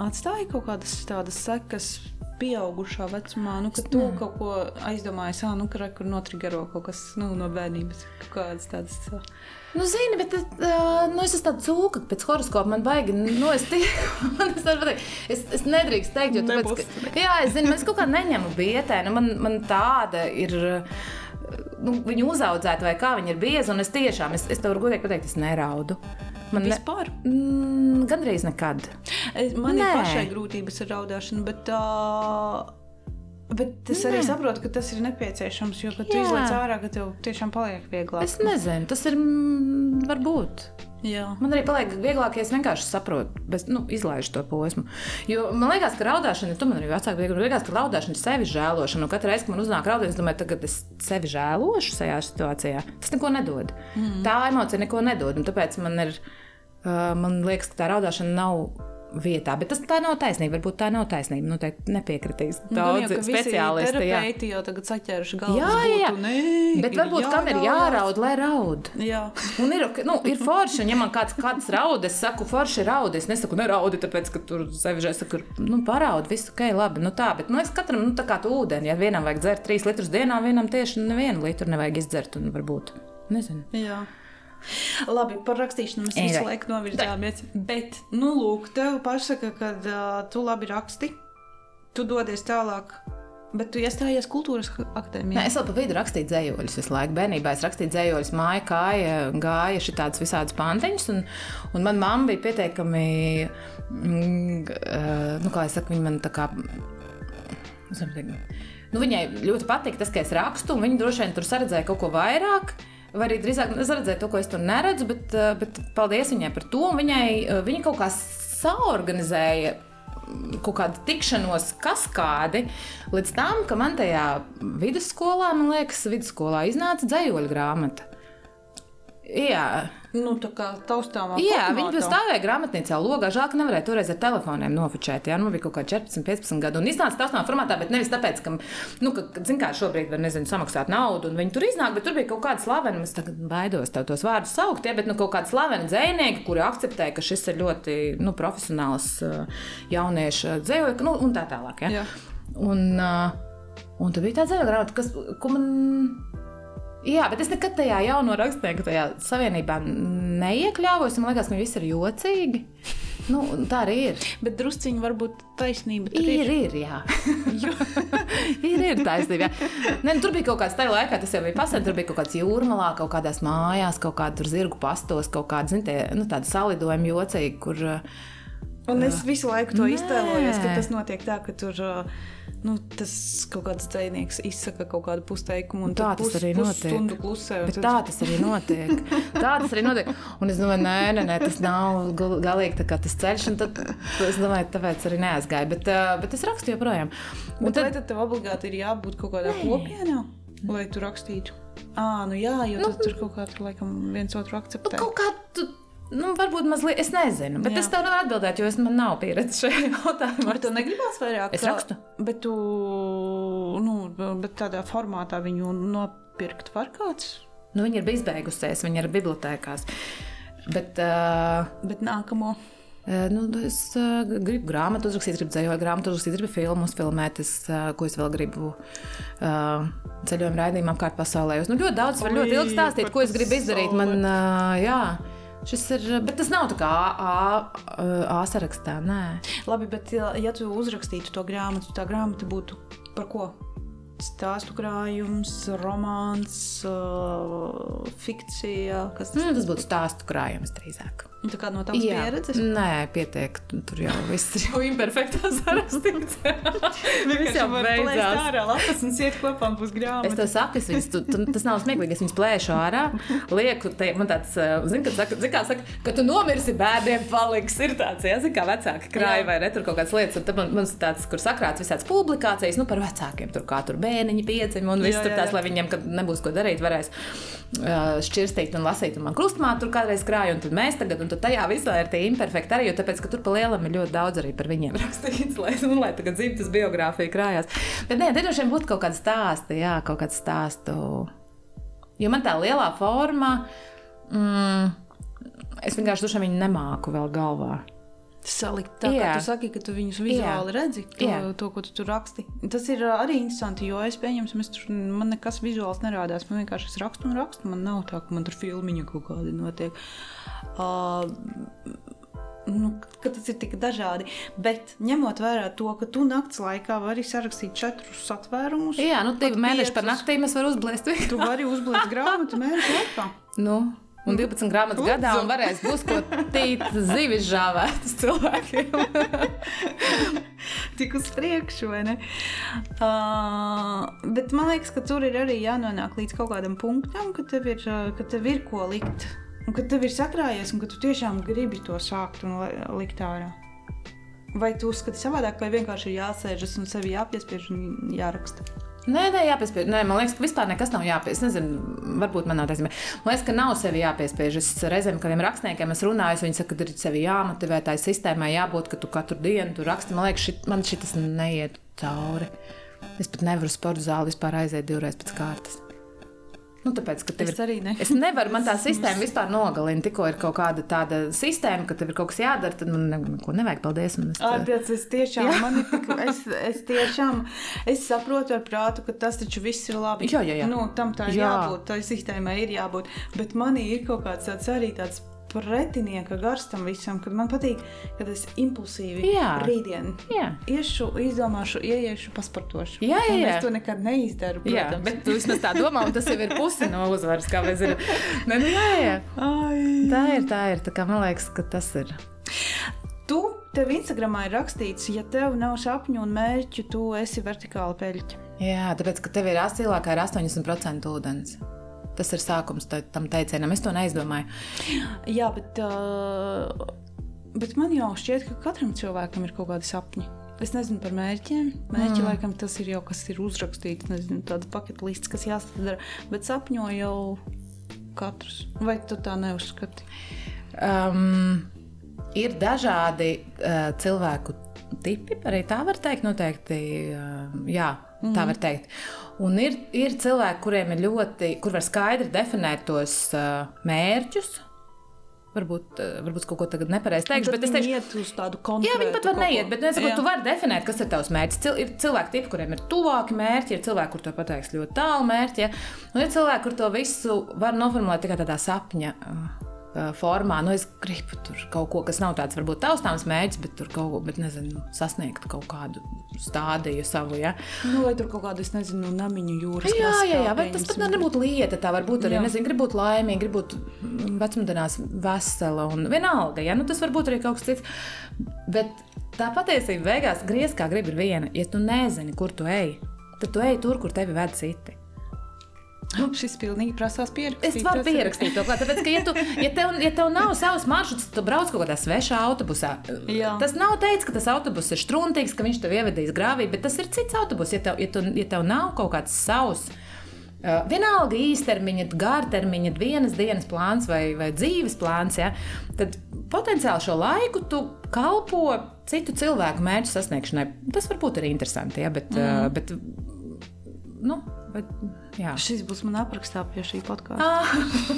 atstāja kaut kādas tādas sekas pieaugušā vecumā, nu, ka tu kaut ko aizdomājies, ah, nu, ka re, kur notrigero kaut kas nu, no bērnības, kaut kādas tādas. Nu, zini, bet uh, nu, es esmu tāds cūka, pēc horoskopa man baigi. Nu, es, tie, man es, es, es nedrīkstu teikt, jo tāpēc, ka, jā, es zinu, es kaut kā neņemu bietē. Nu, man, man tāda ir. Nu, viņu uzaudzēt, vai kā viņa ir bieza, un es tiešām, es, es tev varu godīgi pateikt, es neraudu. Man ne, Vispār. mm, gandrīz nekad. Es, man Nē. Ir pašai grūtības ar raudāšanu, bet, uh, bet es arī Nē. saprotu, ka tas ir nepieciešams, jo, kad tu izlaiž ārā, ka tev tiešām paliek vieglāk. Es nezinu, tas ir mm, varbūt. Jā. Man arī paliek vieglāk, ja es vienkārši saprotu, bet nu, izlaižu to posmu. Jo man liekas, ka raudāšana, tu man arī vecāki bija, man liekas, ka raudāšana ir sevi žēlošana. Un katru reizi, kad man uznāk raudāt, es domāju, tagad es sevi žēlošu šajā situācijā. Tas neko nedod. Mm. Tā emocija neko nedod. Un tāpēc man ir, uh, man liekas, ka tā raudāšana nav vietā. Bet tas tā nav taisnība. Varbūt tā nav taisnība. Nepiekritīs Nu, daudzi ka visi speciālisti. jā. Terapeiti jau tagad saķēruši galvu. Jā, jā, jā. Nē, Bet varbūt kam ir jāraud, lai raud. Jā. Un ir, nu, ir forši, un ja man kāds, kāds raud, es saku, forši raud. Es nesaku, neraudi, tāpēc, ka tur sevišķi es saku, nu, paraud, viss ok, labi. Nu, tā, bet, nu, es katram, nu, tā kā tu ūdeni, ja vienam vajag dzert trīs litrus dienā, vienam tieši nevienu litru nevajag izdzert, un varbūt, nezinu. Jā. Labi, par rakstīšanu mēs visu laiku novirzāmies. Bet, nu, lūk, tev pasaka, ka uh, tu labi raksti, tu dodies tālāk, bet tu iestājies kultūras akadēmijā. Nē, es vēl pa vidu rakstīju dzējoļus visu laiku. Bērnībā es rakstīju dzējoļus, māja kāja, gāja šādas visādas pantiņas. Un, un manā mamma bija pietiekami, mm, nu, kā es saku, viņa man tā kā. teikt, Nu, viņai ļoti patīk tas, ka es rakstu, un viņa droši vien tur saredzēja kaut ko vairāk. Vai arī drīzāk es redzēju to, ko es tur neredzu, bet, eh, bet paldies viņai par to. Viņai, eh, viņa kaut kā saorganizēja kaut kādu tikšanos kaskādi līdz tam, ka man tajā vidusskolā, man liekas, vidusskolā iznāca dzējoļu grāmata. Jā, Nu, tā kā taustāmā. jā viņi stāvēja grāmatnīcā, logā. Žēl, ka nevarēja toreiz ar telefoniem nofočēt. Jā, nu bija kaut kā 14, 15 gadu. Un iznāca taustāmā formātā, bet nevis tāpēc, ka, nu, ka, zin kā, šobrīd var, nezinu, samaksāt naudu, un viņi tur iznāk, bet tur bija kaut kāda slavena, es tagad baidos tev tos vārdus saukt, ja, bet nu, kaut kāda slavena dzēnieka, kuri akceptē, ka šis ir ļoti nu, profesionāls jauniešu dzējoļs, nu, un tā tālāk. Ja. Jā. Un, un tur bija tā dzējoļa grāmata, kas, ko man. Jā, bet es nekad tajā jauno rakstnieku tajā savienībā neiekļāvos. Man liekas, ka viņi visi ir jocīgi. Nu, tā arī ir. Bet drusciņi varbūt taisnība. tur Ir, ir, jā. ir, ir taisnība. jā. Nē, nu, tur bija kaut kāds tajā laikā, tas jau bija pasaules. Tur bija kaut kāds jūrmalā, kaut kādās mājās, kaut tur zirgu pastos, kaut kāda, zin, tie, nu, tāda salidojuma jocīga, kur. uh, Un es visu laiku to iztēlojos, ka tas notiek tā, ka tur uh, nu, tas kaut kāds dzinieks izsaka kaut kādu pusteikumu, un Tā tad tas arī notiek. Klusē. tad- tā tas arī notiek. Tā tas arī notiek. Un es domāju, nē, nē, nē tas nav gal- galīgi tā tas ceļš. un Tad, es domāju, tāpēc arī neaizgāju. Bet, uh, bet es rakstu joprojām. Un Bet tad... vai tad, tev obligāti ir jābūt kaut kādā kopienā, lai tu rakstītu? À, nu jā, jo nu, tur kaut kā tur laikam viens otru nu, akceptē. kaut kā tu. Nu, varbūt mazliet, es nezinu, bet Jā. Es tev nevaru atbildēt, jo es man nav pieredze šajā jautājumā. Bet tu negribās vairāk? Es rakstu. Bet tu, nu, bet tādā formātā viņu nopirkt var kāds? Nu, viņa ir izbeigusies, viņa ir bibliotekās. Bet, uh, Bet nākamo. Uh, nu, es uh, gribu grāmatu uzrakstīt, gribu dzējoļu grāmatu uzrakstīt, gribu filmu uzfilmēt, es, uh, ko es vēl gribu uh, ceļojuma raidījumā apkārt pasaulē. Es, nu, ļoti daudz, var ļoti ilgi stāstīt, ko es gribu izdarīt. Man, uh, jā, Šis ir, bet tas nav tā kā A, sarakstā. Nē. Labi, bet ja, ja tu uzrakstītu to grāmatu, tā grāmata būtu par ko? Stāstu krājums, romāns, uh, fikcija. Kas tas, mm, tas būtu stāstu krājums drīzāk. Tā kā no Jā. pieredzes? Nē, pietiek. Tur jau viss ir jau imperfektā sarakstīts. Viss jau beidzās. ārā lapas un iet kopā uz grāmatu. Es to saku, es viņus, tu, tu, tas nav smieklīgi. Es viņus plēšu ārā, lieku, te, man tāds, zin, kad saka, zin, kā saka, ka tu nomirsi, bērniem paliks. Ir tāds, jā, zin, kā vecāki krāja vai ne, tur kaut kādas lietas. Un tad man, man tāds, kur sakrāts visāds publikācijas, nu, par vecākiem, tur kā tur bērniņi piedzim un viss tur tās, lai viņiem, kad nebūs ko darīt, varēs uh, šķirstīt un lasīt. Un man krustumā tur kādreiz krāja, un tad mēs tagad, un tad tajā visā ir tie imperfekti arī, jo tāpēc, ka tur pa lielam ir ļoti daudz arī par viņiem rakstīts, lai, nu, lai tagad dzimtas biogrāfija krājās. Bet nē, te droši vien būtu kaut kāds stāsts, jā, kaut kāds stāstu. Jo man tā lielā forma, mm, es vienkārši dušām viņu nemāku vēl galvā salikt tā, jā. kā tu saki, ka tu viņus vizuāli jā. redzi, to, jā. to, ko tu tur raksti. Tas ir arī interesanti, jo es pieņemsim, es tur, man nekas vizuāls nerādās. Man vienkārši es rakstu un rakstu. Man nav tā, ka man tur filmiņa kaut kādi notiek. Uh, nu, tas ir tik dažādi. Bet ņemot vērā to, ka tu naktas laikā vari sarakstīt četrus satvērumus. Jā, nu, divi mēneši par naktīm es varu uzblēst. tu vari uzblēst grāmatu mēnešu laikā. Nu. Un 12 grāmatas Lūdzu. gadā, un varēs būt ko tīt zivis žāvētas cilvēkiem. Tik uz priekšu, vai ne? Uh, bet man liekas, ka tur ir arī jānonāk līdz kaut kādam punktam, ka tev ir, ka tev ir ko likt Un kad tev ir sakrājies, un ka tu tiešām gribi to sākt un likt ārā. Vai tu uzskati savādāk, vai vienkārši ir jāsēžas un sevi jāpiespiež un jāraksta? Nē, nē, jāpiespiež. Nē, man liekas, ka vispār nekas nav jāpiespiež. Es nezinu, varbūt manā taisnība. Man liekas, ka nav sevi jāpiespiež. Es reizēm kādiem rakstniekiem esmu runājis, viņi saka, ka ir sevi jāmotivē, tā sistēmai jābūt, ka tu katru dienu tur raksti. Man liekas, šit, man šis neiet cauri. Es pat nevaru sporta zāli vispār aiziet divreiz pēc kārtas. Nu, tāpēc, ka tev es ir, ne. es nevaru, man tā sistēma vispār nogalina. Tikko ir kaut kāda tāda sistēma, ka tev ir kaut kas jādara, tad man neko nevajag. Paldies. Es, Ārpēc, es tiešām, man ir tik, es, es tiešām, es saprotu ar prātu, ka tas taču viss ir labi. Jā, jā, jā. Nu, tam tā ir jā. jābūt, tai sistēmai ir jābūt. Bet manī ir kaut kāds tāds arī tāds pretinieka gars tam visam, kad man patīk, kad es impulsīvi jā. rītdien jā. iešu, izdomāšu, ieiešu, pasportošu. Jā, jā, jā. Es to nekad neizdaru. Protams. Jā, bet tu vismaz tā domā, un tas jau ir pusi no uzvaras, kā mēs zinām. Ne, nu, jā, jā. Ai. Tā ir, tā ir. Tā kā man liekas, ka tas ir. Tu tev Instagramā ir rakstīts, ja tev nav sapņu un mērķu, tu esi vertikāli peļķa. Jā, tāpēc, ka tev ir cilvēkā ir 80% ūdens. Tas ir sākums tam teicienam. Es to neizdomāju. Jā, bet, uh, bet man jau šķiet, ka katram cilvēkam ir kaut kādi sapņi. Es nezinu par mērķiem. Mērķi mm. laikam tas ir jau kas ir uzrakstīts, nezinu, tāda paketlists, kas jāsadara. Bet sapņo jau katrs. Vai tu tā neuzskati? Um, ir dažādi uh, cilvēku tipi, arī tā var teikt. Noteikti, uh, jā, mm. tā var teikt. Un ir, ir cilvēki, kuriem ir ļoti, kur var skaidri definēt tos uh, mērķus. Varbūt, uh, varbūt kaut ko tagad nepareizi teikšu, bet es teikšu, iet uz tādu konkrētu. Jā, viņi pat var neiet, bet es saprotu, tu vari definēt, kas ir tavs mērķis. Cil, ir cilvēki, tipi, kuriem ir tuvāki mērķi, ir cilvēki, kur to pateiks ļoti tālu mērķi, ja? un ir cilvēki, kur to visu var noformulēt tikai tādā sapņa. Uh, formā. Nu, es gribu tur kaut ko, kas nav tāds varbūt taustāms mērķis, bet tur kaut ko, bet nezinu, sasniegt kaut kādu stādiju savu. Ja? Nu, vai tur kaut kādu, es nezinu, namiņu jūras. Jā, jā, jā, vai tas pat nebūtu lieta. Tā var būt arī, jā. nezinu, gribu būt laimīga, gribu būt vecumdienās vesela un vienalga. Ja? Nu, tas var būt arī kaut kas cits. Bet tā patiesība beigās griez kā gribi ir viena. Ja tu nezini, kur tu ej, tad tu ej tur, kur tevi ved citi. Nu, šis pilnīgi prasās pierakstīt. Es varu pierakstīt to klāt, tāpēc, ka, ja, tu, ja, tev, ja tev nav savs maršruts, tad tu brauc kaut kādā svešā autobusā. Jā. Tas nav teicis, ka tas autobus ir struntīgs, ka viņš tev ievedīs grāvī, bet tas ir cits autobus. Ja tev, ja tu, ja tev nav kaut kāds savs. Uh, vienalga īstermiņa, gartermiņa, vienas dienas plāns vai, vai dzīves plāns, ja, tad potenciāli šo laiku tu kalpo citu cilvēku mērķu sasniegšanai. Tas var būt arī interesanti, ja, bet, mm. uh, bet nu, bet, jā. Šis būs man aprakstā pie šī podkāsta. Ah.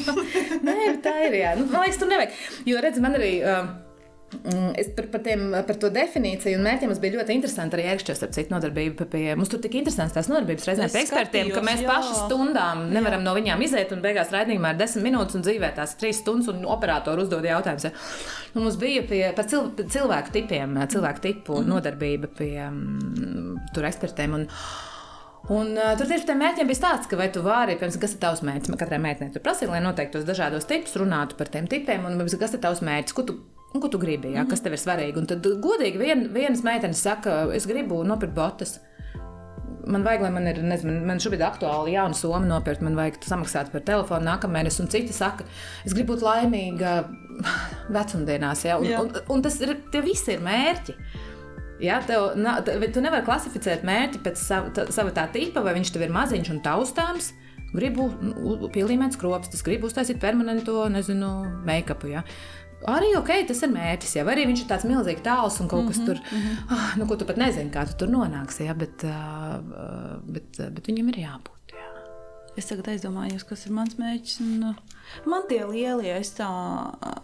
Nē, tā ir. Jā. Nu, man liekas, tur nevajag. Jo, redz, man arī. Uh, es par, par, tiem, par to definīciju un mērķiem mums bija ļoti interesanti arī ērkšķos ar citu nodarbību. Pie, mums tur tik interesants tās nodarbības reizēm pie ekspertiem, ka mēs jā. paši stundām nevaram jā. no viņām iziet un beigās raidījumā ir desmit minūtes un dzīvē tās trīs stundas un operātori uzdod jautājumus. Un mums bija pie, par cil, cilvēku tipiem, cilvēku tipu mm -hmm. nodarbība pie um, tur ekspertiem. Un, Un, uh, tur tieši tiem mērķiem bija stāsts, ka vai tu vari, piemēram, kas ir tavs mērķis. Katrai meitenei tur prasīja, lai noteikti tos dažādos tipus runātu par tiem tipiem, un kas ir tavs mērķis, ko tu Un, ko tu gribi, jā, kas tev ir svarīgi? Un tad, godīgi, vien, vienas meitenes saka, es gribu nopirkt botas. Man vajag, lai man ir, nezinu, man šobrīd aktuāli jauna soma nopirkt, man vajag samaksāt par telefonu nākamēnes, un citi saka, es gribu būt laimīga vecumdienās. Ja? Un, jā. un, un tas ir, tie visi ir mērķi. Ja, tev, na, tu nevari klasificēt mērķi pēc sava, tā, sava tā tipa, vai viņš tev ir maziņš un taustāms. Gribu pielīmēt skropstus, gribu uztaisīt permanentu, nezinu, make-upu. Ja. Arī ok, tas ir mērķis. Jā, arī viņš ir tāds milzīgs tāls un kaut kas mm -hmm, tur, mm -hmm. oh, nu, ko tu pat nezini, kā tu tur nonāksi. Jā, bet, uh, bet, bet viņam ir jābūt. Jā. Es tagad aizdomājos, kas ir mans mērķis. Un, man tie lielie, es tā,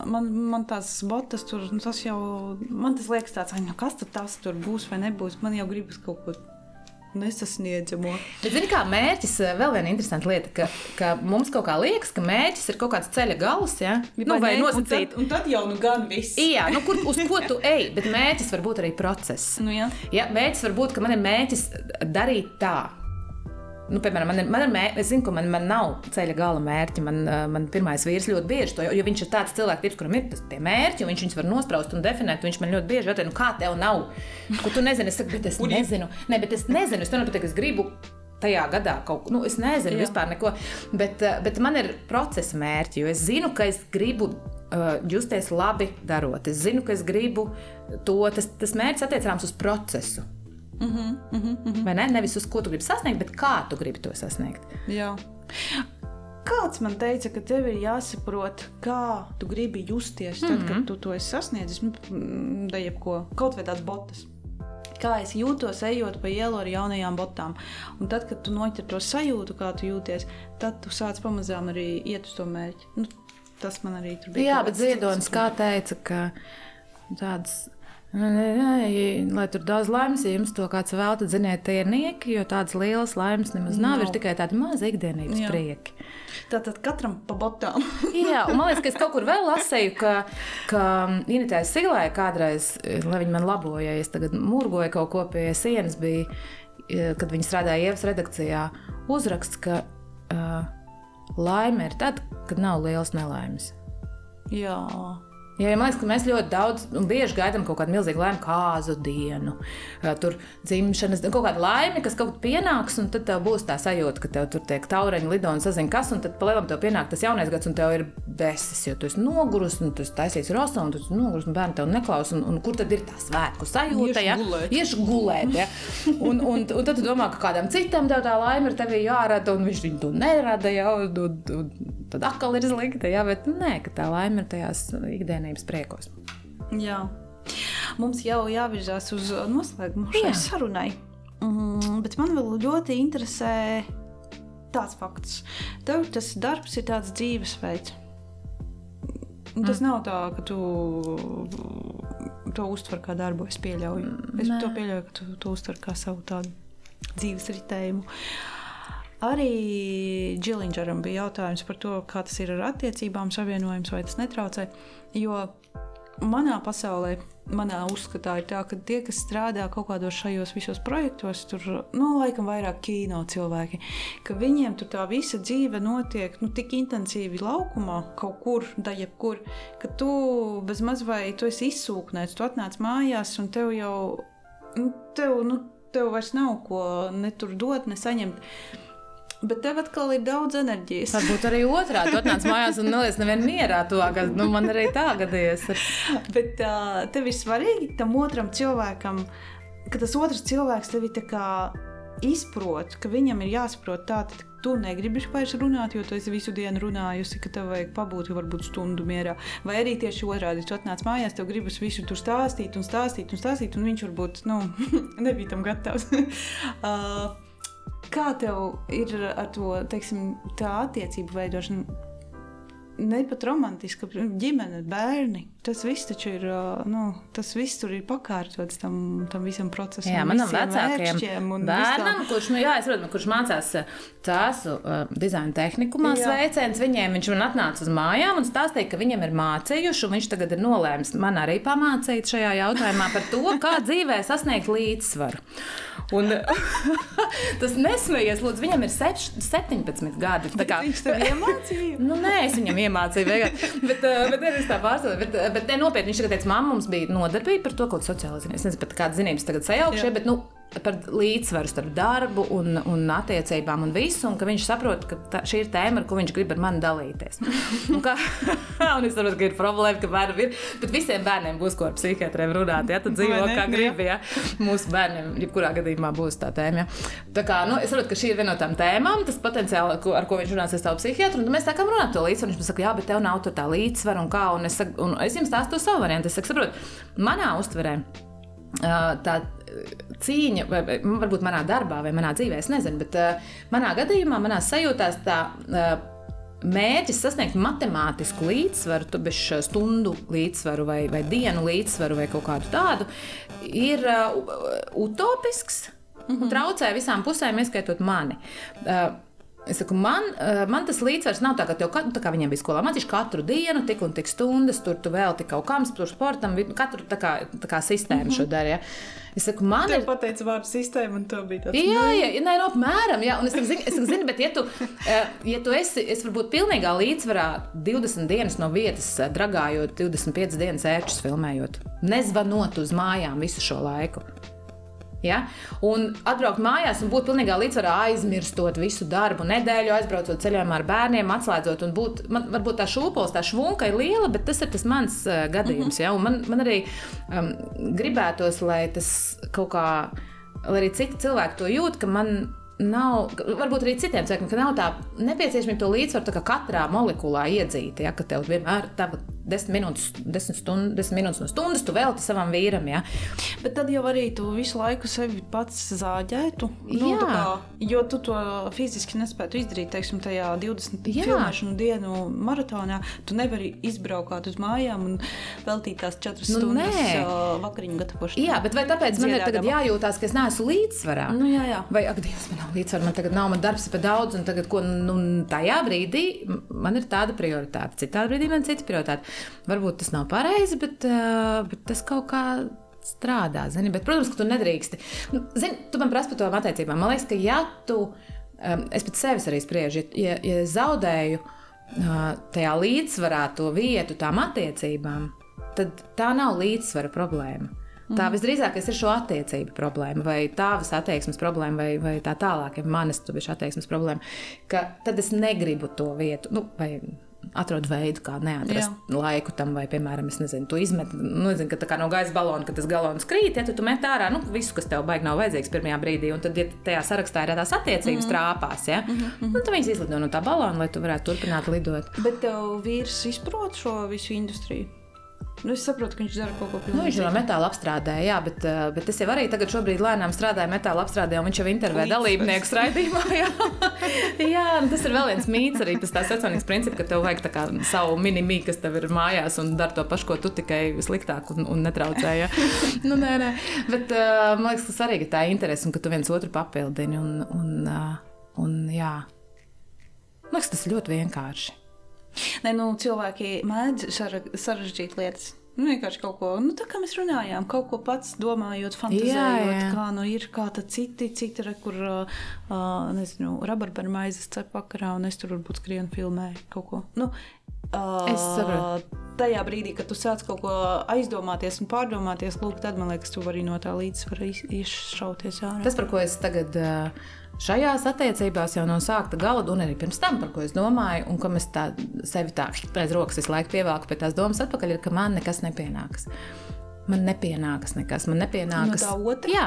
man, man tās botas tur, nu, tas jau, man tas liekas tāds, nu, kas tur tas tur būs vai nebūs. Man jau gribas kaut ko nesasniedzamo. Bet, zini, kā mērķis, eh, vēl viena interesanta lieta, ka, ka mums kaut kā liekas, ka mērķis ir kaut kāds ceļa gals, ja? nu, vai nosacīt. Un tad, un tad jau nu gan viss. Jā, nu, kur, uz ko tu ej, bet mērķis var būt arī process. Nu, jā. Ja, mērķis var būt, ka man ir mērķis darīt tā. Nu, piemēram, man ir, man ir mērķis, es zinu, ka man, man nav ceļa gala mērķi. Man, man pirmais vīrs ļoti bieži to, jo viņš ir tāds cilvēks, kuram ir tie mērķi, un viņš viņus var nospraust un definēt. Viņš man ļoti bieži jautā, nu, kā tev nav? Ko tu nezini? Es saku, bet es nezinu. Ne, bet es nezinu, es to nepateicu, es gribu. Tajā gadā kaut ko, nu, es nezinu, Jā. vispār neko. Bet, bet man ir procesa mērķi, jo es zinu, ka es gribu uh, justies labi darot. Es zinu, ka es gribu to. Tas, tas mērķis attiecināms uz procesu. Mm -hmm, mm -hmm. Vai ne? Nevis uz ko tu gribi sasniegt, bet kā tu gribi to sasniegt. Jā. Kāds man teica, ka tev ir jāsaprot, kā tu gribi justies, tad, mm -hmm. kad mhm. tu to esi sasniedzis, nu, da jebko, kaut vai tādas botas. Kā es jūtos, ejot pa ielu ar jaunajām botām. Un tad, kad tu noķer to sajūtu, kā tu jūties, tad tu sāc pamazām arī iet uz to mērķi. Nu, tas man arī tur bija. Jā, bet Ziedonis kā teica, ka tādas Lai tur daudz laimes, ja jums to kāds vēl, tad ziniet, tie ir nieki, jo tādas lielas laimes nemaz nav. No. Ir tikai tādi mazi ikdienības Jā. prieki. Tātad katram pa botām. Jā, un man liekas, ka es kaut kur vēl lasīju, ka, ka Initēs Silai kādreiz, lai viņi man laboja, ja es tagad murgoju kaut ko pie sienas, bija, kad viņi strādāja Ievas redakcijā, uzraksts, ka uh, laime ir tad, kad nav liels nelaimes. Jā. Ja, ja man liekas, ka mēs ļoti daudz un bieži gaidām kaut kādu milzīgu laimi, kāzu dienu, tur dzimšanas, kaut kādu laimi, kas kaut kad pienāks, un tad būs tā sajūta, ka tev tur tiek taureņi lido un sazina, kas, un tad palielam tev pienāk tas jaunais gads, un tev ir besis, jo tu esi nogurus, un tu esi taisījis rosa, un tu esi nogurus, un bērni tev neklaus, un, un kur tad ir tā svētku sajūta, ja? Iešu gulēt, ja? Un, un, un, tad tu domā, ka kādam citam tev tā laime ir tevi jārada, un viņš viņu to nerada, ja? Un, un, un, tad atkal ir slikti, ja? Bet nē, ka tā laime ir tajās ikdienas savienības priekos. Jā. Mums jau jāvirzās uz noslēgumu šai Jā. sarunai. Mm, bet man vēl ļoti interesē tāds fakts. Tev tas darbs ir tāds dzīvesveids. Tas mm. nav tā, ka tu to uztver kā darbu. Es pieļauju. Es Nē. to pieļauju, ka tu to uztver kā savu tādu dzīves ritējumu. Arī Džilindžeram bija jautājums par to, kā tas ir ar attiecībām, savienojums vai tas netraucē. Jo manā pasaulē, manā uzskatā ir tā, ka tie, kas strādā kaut kādos šajos visos projektos, tur, nu, laikam vairāk kino cilvēki, ka viņiem tur tā visa dzīve notiek, nu, tik intensīvi laukumā, kaut kur, da jebkur, ka tu bez maz vai tu esi izsūknēts, tu atnāc mājās un tev jau, nu, tev, nu, tev vairs nav ko ne tur dot, ne saņemt. Bet tev atkal ir daudz enerģijas. Varbūt arī otrādi. Tu atnāc mājās un neliec nevienu mierā. To, ka, nu, man arī tā gadījies. Bet uh, tev ir svarīgi tam otram cilvēkam, ka tas otrs cilvēks tevi izprot, ka viņam ir jāsaprot tā, ka tu negribi vairs runāt, jo tu esi visu dienu runājusi, ka tev vajag pabūt varbūt stundu mierā. Vai arī tieši otrādi, tu atnāc mājās, tev gribas visu tur stāstīt un stāstīt un stāstīt, un viņš varbūt nu, nebija tam gatavs. uh, Kā tev ir ar to teiksim, tā attiecību veidošanu? Ne pat romantiska ģimene, bērni. Tas viss taču ir, nu, tas viss tur ir pakārtots tam, tam visam procesam. Jā, manam vecākajam bērnam, kurš, nu, jā, es saprotu, kurš mācās tāsu uh, dizaina tehnikumā, sveiciens viņiem. Viņš man atnāca uz mājām un stāstīja, ka viņam ir mācījuši, un viņš tagad ir nolēmis man arī pamācīt šajā jautājumā par to, kā dzīvē sasniegt līdzsvaru. Un, tas nesmējies, lūdzu, viņam ir sep, 17 gadi. kā- Viņš tev iemācīja. Nu, nē, es viņam iemācīju, bet, uh, bet es tā pārstāvu. Bet, bet ne, nopietni viņš teica, mamma mums bija nodarbība par to, kāda sociāla zinātnē. Es nezinu, pat kādas zinības tagad sajaukšie, Jā. bet nu, par līdzsvaru starp darbu un, un attiecībām un visu. Un ka viņš saprot, ka tā, šī ir tēma, ar ko viņš grib ar mani dalīties. un, kā, un es saprotu, ka ir problēma, ka bērnam ir. Bet visiem bērniem būs ko ar psihiatriem runāt. Ja tu dzīvo ne? kā gribi, ja mūsu bērniem, jebkurā gadījumā, būs tā tēma. Ja? Tā kā, nu, es saprotu, ka šī ir viena no tām tēmām, tas potenciāli, ar ko viņš runās ar savu psihiatru. Un tad mēs sākām runāt to līdzsvaru. Viņš man saka, jā, bet tev nav tur tā līdzsvara un kā. Un es, saku, un es jums stāstu savu variantu. Es saku, saprotu, manā uztverē. Tā cīņa, vai vai varbūt manā darbā, vai manā dzīvē, es nezinu, bet uh, manā gadījumā, manā sajūtās, tā uh, mērķis sasniegt matemātisku līdzsvaru, tu bez stundu līdzsvaru, vai, vai dienu līdzsvaru, vai kaut kādu tādu, ir uh, utopisks. Mm -hmm. Traucē visām pusēm, ieskaitot mani. Uh, Es saku, man, man tas līdzsvars nav tā, ka tev katru, tā kā viņiem bija skolā, mācīšu katru dienu, tik un tik stundas, tur tu tik kaut kam, tur sportam, katru tā kā, tā kā sistēmu mm -hmm. šo darīja. Es saku, man ir. pateica vārdu sistēmu, un to bija tāds. Jā, jā, nē, no apmēram. Jā, un es saku, zini, es saku, zini, bet, ja tu, eh, ja tu esi, es varbūt pilnīgā līdzsvarā 20 dienas no vietas eh, dragājot, 25 dienas ērčus filmējot, nezvanot uz mājām visu šo laiku. Ja? Un atbraukt mājās un būt pilnībā līdzsvarā, aizmirstot visu darbu, nedēļu, aizbraucot ceļojumā ar bērniem, atslēdzot. un Būt, man, varbūt tā šūpoles, tā švunka ir liela, bet tas ir tas mans uh, gadījums. Ja? Un Man, man arī um, gribētos, lai tas kaut kā, lai arī citi cilvēki to jūt, ka man. Nav, varbūt arī citiem cilvēkiem, ka nav tā nepieciešamība to līdzsvaru tā katrā molekulā iedzīt. Ja, ka tev vienmēr ir 10 minūtes, 10, stund, 10 minūtes no stundas, tu veltīji savam vīram. Ja. Bet tad jau arī tu visu laiku sevi pats zāģētu. Nu, Jā. kā, jo tu to fiziski nespētu izdarīt, teiksim, tajā 20 Jā. filmēšanu dienu maratonā. Tu nevari izbraukt uz mājām un veltīt tās 4 Nu, stundas nē. vakariņu gatavošanai. Jā, bet vai tāpēc man ir tagad Dziedādama. jājūtās, ka es neesmu līdzsvarā? Nu, jā, jā. Vai, ak, Dievs, man nav līdzsvara, man tagad nav, man darbs ir par daudz, un tagad, ko, nu, tajā brīdī man ir tāda prioritāte, citā brīdī man ir cita prioritāte. Varbūt tas nav pareizi, bet, uh, bet tas kaut kā strādā. Zini? Bet, protams, ka tu nedrīksti. Nu, Zini, tu man prasa par to attiecībām. Man liekas, ka ja tu, um, es pēc sevis arī spriežu, ja, ja zaudēju uh, tajā līdzsvarā to vietu tām attiecībām, tad tā nav līdzsvara problēma. Tā visdrīzāk ir šo attiecību problēma, vai tādas attieksmes problēma, vai, vai tā tālāk, ja manas attieksmes problēma. Ka tad es negribu to vietu, nu, vai atrod veidu, kā neatrast Jā. laiku tam, vai, piemēram, es nezinu, tu izmet, nu, nezinu, ka tā kā no gaisa balona, ka tas galons krīt, ja tu, tu met ārā nu, visu, kas tev baigi nav vajadzīgs pirmajā brīdī, un tad, ja tajā sarakstā ir tās attiecības mm. trāpās, ja, mm -hmm. nu, tad viņas izlido no tā balona, lai tu varētu turpināt lidot. Bet tev vīrs izprot šo visu industriju. Nu, es saprotu, ka viņš dara kaut ko Nu, viņš pilnīgi jau metāla apstrādē, jā, bet, uh, bet es jau arī tagad šobrīd lēnām strādāju metāla apstrādē, un viņš jau intervē dalībnieku raidījumā. Jā. jā, un tas ir vēl viens mīts arī tas tāds personīgs princips, ka tev vajag tā kā savu minimī, kas tev ir mājās un dara to pašu, ko tu tikai sliktāk un, un netraucē. Jā. nu, nē, nē. Bet uh, man liekas, tas arī ir tā interese, un ka tu viens otru papildini. Un, un, uh, un, jā. Man liekas, tas ir ļoti vienkārši. Nē, nu, cilvēki mēdz sarežģīt lietas. Nu, vienkārši kaut ko, nu, tā kā mēs runājām, kaut ko pats domājot, fantāzējot, jā. kā nu ir, kā tad citi, citi, re, kur, uh, uh, nezinu, rabarberu maizes cep vakarā, un es tur varbūt skrienu filmēju kaut ko. Nu, uh, Es saprotu. Tajā brīdī, kad tu sāc kaut ko aizdomāties un pārdomāties, lūk, tad man liekas, tu vari no tā līdzsvara iz- izšauties ārā. Tas, par ko es tagad ā, šajās attiecībās jau no sākta gala, un arī pirms tam, par ko es domāju, un kam es tā sevi tā aiz rokas visu laiku pievelku pie tās domas atpakaļ, ir, ka man nekas nepienākas. Man nepienākas nekas, man nepienākas. No tā otra? Jā,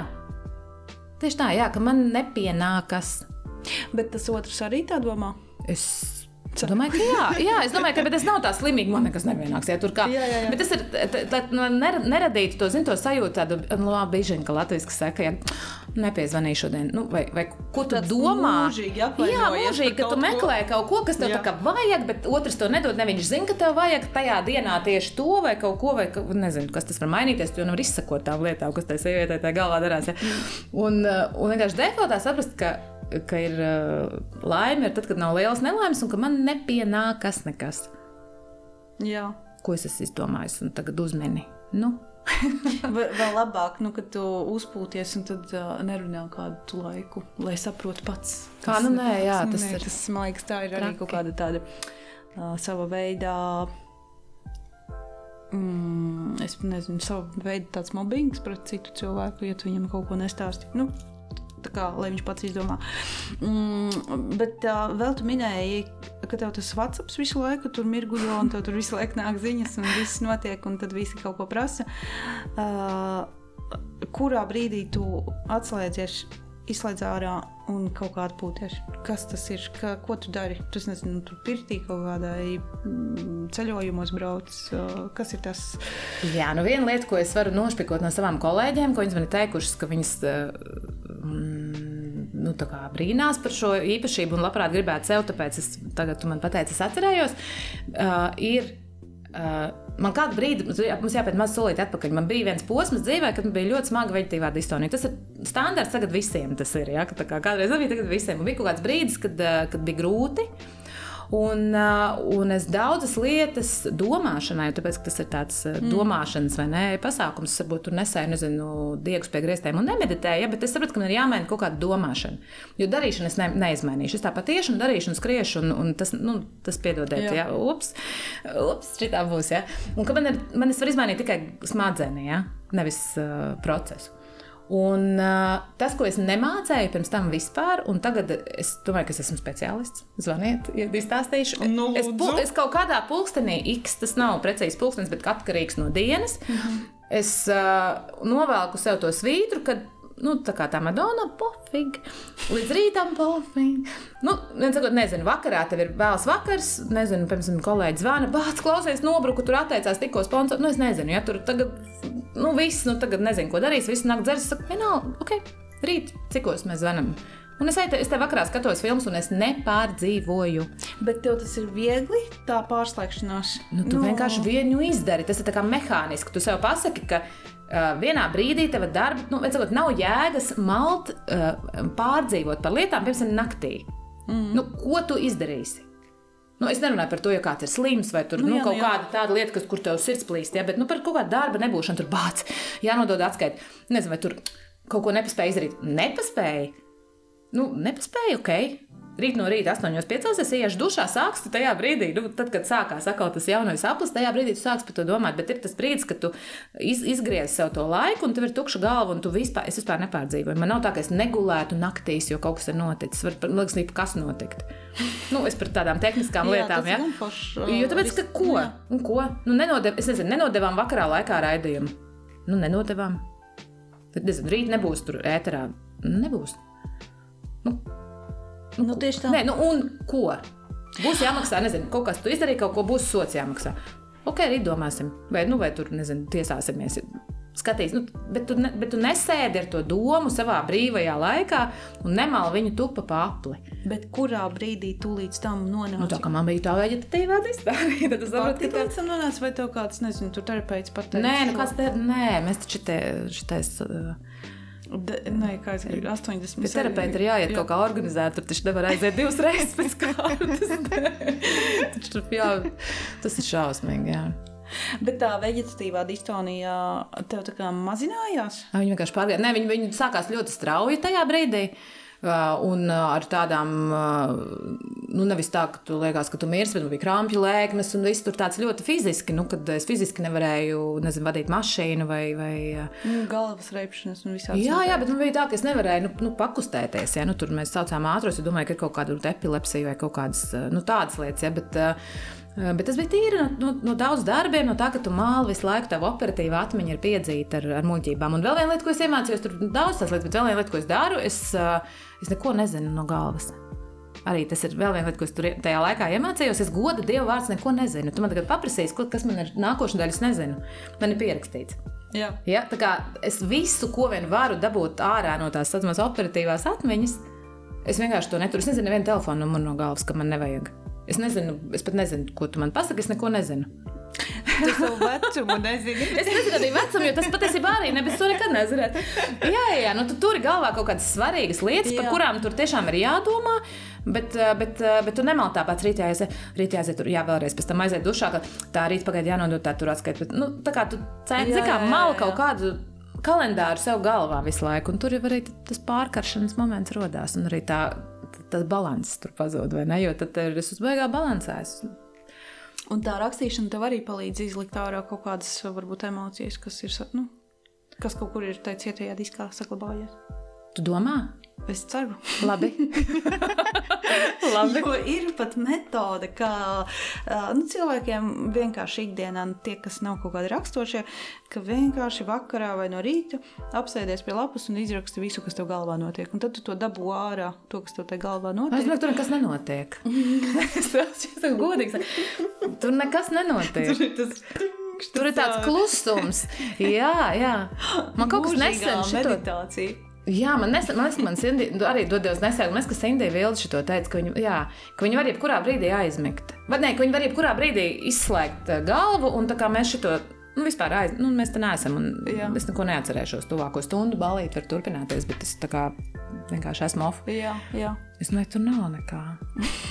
tieši tā, jā, ka man nepienākas. Bet tas otrs arī tā domā. Es domāju, ka jā, jā es domāju, ka tas nav tā slimīgi. Man nekas nevienāks. Ja, tur kā, Jā, jā, jā. Bet tas ir, lai neradītu to, zin, to sajūtu, tādu nu, labi, bišķiņu, ka latviešu saka, ja nepiezvanīju šodien. Nu, vai, vai ko tu Tāds domā? mūžīgi Jā, mūžīgi, ka tu kaut ko. meklē kaut ko, kas tev Jā. tā kā vajag, bet otrs to nedod. Ne viņš zina, ka tev vajag tajā dienā tieši to vai kaut ko, vai ka, nezinu, kas tas var mainīties. Tu jau nevari izsakot tām lietām, kas tajā sievietē tajā galvā darās. Ja? Un, uh, un vienkārši defaultā saprast, ka, ka ir uh, laime, ir tad, kad nav lielas nelaimes un ka man nepienākas nekas. Jā. Ko es esmu izdomājis un tagad uzmini? Nu, Vēl labāk, nu, kad tu uzpūties un tad uh, nerunā kādu laiku, lai saprotu pats. Kā, nu, nē, jā, nu, tas nē, ir tas, man liekas, tā ir arī traki. kaut kāda tāda uh, sava veida. Mm, es nezinu, savu veidu tāds mobbings pret citu cilvēku, ja tu viņam kaut ko nestāsti. Nu, kā, lai viņš pats izdomā. Mm, bet uh, vēl tu minēji, ka tev tas WhatsApp visu laiku tur mirguļo, un tev tur visu laiku nāk ziņas, un viss notiek, un tad visi kaut ko prasa. Uh, kurā brīdī tu atslēdzies, izslēdz ārā un kaut kā atpūties? Kas tas ir? Ka, ko tu dari? Tu nezini, tur pirtī kaut kādai mm, ceļojumos brauc. Kas ir tas? Jā, nu viena lieta, ko es varu nošpikot no savām kolēģiem, ko viņas man ir teikušas, ka viņas uh, mm, nu, brīnās par šo īpašību un labprāt gribētu sev, tāpēc es tagad tu man pateici, es atcerējos, uh, ir. Uh, man kādu brīdi, mums jā- mums jāpēc maz solīt atpakaļ. Man bija viens posms dzīvē, kad man bija ļoti smaga veģetīvā distonija. Tas ir standarts, tagad visiem tas ir. Ja? kā Kādreiz bija, tagad visiem. Un bija kaut kāds brīdis, kad, uh, kad bija grūti. Un, uh, un es daudzas lietas domāšanai, tāpēc ka tas ir tāds uh, domāšanas vai ne, pasākums, varbūt tur nesēju, nezinu, diegus pie griestiem un nemeditēju, ja, bet es sapratu, ka man ir jāmaina kaut kāda domāšana. Jo darīšanu es ne, neizmainīšu. Es tāpat tieši un darīšu un skriešu, un, un tas, nu, tas piedodiet, Jā. ja, ups, ups, šitā būs. Ja. Un ka man, ir, man es varu izmainīt tikai smadzeni, ja, nevis uh, procesu. Un, uh, tas, ko es nemācēju pirms tam vispār, un tagad es domāju, ka es esmu speciālists. Zvaniet, ja izstāstīšu. Nu, es, lūdzu. pu- es kaut kādā pulkstenī, X, tas nav precīzi pulkstenis, bet atkarīgs no dienas, Mhm. es uh, novelku sev to svītru, kad nu, tā kā tā Madona, pofīgi, līdz rītam, pofīgi. Nu, viens sakot, nezinu, vakarā tev ir vēls vakars, nezinu, piemēram, kolēģis zvana, bācis, klausies, nobruku, tur atteicās tikko sponsors. Nu, es nezinu, ja tur tagad, nu, viss, nu, tagad nezinu, ko darīs, viss nāk dzers, es saku, vienalga, ok, rīt, cikos mēs zvanam. Un es, te, es te vakarā skatos filmas, un es nepārdzīvoju. Bet tev tas ir viegli, tā pārslēgšanās. Nu, tu no. vienkārši vienu izdari. Tas ir tā kā mehāniski. Tu sev pasaki, ka uh, vienā brīdī tava darba, nu, sakot, nav jēgas malt, uh, pārdzīvot par lietām, piemēram, naktī. Mm. Nu, ko tu izdarīsi? Nu, es nerunāju par to, ja kāds ir slims vai tur, Nu, nu, jā, nu, kaut jā. kāda tāda lieta, kas, kur tev sirds plīst, ja, bet nu, par kaut kādu darba nebūšanu, tur bāc, jānodod atskaiti. Nezinu, vai tur kaut ko nepaspēja izdarīt. Nepaspēja. Nu, nepaspēja, ok. Rīt no rīta, 8.5. es iešu dušā, sākšu tajā brīdī, nu, tad, kad sākās atkal tas jaunais aplis, tajā brīdī tu sāksi par to domāt. Bet ir tas brīdis, kad tu iz, izgriez sev to laiku, un tev ir tukša galva, un tu vispār, es vispār nepārdzīvoju. Man nav tā, ka es negulētu naktīs, jo kaut kas ir noticis. Var, liekas, nīp, kas notikt. Nu, es par tādām tehniskām lietām. tas Ja? gan foršs, Jo tāpēc, ka ko? nu jā. Un ko? Nu, nenodev, es nezinu, nenodevām vakarā laikā raidījumu. Nu, nenodevām. Tad, nezinu, rīt nebūs tur ēterā. Nebūs. Nu, tieši tā. Nē, nu un ko? Būs jāmaksā, nezinu, kaut kas tu izdarīji, kaut ko būs sots jāmaksā. Ok, rīt domāsim, vai, nu, vai tur, nezinu, tiesāsimies. Skatīs, nu, bet, tu ne, bet tu nesēdi ar to domu savā brīvajā laikā un nemāli viņu tupa papli. Bet kurā brīdī tu līdz tam nonāci? Nu, tā kā man bija tā vegetatīvā distāvija, tad es saprotu, ka tā līdz tam nonāci, vai tev kāds, nezinu, tur terapeits pateica? Nē, nu kāds te, nē, mēs taču te, šitais. Uh, De, nē, kā es gribu, 80. Bet terapeiti ir jāiet kaut kā organizēt, tur taču nevar aiziet divas reizes pēc kārtas. Taču jā, tas ir šausmīgi, jā. Bet tā vegetatīvā distonija tev tā kā mazinājās? Ā, Viņi vienkārši pārgāja. Nē, viņi, viņi sākās ļoti strauji tajā brīdī. Uh, un uh, ar tādām, uh, nu, nevis tā, ka tu liekas, ka tu mirsti, bet man bija krāpju lēkmes, un viss tur tāds ļoti fiziski, nu, kad es fiziski nevarēju, nezinu, vadīt mašīnu vai. vai uh, Nu, galvas reipšanas un visādi. Jā, jā, bet man bija tā, ka es nevarēju nu, nu, pakustēties. Ja? Nu, tur mēs saucām ātros, jo domāju, ka ir kaut kāda epilepsija vai kaut kādas nu, tādas lietas. Ja? Bet, eh, Bet tas bija tīri no, no, no daudz darbiem, no tā, ka tu māli visu laiku, tā operatīva atmiņa ir piedzīta ar, ar muļķībām. Un vēl viena lieta, ko es iemācījos, tur daudz tās lietas, bet vēl viena lieta, ko es daru, es, eh, es neko nezinu no galvas. Arī tas ir vēl viena lieta, ko es tur tajā laikā iemācījos. Es godu Dievu vārdu neko nezinu. Tu man tagad paprasīsi, kas man ir nākošais daļa, es nezinu. Man ir pierakstīts. Jā. Ja? Tā kā es visu, ko vien varu dabūt ārā no tās saucamās operatīvās atmiņas, es vienkārši to neturu. Es nezinu, nevienu telefonu numuru no galvas, ka man nevajag. Es nezinu, es pat nezinu, ko tu man pasaki. Es neko nezinu. Tu savu vecumu nezini. Es nezinu arī vecumu, jo tas patiesībā arī nebija. To nekad nezināju. Jā, jā, nu, tu tur ir galvā kaut kādas svarīgas lietas, jā. par kurām tur tiešām ir jādomā. Bet, eh, bet, eh, bet tu nemalti tāpat rītā aiziet, rītā aiziet, tur jā, vēlreiz pēc tam aiziet dušā, ka tā rīt pagaidi jānodod tā tur atskait. Bet, nu, tā kā tu Jā, kā jā, jā, mal jā. kaut kādu kalendāru sev galvā visu laiku, un tur jau arī tas pārkaršanas moments rodās, un arī tā, tas balanss tur pazūd, vai ne? Jo tad ir es uz beigā balansēs. Un tā rakstīšana tev arī palīdz izlikt ārā kaut kādas, varbūt, emocijas, kas ir, nu, kas kaut kur ir tajā cietajā diskā saglabājies. Tu domā? Es ceru. Labi. Labi. Jo ir pat metode, kā nu, cilvēkiem vienkārši ikdienā, nu, tie, kas nav kaut kādi raksturošie, ka vienkārši vakarā vai no rīta apsēdies pie lapas un izraksti visu, kas tev galvā notiek. Un tad tu to dabū ārā, to, kas tev te galvā Es notiek. domāju, tur nekas nenotiek. es esmu godīgs. Tur nekas nenotiek. Tur tas Tur ir tāds klusums. Jā, jā. Man kaut kas nesen šito. meditācija. Jā, man nesen, man ka man Cindy, arī dodies nesen, man liekas, ka Cindy Vilda šito teica, ka viņi, jā, ka viņi var jebkurā brīdī aizmigt. Vai ne, ka viņi var jebkurā brīdī izslēgt eh, galvu un tā kā mēs šito. Nu, vispār aiz, nu, mēs te neesam. Es neko neatcerēšos. Tuvāko stundu balīti var turpināties, bet es tā kā vienkārši esmu off. Jā, jā. Es domāju, tur nav nekā.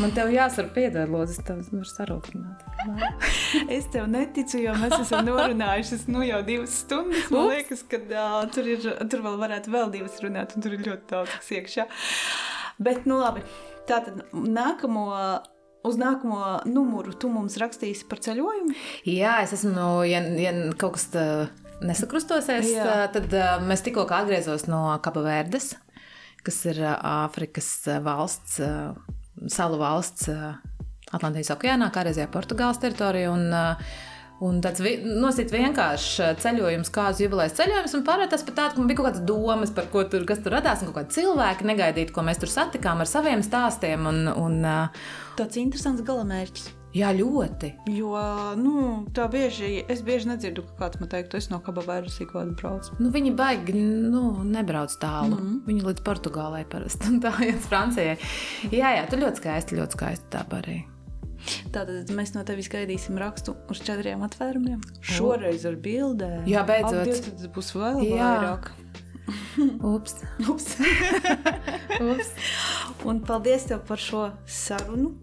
Man te jāsaka, piedod, lūdzu, es tev varu sarūktināt. Es tev neticu, jo mēs esam norunājuši nu, jau divas stundas. Man Ups. liekas, ka uh, tur, ir, tur vēl varētu vēl divas runāt, un tur ir ļoti daudz kas iekšā. Bet, nu labi, tātad nākamo. Uz nākamo numuru tu mums rakstīsi par ceļojumu. Jā, es esmu, nu, ja, ja kaut kas tā nesakrustosies, Jā. tā, tad uh, mēs tikko atgriezos no Kapaverdes, kas ir uh, Āfrikas uh, valsts, uh, salu valsts uh, Atlantijas okeānā, kā reizē Portugāles teritorija. Un, uh, Un tāds vi nosīt vienkāršs uh, ceļojums, kā uz jubilejas ceļojums, un pārējais tas pat tāds, ka man bija kaut kādas domas par ko tur, kas tur radās, un kaut kādi cilvēki negaidīti, ko mēs tur satikām ar saviem stāstiem. Un, un, uh, Tāds interesants galamērķis. jā, ļoti. Jo nu, tā bieži, es bieži nedzirdu, ka kāds man teikt, tu esi no kaba vairs kādu brauc. Nu, viņi baigi nu, nebrauc tālu. Mm -hmm. Viņi līdz Portugālei parasti un tā iet Francijai. Jā, jā, tur ļoti skaisti, ļoti skaisti tā arī. Tātad mēs no tevis gaidīsim rakstu uz četriem atvērumiem. Šoreiz ar bildēm. Jā, beidzot. Tad tas būs vēl Jā. vairāk. Ups, Ups. ups. Un paldies tev par šo sarunu.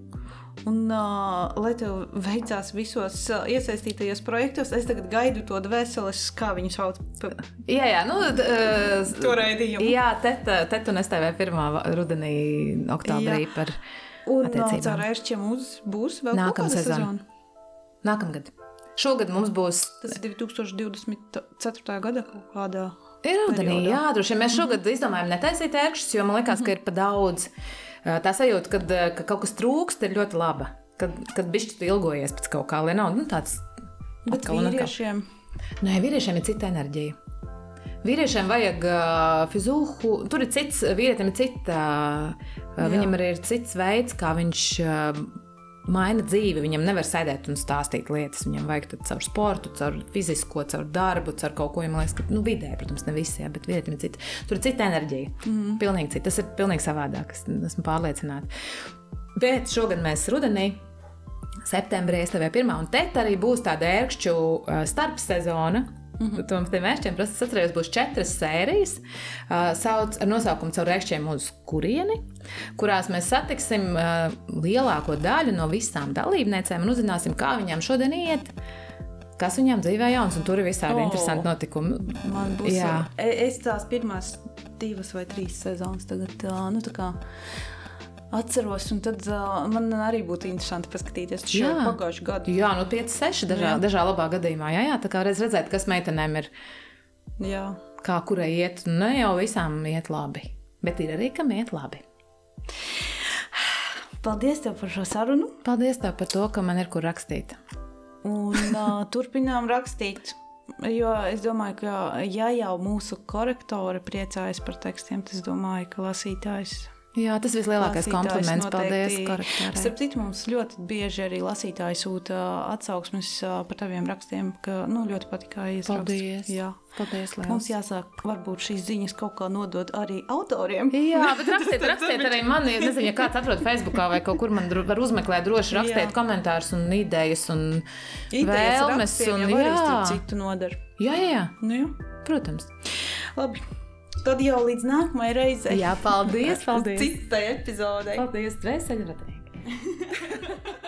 Un, uh, lai tev veicās visos uh, iesaistītajos projektos, es tagad gaidu to dvēseles, kā viņu sauc. Jā, jā, nu, d- uh, To raidījumu. Jā, te, te tu nestāvēji pirmā va- rudenī, oktobrī Jā. par Un attiecībām. caur ēršķiem uz, būs vēl Nākamā kāda sezona. nākamgad. Šogad mums būs Tas ir 2024. gada kaut kādā. Ir rudenī, jā, droši vien. Mēs šogad izdomājām netaisīt ērkšķus, jo man liekas, ka ir pa daudz. Uh, Tā sajūta, kad, ka kaut kas trūkst, ir ļoti laba. Kad, kad bišķi tu ilgojies pēc kaut kā, lai nav nu, tāds. Bet vīriešiem Nē, vīriešiem ir cita enerģija. Vīriešiem vajag uh, fizūhu, tur ir cits, vīrietim ir cita, uh, viņam arī ir cits veids, kā viņš uh, maina dzīvi. Viņam nevar sēdēt un stāstīt lietas. Viņam vajag caur sportu, caur fizisko, caur darbu, caur kaut ko. Man liekas, ka nu, vidē, protams, ne visiem, bet vīrietim ir cita. Tur ir cita enerģija. Mm. Pilnīgi cita. Tas ir pilnīgi savādāk. Es esmu pārliecināta. Bet šogad mēs rudenī septembrī STV pirmā, un te arī būs tāda ērkšķu starpsezona. Mm -hmm. Tam tiem ērkšķiem, protams, es atceros, būs četras sērijas uh, sauc, ar nosaukumu caur ērkšķiem uz kurieni, kurās mēs satiksim uh, lielāko daļu no visām dalībniecēm un uzzināsim, kā viņām šodien iet, kas viņām dzīvē jauns, un tur ir visādi oh. interesanti notikumi. man būs. Jā. E- Es tās pirmās divas vai trīs sezonas tagad nu, tā kā atceros, un tad ā, man arī būtu interesanti paskatīties šo Jā. pagājušo gadu. Jā, nu 5, 6 dažā, Jā. dažā labā gadījumā. Jā, jā, tā kā reiz redzēt, kas meitenēm ir, Jā. kā kurai iet, nu ne jau visām iet labi, bet ir arī, kam iet labi. Paldies tev par šo sarunu. Paldies tev par to, ka man ir kur rakstīt. Un uh, turpinām rakstīt. Jo es domāju, ka ja jau mūsu korektore priecājas par tekstiem, tad es domāju, ka lasītājs Jā, tas vislielākais kompliments. Paldies, korektārai. Starp citu, mums ļoti bieži arī lasītāji sūta atsauksmes ā, par taviem rakstiem, ka nu, ļoti kā izraksts. Paldies. Jā. Paldies, Mums liels. jāsāk, varbūt šīs ziņas kaut kā nodot arī autoriem. Jā, bet rakstiet, rakstiet arī man, ja nezinu, ja kāds atrod Facebookā vai kaut kur man var uzmeklēt, droši rakstiet Jā. komentārus un idejas un Idejas vēlmes. rakstiem Un, jā. starp citu nodara. jā, jā, jā, Nu, jā. protams. Labi tad jau līdz nākamajai reizei. Jā, paldies! paldies. Citai epizodei! Paldies, Dreiseļradē!